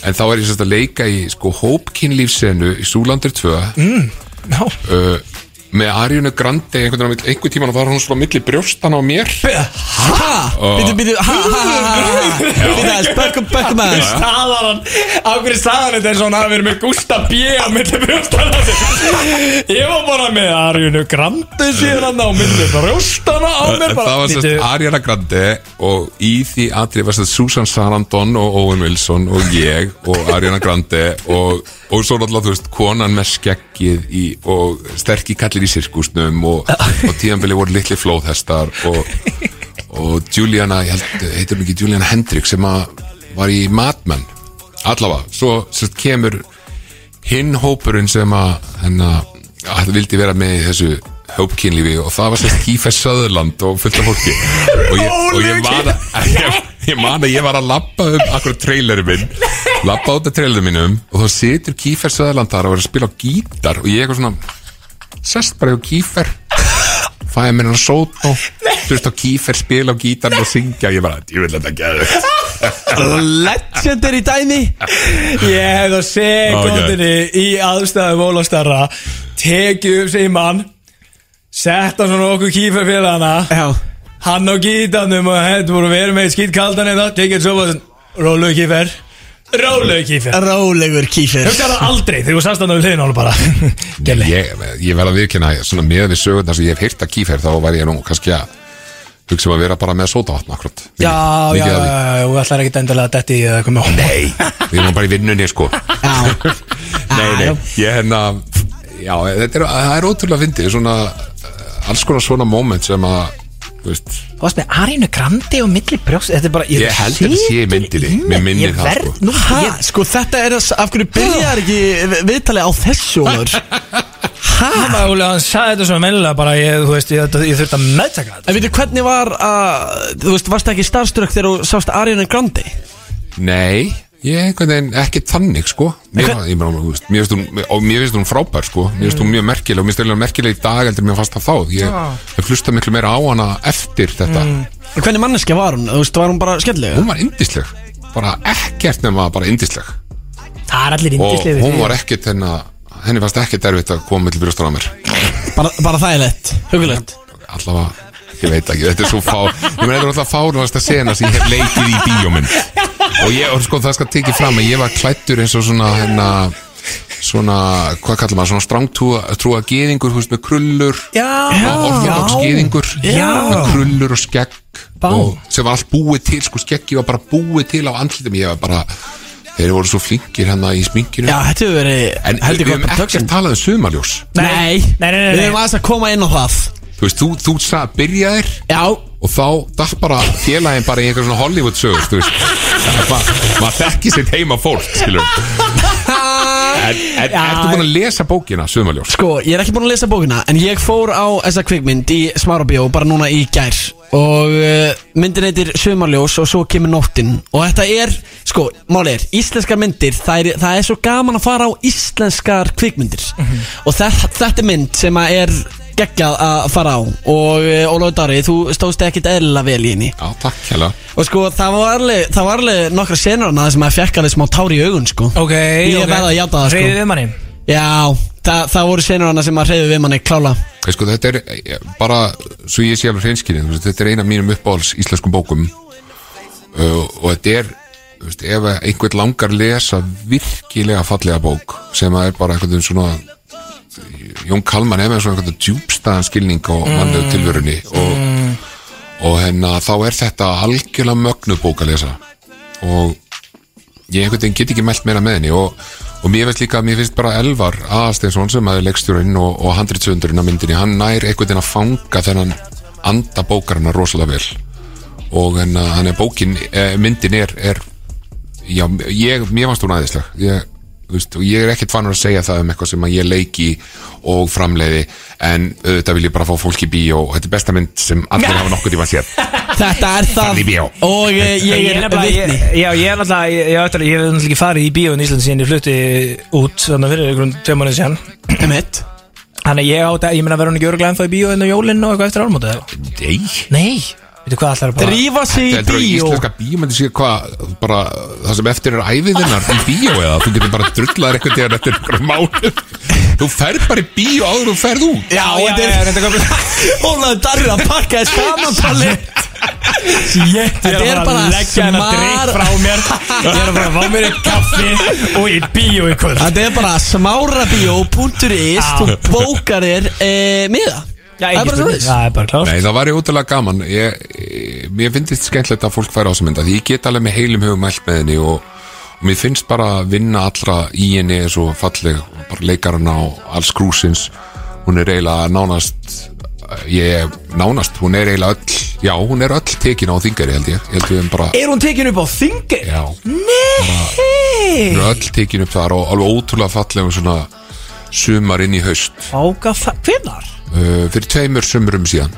en þá var ég sérst að leika í sko hópkinnlífsenu í Súlandir 2 Já uh, með Ariunu Grande einhvern veginn, einhvern tíman var hún svona milli brjóstan á mér. Ha? Býtu, býtu, ha, ha, ha, ha, ha. Býtu aðeins, bökkum, bökkum aðeins. Staðar hann Á hverju staðar þetta og hann hafi verið með Gustaf B á milli brjóstana Ég var bara með Arjunu Grandi síðan hann á milli brjóstana á mér bara. það var sérst Ariana Grande og í því atrið var sérst Susan Sarandon og Owen Wilson og ég og Ariana Grande og, og svo náttúrulega þú veist konan með skeggið í, og sterkir kallir í sirkusnum og, og tíðanbili voru litli flóðhestar og, og Juliana, ég held, heitir ekki Juliana Hendricks sem var í Mad Men. Allavega, svo sérst kemur hinn hópurinn sem að hennar, að vildi vera með þessu hópkynlífi og það var sérst Kífer Söðurland og fullt af fólki. Og ég, og ég man að ég, ég man að ég var að labba um akkur trailerum minn labba út af trailerum minnum og þá situr Kífer Söðurland þar og er að spila á gítar og ég eitthvað svona sest bara hjá Kífer fæði mér hann sót og hlust á Kífer spila á gítar og syngja. Og ég bara, ég vil þetta geðu Legendary dæmi. Ég hef það sekundinni í aðstæðum Ólafstarra tekið upp síman sett hann svona okkur kýfa félagana Já. Hann á gítanum og hendur voru verið með skýt kaldan eða tekið svo bara rólegu kýfer rólegu kýfer Rólegur kýfir Hugsa það aldrei þegar þú sast hann á hliðin álu bara ég, ég verð að viðkynna svona með við sögurnar sem ég hef heyrt að Kífer þá væri ég nú kannski að hugsa um að vera bara með sótavatn akkurat Mikið- Já, já, já, þú ætlar ekki endilega að detti í eða eitthvað með Nei, við erum bara í vinnunni sko. Já. Nei, nei, ég hérna Já, þetta er, það er ótrúlega fyndið Svona, alls konar svona moment sem að Þú veist, með Arínu Grandi og milli brjóst Þetta er bara Ég held að þetta sé í myndinni. Mér minnir Ég það, verð sko. nú Ha, ég, sko þetta er að, af hverju byrjar ekki vi- viðtalið á þessu? Hann var alveg, hann sagði þetta svona mennilega bara ég, þú veist, ég, ég þurfti að meðtaka þetta En veitu hvernig var að, þú veist, varst ekki starfströkk þegar þú sást Ariana Grande? nei Ég er einhvern veginn ekki þannig sko. Mér, finnst hún, og hún frábær sko. Mér finnst hún mjög merkileg og mér finnst hún merkileg í dag heldur mér fannst það þá. Ég hef hlustað miklu meira á hana eftir þetta. En Hvernig manneskja var hún? Þú veist, var hún bara skemmtilega? Hún var indisleg Bara ekkert nema bara indisleg Það er allir Og indislega hún var ekkert henni Henni fannst ekkert erfitt að koma til brjóstan á mér. Bara, bara þægilegt, hugulegt allavega, ég veit ekki, þetta er svo fá ég meina þetta er alltaf fárunast að sena sem ég hef leikið í bíóminn og ég, og sko það skal tekið fram að ég var klættur eins og svona hérna svona, hvað kallar maður, svona strángtrúa trúa geðingur, veist, með krullur Já, orðodox geðingur með krullur og skegg Bá. og sem var allt búið til, sko skeggi var bara búið til á andlitum, ég var bara þeir voru svo flinkir hérna í sminkinu. Já, þetta hefur verið en við heldur höfum gott ekkert talað um sumaljós Nei, Nei, nei, nei, nei. Við erum aðeins að koma inn á það þú veist, þú, þú sagði, byrjaðir Já, og þá datt bara félagin bara í einhver svona Hollywood sögur þú veist. Maður ma þekki sitt heima fólk skilur en, en Já. ertu búin að lesa bókina Sumaljós sko, ég er ekki búin að lesa bókina En ég fór á þessa kvikmynd í Smárabjó bara núna í gær. Og uh, myndin heitir Sumarljós og svo kemur nóttin. Og þetta er, sko, máli er Íslenskar myndir, það er, það er svo gaman að fara á íslenskar kvikmyndir. Og þetta, þetta mynd sem að er geggjað að fara á. Og uh, Ólafur Dari, þú stóðst ekkit eðlilega vel í henni. Já takk hella Og sko, það var alveg, það var alveg nokkra senur hana sem að fekk alveg smá tár í augun, sko. Ok, Ég ok. verð að játa það, sko. Hreyfið við manni? Já, það, það voru senur hana sem að hreyðu við manni klála Hey, sko, þetta er eh, bara svo ég sé alveg hreinskilin þetta er eina af mínum uppáhalds íslenskum bókum. Uh, og þetta er þú veist, ef einhvern langar lesa virkilega fallega bók sem að er bara veginn svona Jón Kalman með svona einhvern djúbstæðan skilning á mannlegu tilverunni og, og hérna þá er þetta algjörlega mögnuð bók að lesa. Og ég einhvern veginn get ekki mælt meira með henni og, og mér finnst líka, mér finnst bara Elvar Aðasteinsson sem að er leikstjórinn og, og handritsöndurinn á myndinni, hann nær einhvern veginn að fanga þennan anda bókarina rosalega vel. Og en að hann er bókin, eh, myndin er, er já, ég, mér fannst hún aðeinsleg ég, veist, og ég er ekkert fanur að segja það um eitthvað sem að ég leiki og framleiði en auðvitað vil ég bara fá fólk í bíó og þetta er besta mynd sem allir hafa nokkuð tíma séð. Þetta er það. Og eh, ég er ég- Já, ég er náttúrulega, ég, ég, ég, ég hef náttúrulega ekki farið í bíóin í Íslandi síðan ég flutti út þannig að fyrir einhverjum tveim mánuði síðan. Þannig að ég átti, ég meina verður hún ekki öruglega ennþá í bíó en á jólinn og eitthvað eftir álmótið eða? Nei. Nei, veitu hvað allar bara Drífa sig í að bíó. íslenska bíómyndi sé hvað bara það sem eftir er æviðinnar í bíó eða? Þú getur bara drullaður eitthvað þegar eftir einhverjum mánu Þú ferð bara í bíó áður og ferð út. Já, já, þetta já, er þetta er Ólaður Darri að pakka þess samanpalli Ég Þetta er er bara að leggja hennar smar- drikk frá mér. Ég er bara að fá mér eitt kaffi og í bíó í kvöld. Þetta er bara smárabíó.is. Þú bókar þér e, miða. Já, Það er bara er klár Nei, það var útrúlega gaman. Ég, ég, Mér finnst þetta skemmtilegt að fólk færa á þessa mynda Því ég get alveg með heilum hugum mælt með henni og, og mér finnst bara að vinna allra í henni er svo falleg og bara leikarana og alls grúsins Hún er eiginlega nánast Ég, nánast, hún er eiginlega öll Já, hún er öll tekin á þingari held ég Ég held við um bara Er hún tekin upp á þingi? Já, Nei hún er öll tekin upp þar og alveg ótrúlega fallegum svona sumar inn í haust Ága, hvenar? uh, fyrir tveimur sumurum síðan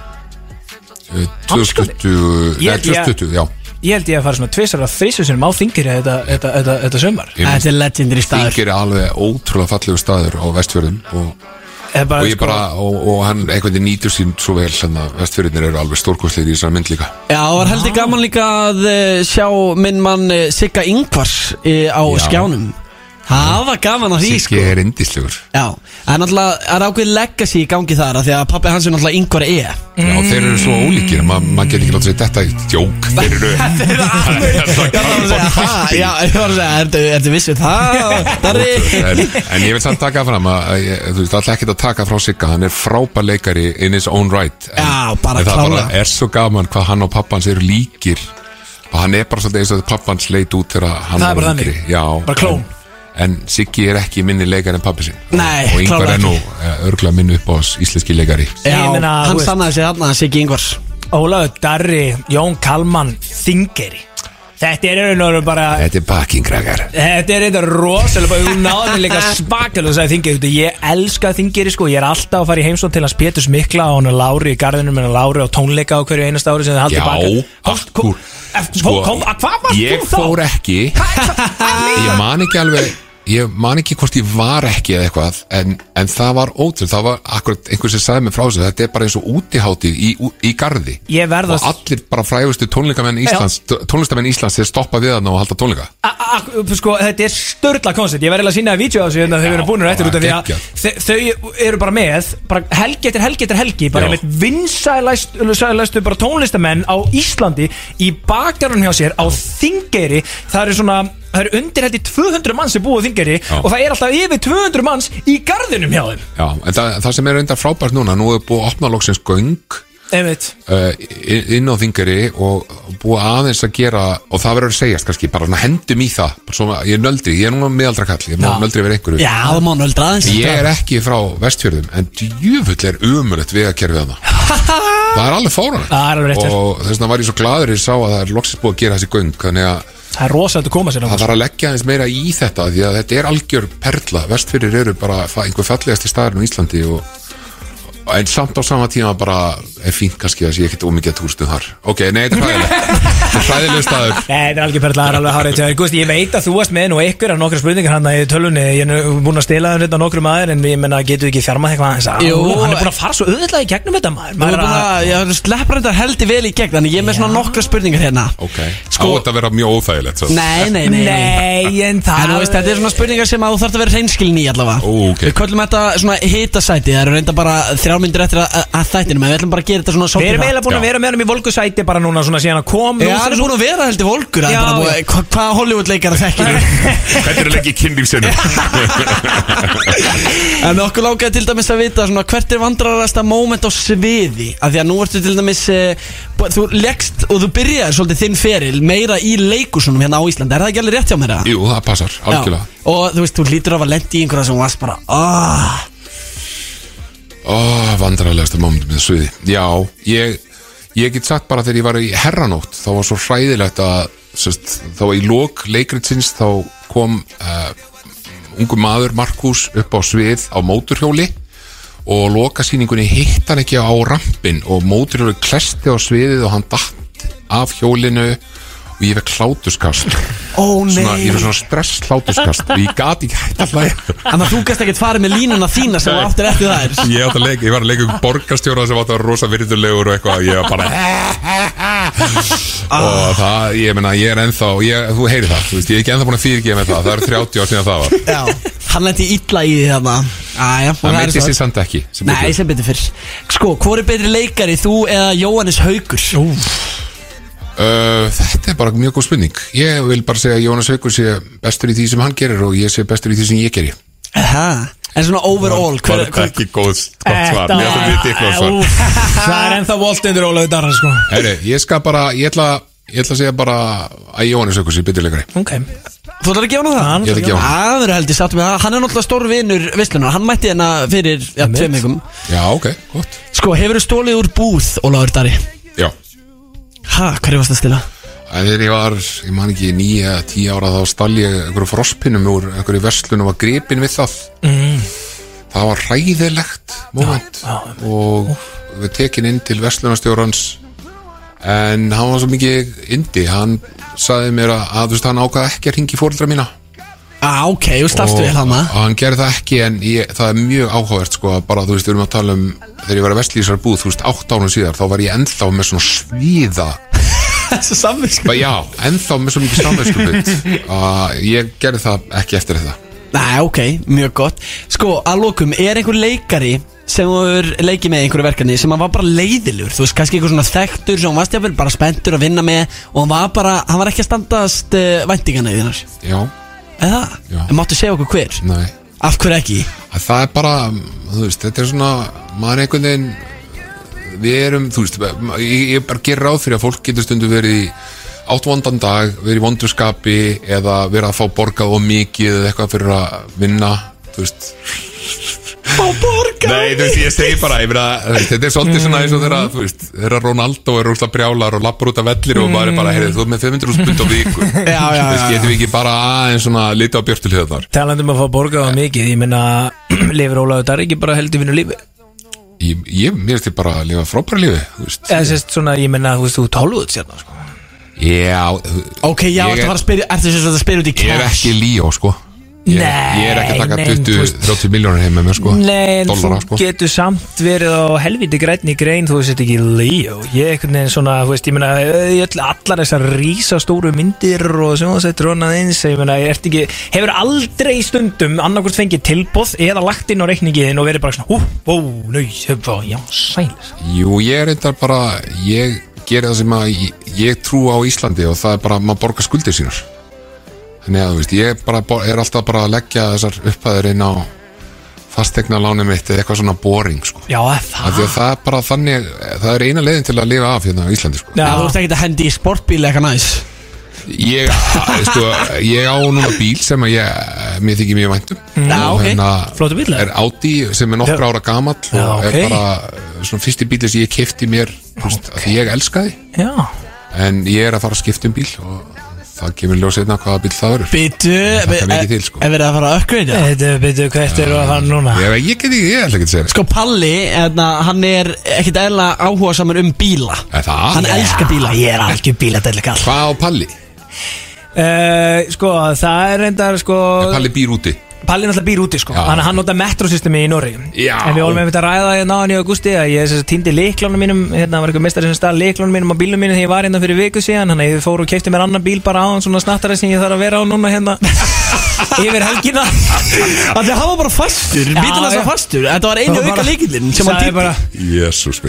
2020 Ég- Nei, 2020, já. Ég held ég að fara svona tvisar að þrísu sinum á þingir þetta, þetta, þetta, þetta sömar Þetta er legendary staður. Þingir er alveg ótrúlega fallegu staður á vestfjörðum og, og ég sko, bara, og, og hann veginn nýtur sín svo vel þannig að vestfjörðinir eru alveg stórkostlir í þessari mynd líka. Já, það var heldur gaman líka að eh, sjá minn mann eh, Sigga Ingvars eh, á Já. skjánum Það var gaman að því Siggi sko. er indislegur Já, en náttúrulega er ákveð legacy í gangi þar af Því að pappi hans er náttúrulega Ingvar E Já, þeir eru svo ólíkir, Ma, maður getur ekki látið að segja þetta í djók Þeir eru Já, það var að segja, ha, já, ég var að segja, ertu, ertu vissu það, Darri? en, en ég vil samt taka fram að, að ég- þú veist, alltaf ekki að taka frá Sigga hann er frábær leikari in his own right. En, Já, bara en það bara er svo gaman hvað hann og pappans eru líkir. Og hann er bara svolítið eins og pappans leit út þegar hann Það er var bara yngri. Þannig. Já, Bara klón. En, Siggi er ekki minni leikari en pappi sinn. Nei, og yngvar klárlega er nú eh, örgulega minni upp á íslenski leikari. Já, Ég meina, hann sannaði sig þarna, Siggi Ingvars Ólaður, Darri, Jón Kalman, Þingeri Þetta er einhvern veginn bara Þetta er bakkingrækar Þetta er eitthvað rosalega bara, Þú náður líka svakalega sagði Þingeri Ég elska Þingeri sko. Ég er alltaf að fara í heimsótt til hans Péturs Mikla og hann er Lári í garðinum en Lári á tónleika á hverju einasta ári sem þið haldið Já, baka. Akkur Sko, kom, hvað varst Ég þú þá? fór ekki Ég man ekki alveg Ég man ekki hvort ég var ekki eða eitthvað En, en það var ótrúð Það var akkurat einhver sem sagði mig frá þessu Þetta er bara eins og útiháttið í, í Ég verð að- Og allir bara frægustu tónleikamenn Íslands Tónlistamenn Íslands Þeir stoppa við þarna og halda tónleika. Sko, þetta er störla koncept. Ég verði að sína það vídeo á þessu hérna, Þau eru búin eftir út af því að geggjað. þe- Þau eru bara með bara Helgi eftir helgi eftir helgi Bara með vinsælæstu bara tónlistamenn á Íslandi Í bakgarunum hjá sér á Þingeri Það eru svona Það eru undir í 200 manns sem búið Já. Og það er alltaf yfir 200 manns í garðinum hjá þeim. Já, en það, það sem er reyndar frábært núna Nú er búið að opna loksins göng uh, inn á þingari og búið aðeins að gera og það verður að segjast kannski, bara svona hendum í það bara svona, ég er nöldri, ég er núna meðaldra kall ég er nöldri verið einhverju. Já, það má nöldra aðeins. Ég er ekki frá vestfjörðum en djöfull er umulett við að kerfið hana Það Það er alveg hjá. Og þess vegna var ég svo gladur ég sá að það er loksins búið að gera þessi göng Þannig að Það er rosalega að koma sér það þarf að leggja aðeins meira í þetta Því að þetta er algjör perla. Vestfjörðir eru bara einhver fallegasti staðurinn á Íslandi og, En samt á sama tíma bara er fínt kannski að sé ekkert ómikið túrstum þar. Ok, nei, þetta er hræðilegt Þetta er hræðilegu staður. Nei, þetta er algjör perla, það er alveg hárið til Gústi, ég veit að þú varst með nú ykkur af nokkra spurningar hann í tölunni, ég er nú búin að stela þeim þetta nokkrum aður en ég menna, getur ekki þjarmað eitthvað aðeins? Að Jú. hann er búin að fara svo auðvitað í gegnum þetta maður. Maður er búin að, ég sleppur þetta heldur vel í gegn Þannig ég er með svona nokkra spurningar hérna. Ok, Sko- á þetta að vera mjög óþægilegt svo. Nei, nei, nei, nei. En En það þú veist, þetta er svona spurningar sem að þú þarf að vera reynskilin í allavega. Ó, ok. Við köllum þetta svona hitasæti Það eru reynda bara þrjármyndir eftir að, að þættinum En við ætlum bara að gera þetta svona Við svolítið erum eiginlega búin að vera með hann í volgusæti bara núna svona síðan að kom. Já, hann er búin að vera heldur volkur Já, hva, Hvað Hollywood leikar að þekkir Þetta er að leggja í kynlífsinu? En okkur lákaði til dæmis að vita svona, Hvert er vandrarasta moment á sviði? Af því að nú ertu til dæmis eh, bú- Þú leggst og þú byrjaði svolítið þinn feril Meira í leikusunum hérna á Íslandi. Er það ekki alveg rétt hjá mér? eða? Jú, það passar, algjörlega. Já. Og þú veist, þú lítur af að lendi í einhverja sem varst bara ah, Ó, vandrarlegasta momentum með sviði. Já, ég, ég get sagt bara þegar ég var í herranótt þá var svo hræðilegt að sest, þá í lók leikritsins þá kom uh, ungu maður Markus upp á svið á móturhjóli og lokasýningunni hitt hann ekki á rampin og móturhjóli klesti á sviðið og hann datt af hjólinu ég fekk hlátuskast Ó svona, ég nei fekk svona stress hlátuskast og ég gati ekki hægt að hlæja. Þannig að þú gæst ekkert farið með línuna þína sem þú áttir eftir þær. Ég, átti að leika, ég var að leika um borgarstjóra sem átti að vera rosa virðulegur og eitthvað. Ég var bara og það, ég meina, ég er ennþá ég, þú heyri það, þú veist, ég er ekki ennþá búin að fyrirgefa með það. Það er 30 ár síðan það var. Já, hann lendi illa í því þarna. Æja, það meiti sér samt ekki sem Nei, betur. sem betur fyrr. Sko, hvor er betri leikari, þú eða Jóhannes Haugur? Uh, þetta er bara mjög góð spurning. Ég vil bara segja að Jónas Haukur sé bestur í því sem hann gerir og ég sé bestur í því sem ég geri. Aha. En svona overall hver, hver, ekki góð, gott svar. Það er ennþá volt undir Ólaður Darra sko. Heyri, ég skal bara, ég ætla ég ætla að segja bara að Jónas Haukur sé beturleikari Ok. Þú ætlar að gefa hann það? Ég ætla að gefa. Það. Verður heldur satt með það. Hann er náttúrulega stór vinnur Visslunar Hann mætti hérna fyrir ja, tveim vikum. Já, ok, gott. Sko, hefur þú stólið úr búð, Ólaður Dari? Já, Ha, hverju varst að stila? þegar ég var, ég man ekki nýja, tíu ára þá stall ég einhverju frostpinnum úr einhverju verslun og var gripin við það. Það var ræðilegt moment og við tekin inn til verslunarstjórans. En hann var svo mikið indi, hann saði mér að, að þú veist, hann ákvaði ekki að ringi fóreldra mína Ah, ok, þú starfstu vel hann og hann gerði það ekki en ég, það er mjög áhugavert sko bara þú veist við erum að tala um þegar ég var að vestlýsar búð þú veist átt ánum síðar þá var ég ennþá með svona svíða Þessu samvinsku já ennþá með svo mikið samvegskupið að ég gerði það ekki eftir þetta. Nei, ok, mjög gott. Sko, að lokum, er einhver leikari sem þú er leikið með einhverju verkefni sem hann var bara leiðilegur, þú veist, kannski einhver svona þekktur sem hann varst jáfnvel bara spenntur að vinna með og hann var bara, hann var ekki að standast uh, væntingana í þínar. Já, Eða? Já. En máttu segja okkur hver? nei Af hverju ekki? að það er bara, þú veist, þetta er svona maður er einhvern veginn við erum, þú veist, ég, ég bara ger ráð fyrir að fólk getur stundu verið í átt vondan dag, verið í vondurskapi eða verið að fá borgað og mikið eða eitthvað fyrir að vinna þú veist, Fá borga Nei, þú veist, ég segi bara, ég meina, veist, þetta er svolítið svona eins og þeirra, þú veist, þeirra Ronaldo er rúslega brjálar og lappar út af vellir og maður er bara, heyrðu, þú er með 500 spund á viku. Já, já, já, Þú veist, já. getum við ekki bara aðeins svona lita á björtulhjöðnar Talandum að fá borgað á mikið Ég minna Lifir Ólaður Darra ekki bara heldur vinnu lífi Ég, ég mér finnst ég bara að lifa frábæra lífi, þú veist. Eða sérst svona Ég minna Þú veist Þú tólfuð sérna sko. Já, þú- Ok, já, Ég ertu að er- fara að spyrja, ertu sem sagt að spyrja út í ég er cash? ekki líó, sko Ég, Nei, ég er ekki að taka nei, 20, þú veist- 30 miljónir heim með mér, sko Nei, en Dollara, þú sko. getur samt verið á helviti grænni grein þú veist ekki Leo. Ég er einhvern veginn svona, þú veist, ég meina ætla allar þessar rísastóru myndir og sem það settur honað eins ég meina, ég ert ekki, hefur aldrei stundum annarkvort fengið tilbóð eða lagt inn á reikningiðin og verið bara svona hú, ó, nau, höfða, já, sælis Jú, ég er reyndar bara, ég geri það sem að ég, ég trú á Íslandi og það er bara að maður borga skuldir sínar Þannig að þú veist, ég bara, er alltaf bara að leggja þessar upphæður inn á fastegna lánum mitt eða eitthvað svona boring, sko. Já, Af því það að það er bara þannig, það er eina leiðin til að lifa af hérna á Íslandi, sko. Já, Já. þú ert ekki að hendi í sportbíl eitthvað næs? Ég, sko, ég á núna bíl sem að ég, mér þykir mjög væntum Já, Og ok. Flottur bíll, eða? Er Audi sem er nokkra ára gamall Já, og ok. er bara svona fyrsti bíl sem ég kefti mér, þú veist, af því ég elska því Já, En ég er að fara að skipta um bíl og það kemur ljós einna hvaða bíl það verður Byttu, hlakkar mikið til, sko. er verið að fara að það? þetta byrju hvert eru að fara núna Ég, ég get ekki, ég ætla ekki að segja það Sko Palli, hérna, hann er ekkit eðla áhuga samar um bíla Er það? Hann elskar bíla Ég er algjör bíladæli kall Hvað á Palli? uh, Sko, það er reyndar sko Palli býr úti Palli náttúrulega býr úti sko. Að hann nota metrosystemi í Norri Já. En við volum einmitt að ræða hérna á hann í augusti Að ég týndi leiklónum mínum. Hérna var eitthvað mestari sem stað leiklónum mínum á bílum mínum Þegar ég var hérna fyrir viku síðan. Þannig að ég fór og kefti mér annan bíl bara á hann Svona snattari sem ég þarf að vera á núna hérna. Yfir helgina. Þannig að hann var bara fastur, var fastur. Þetta var einu auka líkillinn sem hann bara Jésús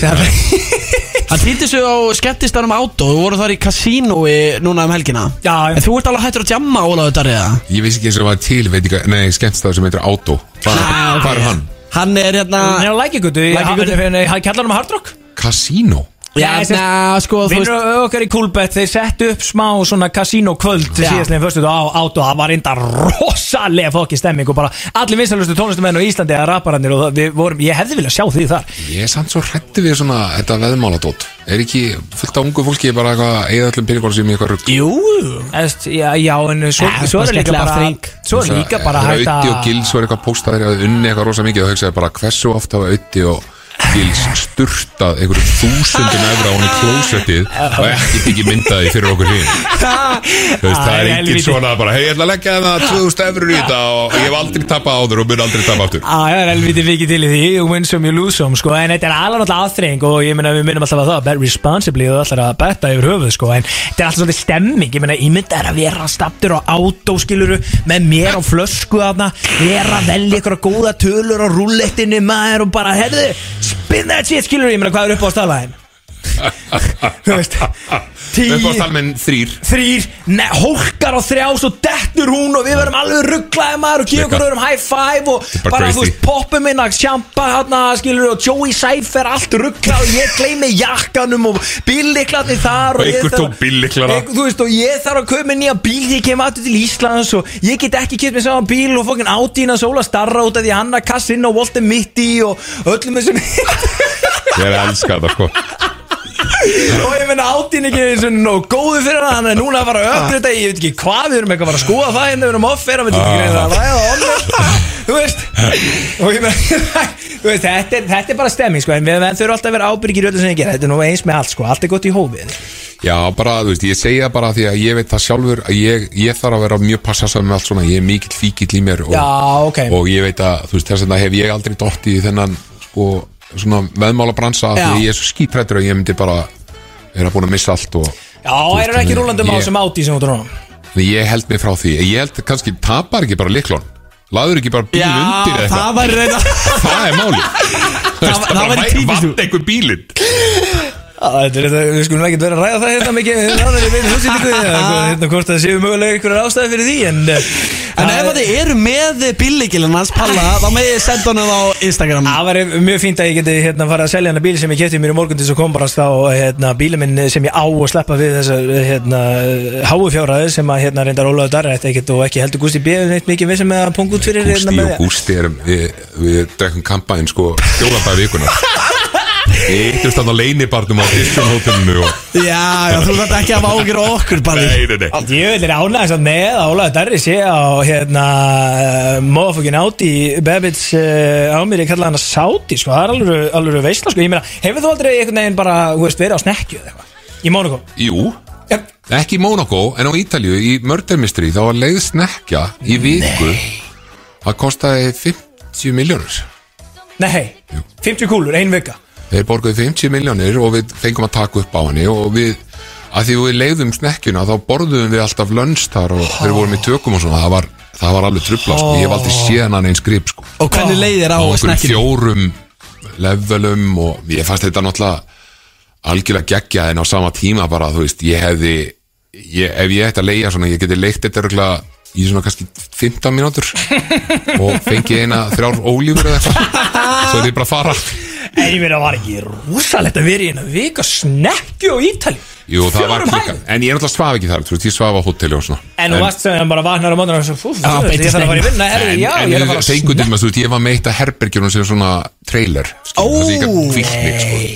Hann týndi sig á skemmtistanum átó Þú voru þar í kasínói núna um helgina Já, já. En þú ert alveg hættur að jamma Ólaður Darriða Ég vissi ekki eins og það var til, veit ekki, nei, skemmtstað sem heitir Auto Hvað Ah, hvað er hann? Hann er hérna Hann er á lækigutu Lækjargötu. Hann kallar hann Hard Rock Casino Já, na, sko, þú veist Vinnur okkar í Coolbet, þeir settu upp smá svona kasínó kvöld Já. síðastlegin fyrstu á át og það var reynda rosalega fokki stemming og bara allir vinsalustu tónlistumenn og Íslandi að raparannir og það- við vorum, ég hefði viljað sjá því þar. Ég er samt svo hrættu við svona þetta veðmáladót. Er ekki fullt af ungu fólki bara eitthvað eða öllum peningur sem í eitthvað rugg Jú Eðst, já, já, en svo, Ja, svo er líka bara svo er líka bara hægt Ötti og að Gils var eitthvað og og Gils sturtað einhverjum þúsundum efra á hann í klósettið og ekki tekið myndaði fyrir okkur hinn það er helvíti. svona bara, hei, ég ætla að leggja það 2000 efrur í þetta og ég hef aldrei tapað áður og mun aldrei tapað aftur það er helviti mikið til í því You win some, you lose some sko. En þetta er alveg náttúrulega aðþreying Og ég meina við minnum alltaf að það Bet responsibly og allar að betta yfir höfuð sko. En þetta er alltaf svolítið stemming Ég meina ímynda er að vera staptur á átóskiluru Með mér á flösku þarna Vera velja ykkur góða tölur á rúlettinu maður og bara Herðu, spin that shit skiluru Ég meina hvað er upp á staðlæðin Þú veist Tíu Upp á stalmenn þrýr þrýr, hólkar á þrjá svo dettur hún og við verðum alveg rugglaði maður og gefum okkur öðrum high five og bara þú veist, poppum inn að sjampa hérna, skilur og Joey Cypher allt rugglað og ég gleymi jakkanum og bílliklarnir þar Og þarf- tók. Einhver- Þú veist, og ég þarf að mér nýja bíl ég kem aftur til Íslands og ég get ekki kemst mér saman bíl og fokkin átína sóla starra út af því hann að kassa inn á Walter Mitty og öllum þessum Ég er að elska þetta sko og ég meina átín ekki eins og nóg góðu fyrir hann hann er núna að fara að uppgreita ég veit ekki hvað við erum eitthvað að fara að skoða það hérna við erum offer að við ekki reyna að ræða honum þú veist og ég meina þú veist þetta er, þetta er bara stemming sko en við þurfum alltaf að vera ábyrgir í öllu sem ég gera þetta er nú eins með allt sko allt er gott í hófið Já, bara, þú veist, ég segi það bara því að ég veit það sjálfur að ég, ég þarf að vera mjög passasam með allt svona, ég er mikill fíkill í mér og, Já, ok. og ég veit að, þú veist, þess vegna hef ég aldrei dótt í þennan, sko, svona veðmála bransa Já. því ég er svo skítrættur að ég myndi bara vera búin að missa allt og já, það eru ekki rúlandum á þessum átíð sem þú Þannig ég held mig frá því, ég held kannski tapar ekki bara liklón, laður ekki bara bíl undir eða það eitthvað, var reyna það er máli Það- það væri típist þú. Vann einhver bílinn. er við skulum ekkert vera að ræða það hérna mikið nánar í beinu húsýtingu hérna hvort það séu mögulega einhverjar ástæði fyrir því en eh, En ef þið eru með bílíkilin hans Palla Þá með ég senda honum á Instagram. Það var mjög fínt að ég geti hérna farið að selja hana bíl sem ég kefti mér í morgun til þess að koma bara á hérna, bílum minn sem ég á að sleppa við þessar hérna, háu fjárhæði sem að hérna reyndar Ólaður Darri ætti ekkert og ekki heldur Gústi B. neitt mikið vissum með að punkt út fyrir hérna, Gústi með og Gústi erum við, við eittumst þarna leinibarnum á hótelinu og Já, já, þú þarf ekki að á okkur Palli. Nei, nei, nei. Ég vil er ánægast að með að Ólaður Darri sé á hérna móðafokkin áti Bebits uh, á mér ég kalla hana Sáti sko, það er alveg, alveg veistla sko, ég meina, hefur þú aldrei einhvern veginn bara, þú veist, verið á snekkju eða eitthvað? Í Mónaco? Jú, Yep. ekki í Monaco en á Ítalju í Murder Mystery þá var leið snekja í viku. Það kostaði 50 miljónur Nei, 50 kúlur, ein vika Þeir borguði 50 miljónir og við fengum að taka upp á henni og við, að því við leiðum snekkjuna þá borðuðum við alltaf lönns þar og þeir vorum í tökum og svona. Það var, það var alveg trubla sko, ég aldrei séð hann eins grip sko. Og hvernig leiðir á á okkur snekkinu? fjórum levelum og ég fannst þetta náttúrulega algjörlega geggja en á sama tíma bara, þú veist, ég hefði ég, ef ég ætti að leia svona, ég geti leikt þetta örugglega í svona kannski 15 mínútur og fengi eina þrjár ólífur eða eitthvað. Svo er ég bara að fara En ég meina, var ekki rosalegt að vera í eina vika snekkju á Ítali Jú, það var hæðum. en ég er náttúrulega svaf ekki þar, þú veist, ég svaf á hóteli og svona. En þú varst sem bara vaknar á mótana og svo, þú veist, ég þarf að fara í vinna, herri, en, já, en ég er fengum til maður, þú veist, ég var meitt að herbergjunum sem svona trailer Ó, það sko.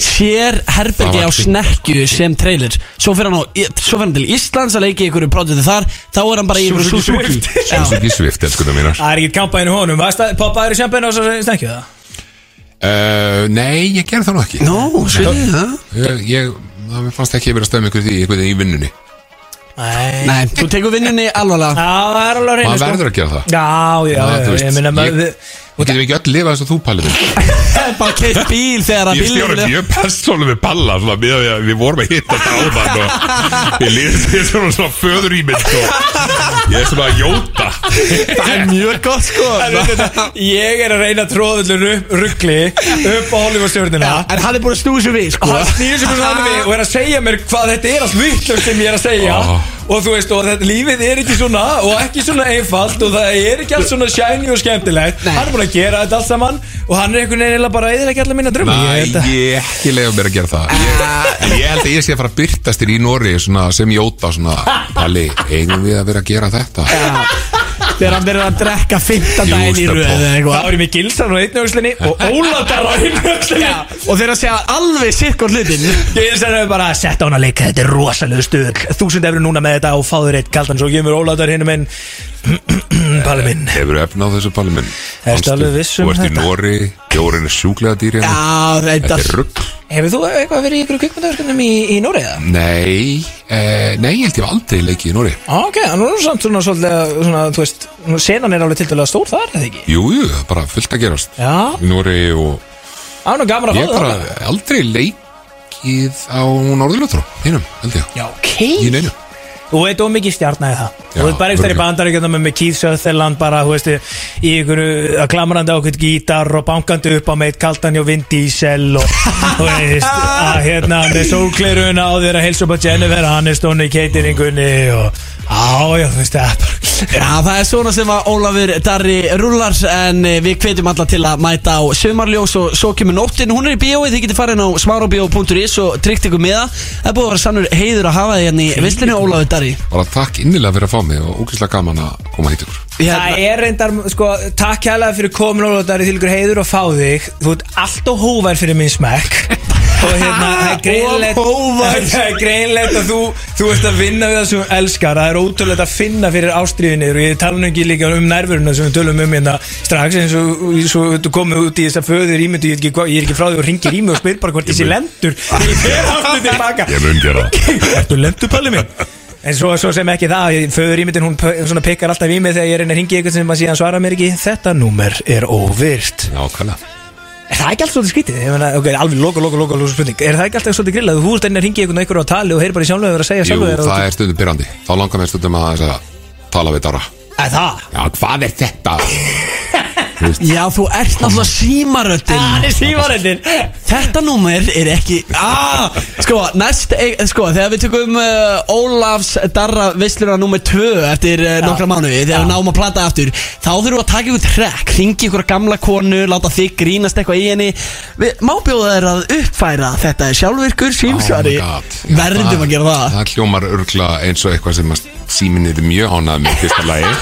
Sér herbergi Það á snekkju sem trailer. Svo fyrir hann, svo til Íslands að leiki ykkur pródúti þar. Þá er hann bara í. Suzuki Swift, elskunum mínar uh, Nei, ég gerði það nú ekki. Nó, svið það. Ég, ég það fannst ekki að vera að stöðum ykkur því einhvern veginn í vinnunni. Nei. Nei, þú tekur vinnunni alvarlega. Já, það er alveg að reyna maður verður að gera það. Já, já, Já, ég meina ég- maður Við getum ekki öll lifað eins og þú pallið minn. Bara keitt bíl þegar að Ég stjóra bílinn mjög persónu með palla svona, við, við, við vorum að hitta þetta áðan og ég því svona, svona föður í mynd og ég er svona að jóta. Það er mjög gott sko. Þetta, Ég er að reyna öllu ruggli upp á Hollywood-stjórnina En hann er búin að snúi svo við sko. Hann snýður sig bara við og er að segja mér hvað þetta er allt vittlust sem ég er að segja. Ah. Og þú veist og þetta lífið er ekki svona og ekki svona einfalt og það er ekki allt svona shiny og skemmtilegt. Nei. hann er búin að gera þetta allt saman og hann er einhvern veginn eiginlega bara eða ekki allar mína drömmu Næ, ég, ég ekki leiða mér að gera það. Ég, En ég held að ég sé að fara að byrtast þér í Nóri svona, sem jóta svona Palli, eigum við að vera að gera þetta Þegar hann verður að drekka 15 Jú, daginn í röð eða Það eitthvað var ég með gilsan á einu öxlinni og Ólafdar á einu öxlinni Og þeir að segja alveg sirkon hlutin Gilsan hefur bara sett á hann að leika. Þetta er rosalegu stuð Þúsund efri núna með þetta og fáður eitt kaldan. Svo kemur Ólafdar hinn minn Palli minn. Hefur efna á þessu palli minn? Ertu alveg viss um Þú ert í þetta? Nóri, Bjórin er sjúklega dýr hérna. Já, Þetta þetta er rugg Hefur þú eitthvað verið í ykkur kvikmyndaverkefnum í, í Nóriða? Nei, eh, nei, ég held ég aldrei leikið í Nóri Ok, hann er samt svona svolítið svona, þú veist, senan er alveg tildulega stór þar, eða ekki? Jú, jú, það er bara fullt að gerast Já, Í Nóri og það er nú gaman að Ég fá hef það. bara aldrei leikið á Norðurlötrú Hinum, held ég. Já, ok. Í neinu Þú veit of mikið stjarnæði það. Já, Þú veit bara ekki þar í bandaríkjönda með Keith Sutherland bara, þú veist, í að klamrandi á okkur gítar og bankandi upp á meitt kaldan hjá Vin Diesel og þú veist, að hérna með sólglerun á þér að helsa upp á Jennifer Aniston í cateringunni og á, já, þú veist, það er bara Já, það er svona sem að Ólafur Darri rullar En eh, við hvetjum alla til að mæta á Sumarljós og svo kemur nóttin. Hún er í bíói, þið getur farin á smárabíó.is og tryggt ykkur með það. Það er búið að vera sannur heiður að hafa þið hérna í Visslinu Ólafur Darri. Bara takk innilega fyrir að fá mig og ógeðslega gaman að koma hít ykkur. Það er reyndar, sko, takk hérlega fyrir komin það er til ykkur heiður og fá þig. Þú ert allt og hóvær fyrir minn smekk Og hérna, það er greinlegt. Það er greinlegt að þú, þú ert að vinna við það sem þú elskar. Það er ótrúlegt að finna fyrir ástriðinir Og ég tala nú ekki líka um nærvöruna sem við tölum um hérna strax eins og svo þú komið út í þess að föður ímyndu ég, ég er ekki frá því og ringir í mig og spyr bara hvort þessi lendur. Ég fer aftur tilbaka. Ég mun gera Ertu lendur palli minn? En svo, svo sem ekki það, föður ímyndin hún svona pikkar alltaf í mig þegar ég reyna að ringi eitthvað sem að síðan svara mér ekki. Þetta númer er óvirt. Nákvæmlega Er það ekki alltaf svolítið skrítið? Ég meina, ok, alveg loka, loka, loka, loka spurning Er það ekki alltaf svolítið grillað? Þú ert einnig að ringi eitthvað einhverju á tali og heyr bara í sjálfum að segja Jú, sjálfum þér það er stundum byrjandi Þá langar mér stundum að að tala við Dara Er það? Já, hvað er þetta? Já, þú ert náttúrulega símaröldin Það er símarættin Þetta númer er ekki ah, Sko, næst e- Sko, þegar við tökum uh, Ólafs Darra Vissluna númer 2 Eftir uh, nokkra mánuði Þegar við náum að plata aftur Þá þurfum við að taka ykkur trekk Ringi ykkur gamla konu Láta þig grínast eitthvað í henni. Við, Má bjóða þér að uppfæra Þetta er símsvari? Oh God. Já, Verðum að gera það Það. hljómar örgla eins og eitthvað sem síminn er mjög ánað með fyrsta lagi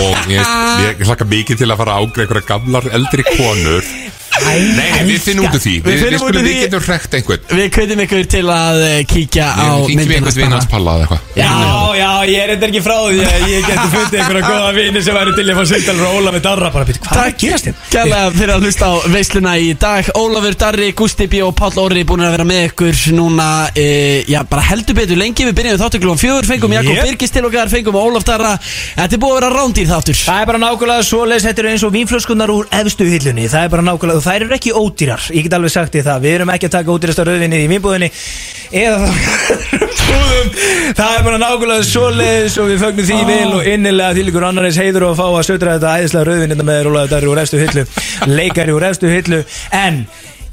og ég, ég, hlakka mikið til að fara að ágreða einhverja gamlar eldri konur Nei, nei, við finnum út úr því. Við Við, við, finnum út úr skulum, við getum hrekt einhvern. Við kveitum ykkur til að uh, kíkja á hringi við myndina einhvern vinn hans palla eða eitthvað. Já, já, ég er eitthvað ekki frá því að Ég geti fundið einhverja góða vini sem væri til að fá sýndal frá Óla með Darra. Bara býta, Hvað er að gerast þér? Gælega fyrir að hlusta á veisluna í dag. Ólafur Darri, Gusti B og Páll Orri búin að vera með ykkur núna e, Já, bara heldur betur lengi. Við byrjum þáttu klúan fjögur Fengum Jakob Yep. Birgis til okkar Fengum Ólaf Darra. Þetta er búið að vera rándýr þáttur. Það er bara nákvæmlega svoleiðis, þetta eru eins og vínflöskunar úr efstu hillunni. Það er bara nákvæmlega, þær eru ekki ódýrar. Ég get alveg sagt því það, við erum ekki að taka ódýrasta rauðvinni í vínbúðinni Eða Það er bara nákvæmlega svoleiðis og við fögnum því vel og innilega til ykkur annarins heiður og að fá að södra þetta æðislega rauðvinni með Rólaður Darri úr efstu hillu. Leikari úr efstu hillu. En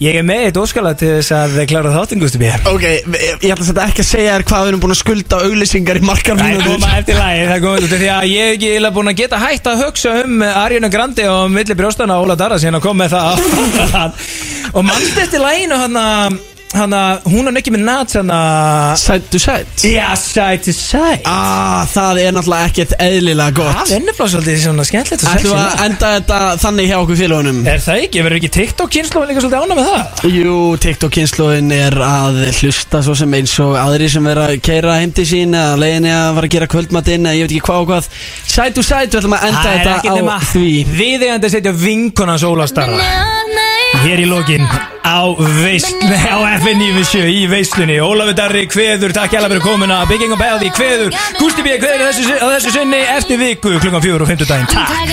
ég er með eitt óskala til þess að klára þáttingustu mér Ok, ég ætla þetta ekki að segja þér hvað við erum búin að skulda auglýsingar í margar Það er mínútur. koma eftir lagi, það er út af því að ég hef ekki búin að geta hægt að hugsa um Arjuna Grandi og milli brjóstana Óla Darra síðan að koma með það. Og mannst eftir laginu hann að hann að hún er ekki með nats hann að Side to side Já, side to side Ah, það er náttúrulega ekkert eðlilega gott. Það er nefnilega svolítið svona skemmtilegt Ætlum við að enda þetta þannig hjá okkur félagunum Er það ekki, verður ekki TikTok kynnslóðin líka svolítið ána með það? Jú, TikTok-kynnslóðin er að hlusta svo sem eins og aðri sem vera að keira heim til sín eða leiðinni að fara að gera kvöldmatinn eða ég veit ekki hvað og hvað. Side to side, við ætlum að enda Það þetta á því Hér í lokin á, veist, á FN97 í veislunni. Ólafur Darri kveður, takk hjá fyrir komuna. Bygging og Beldi kveður, Gústi B kveður á þessu, þessu sinni eftir viku klukkan fjögur og 50 daginn Takk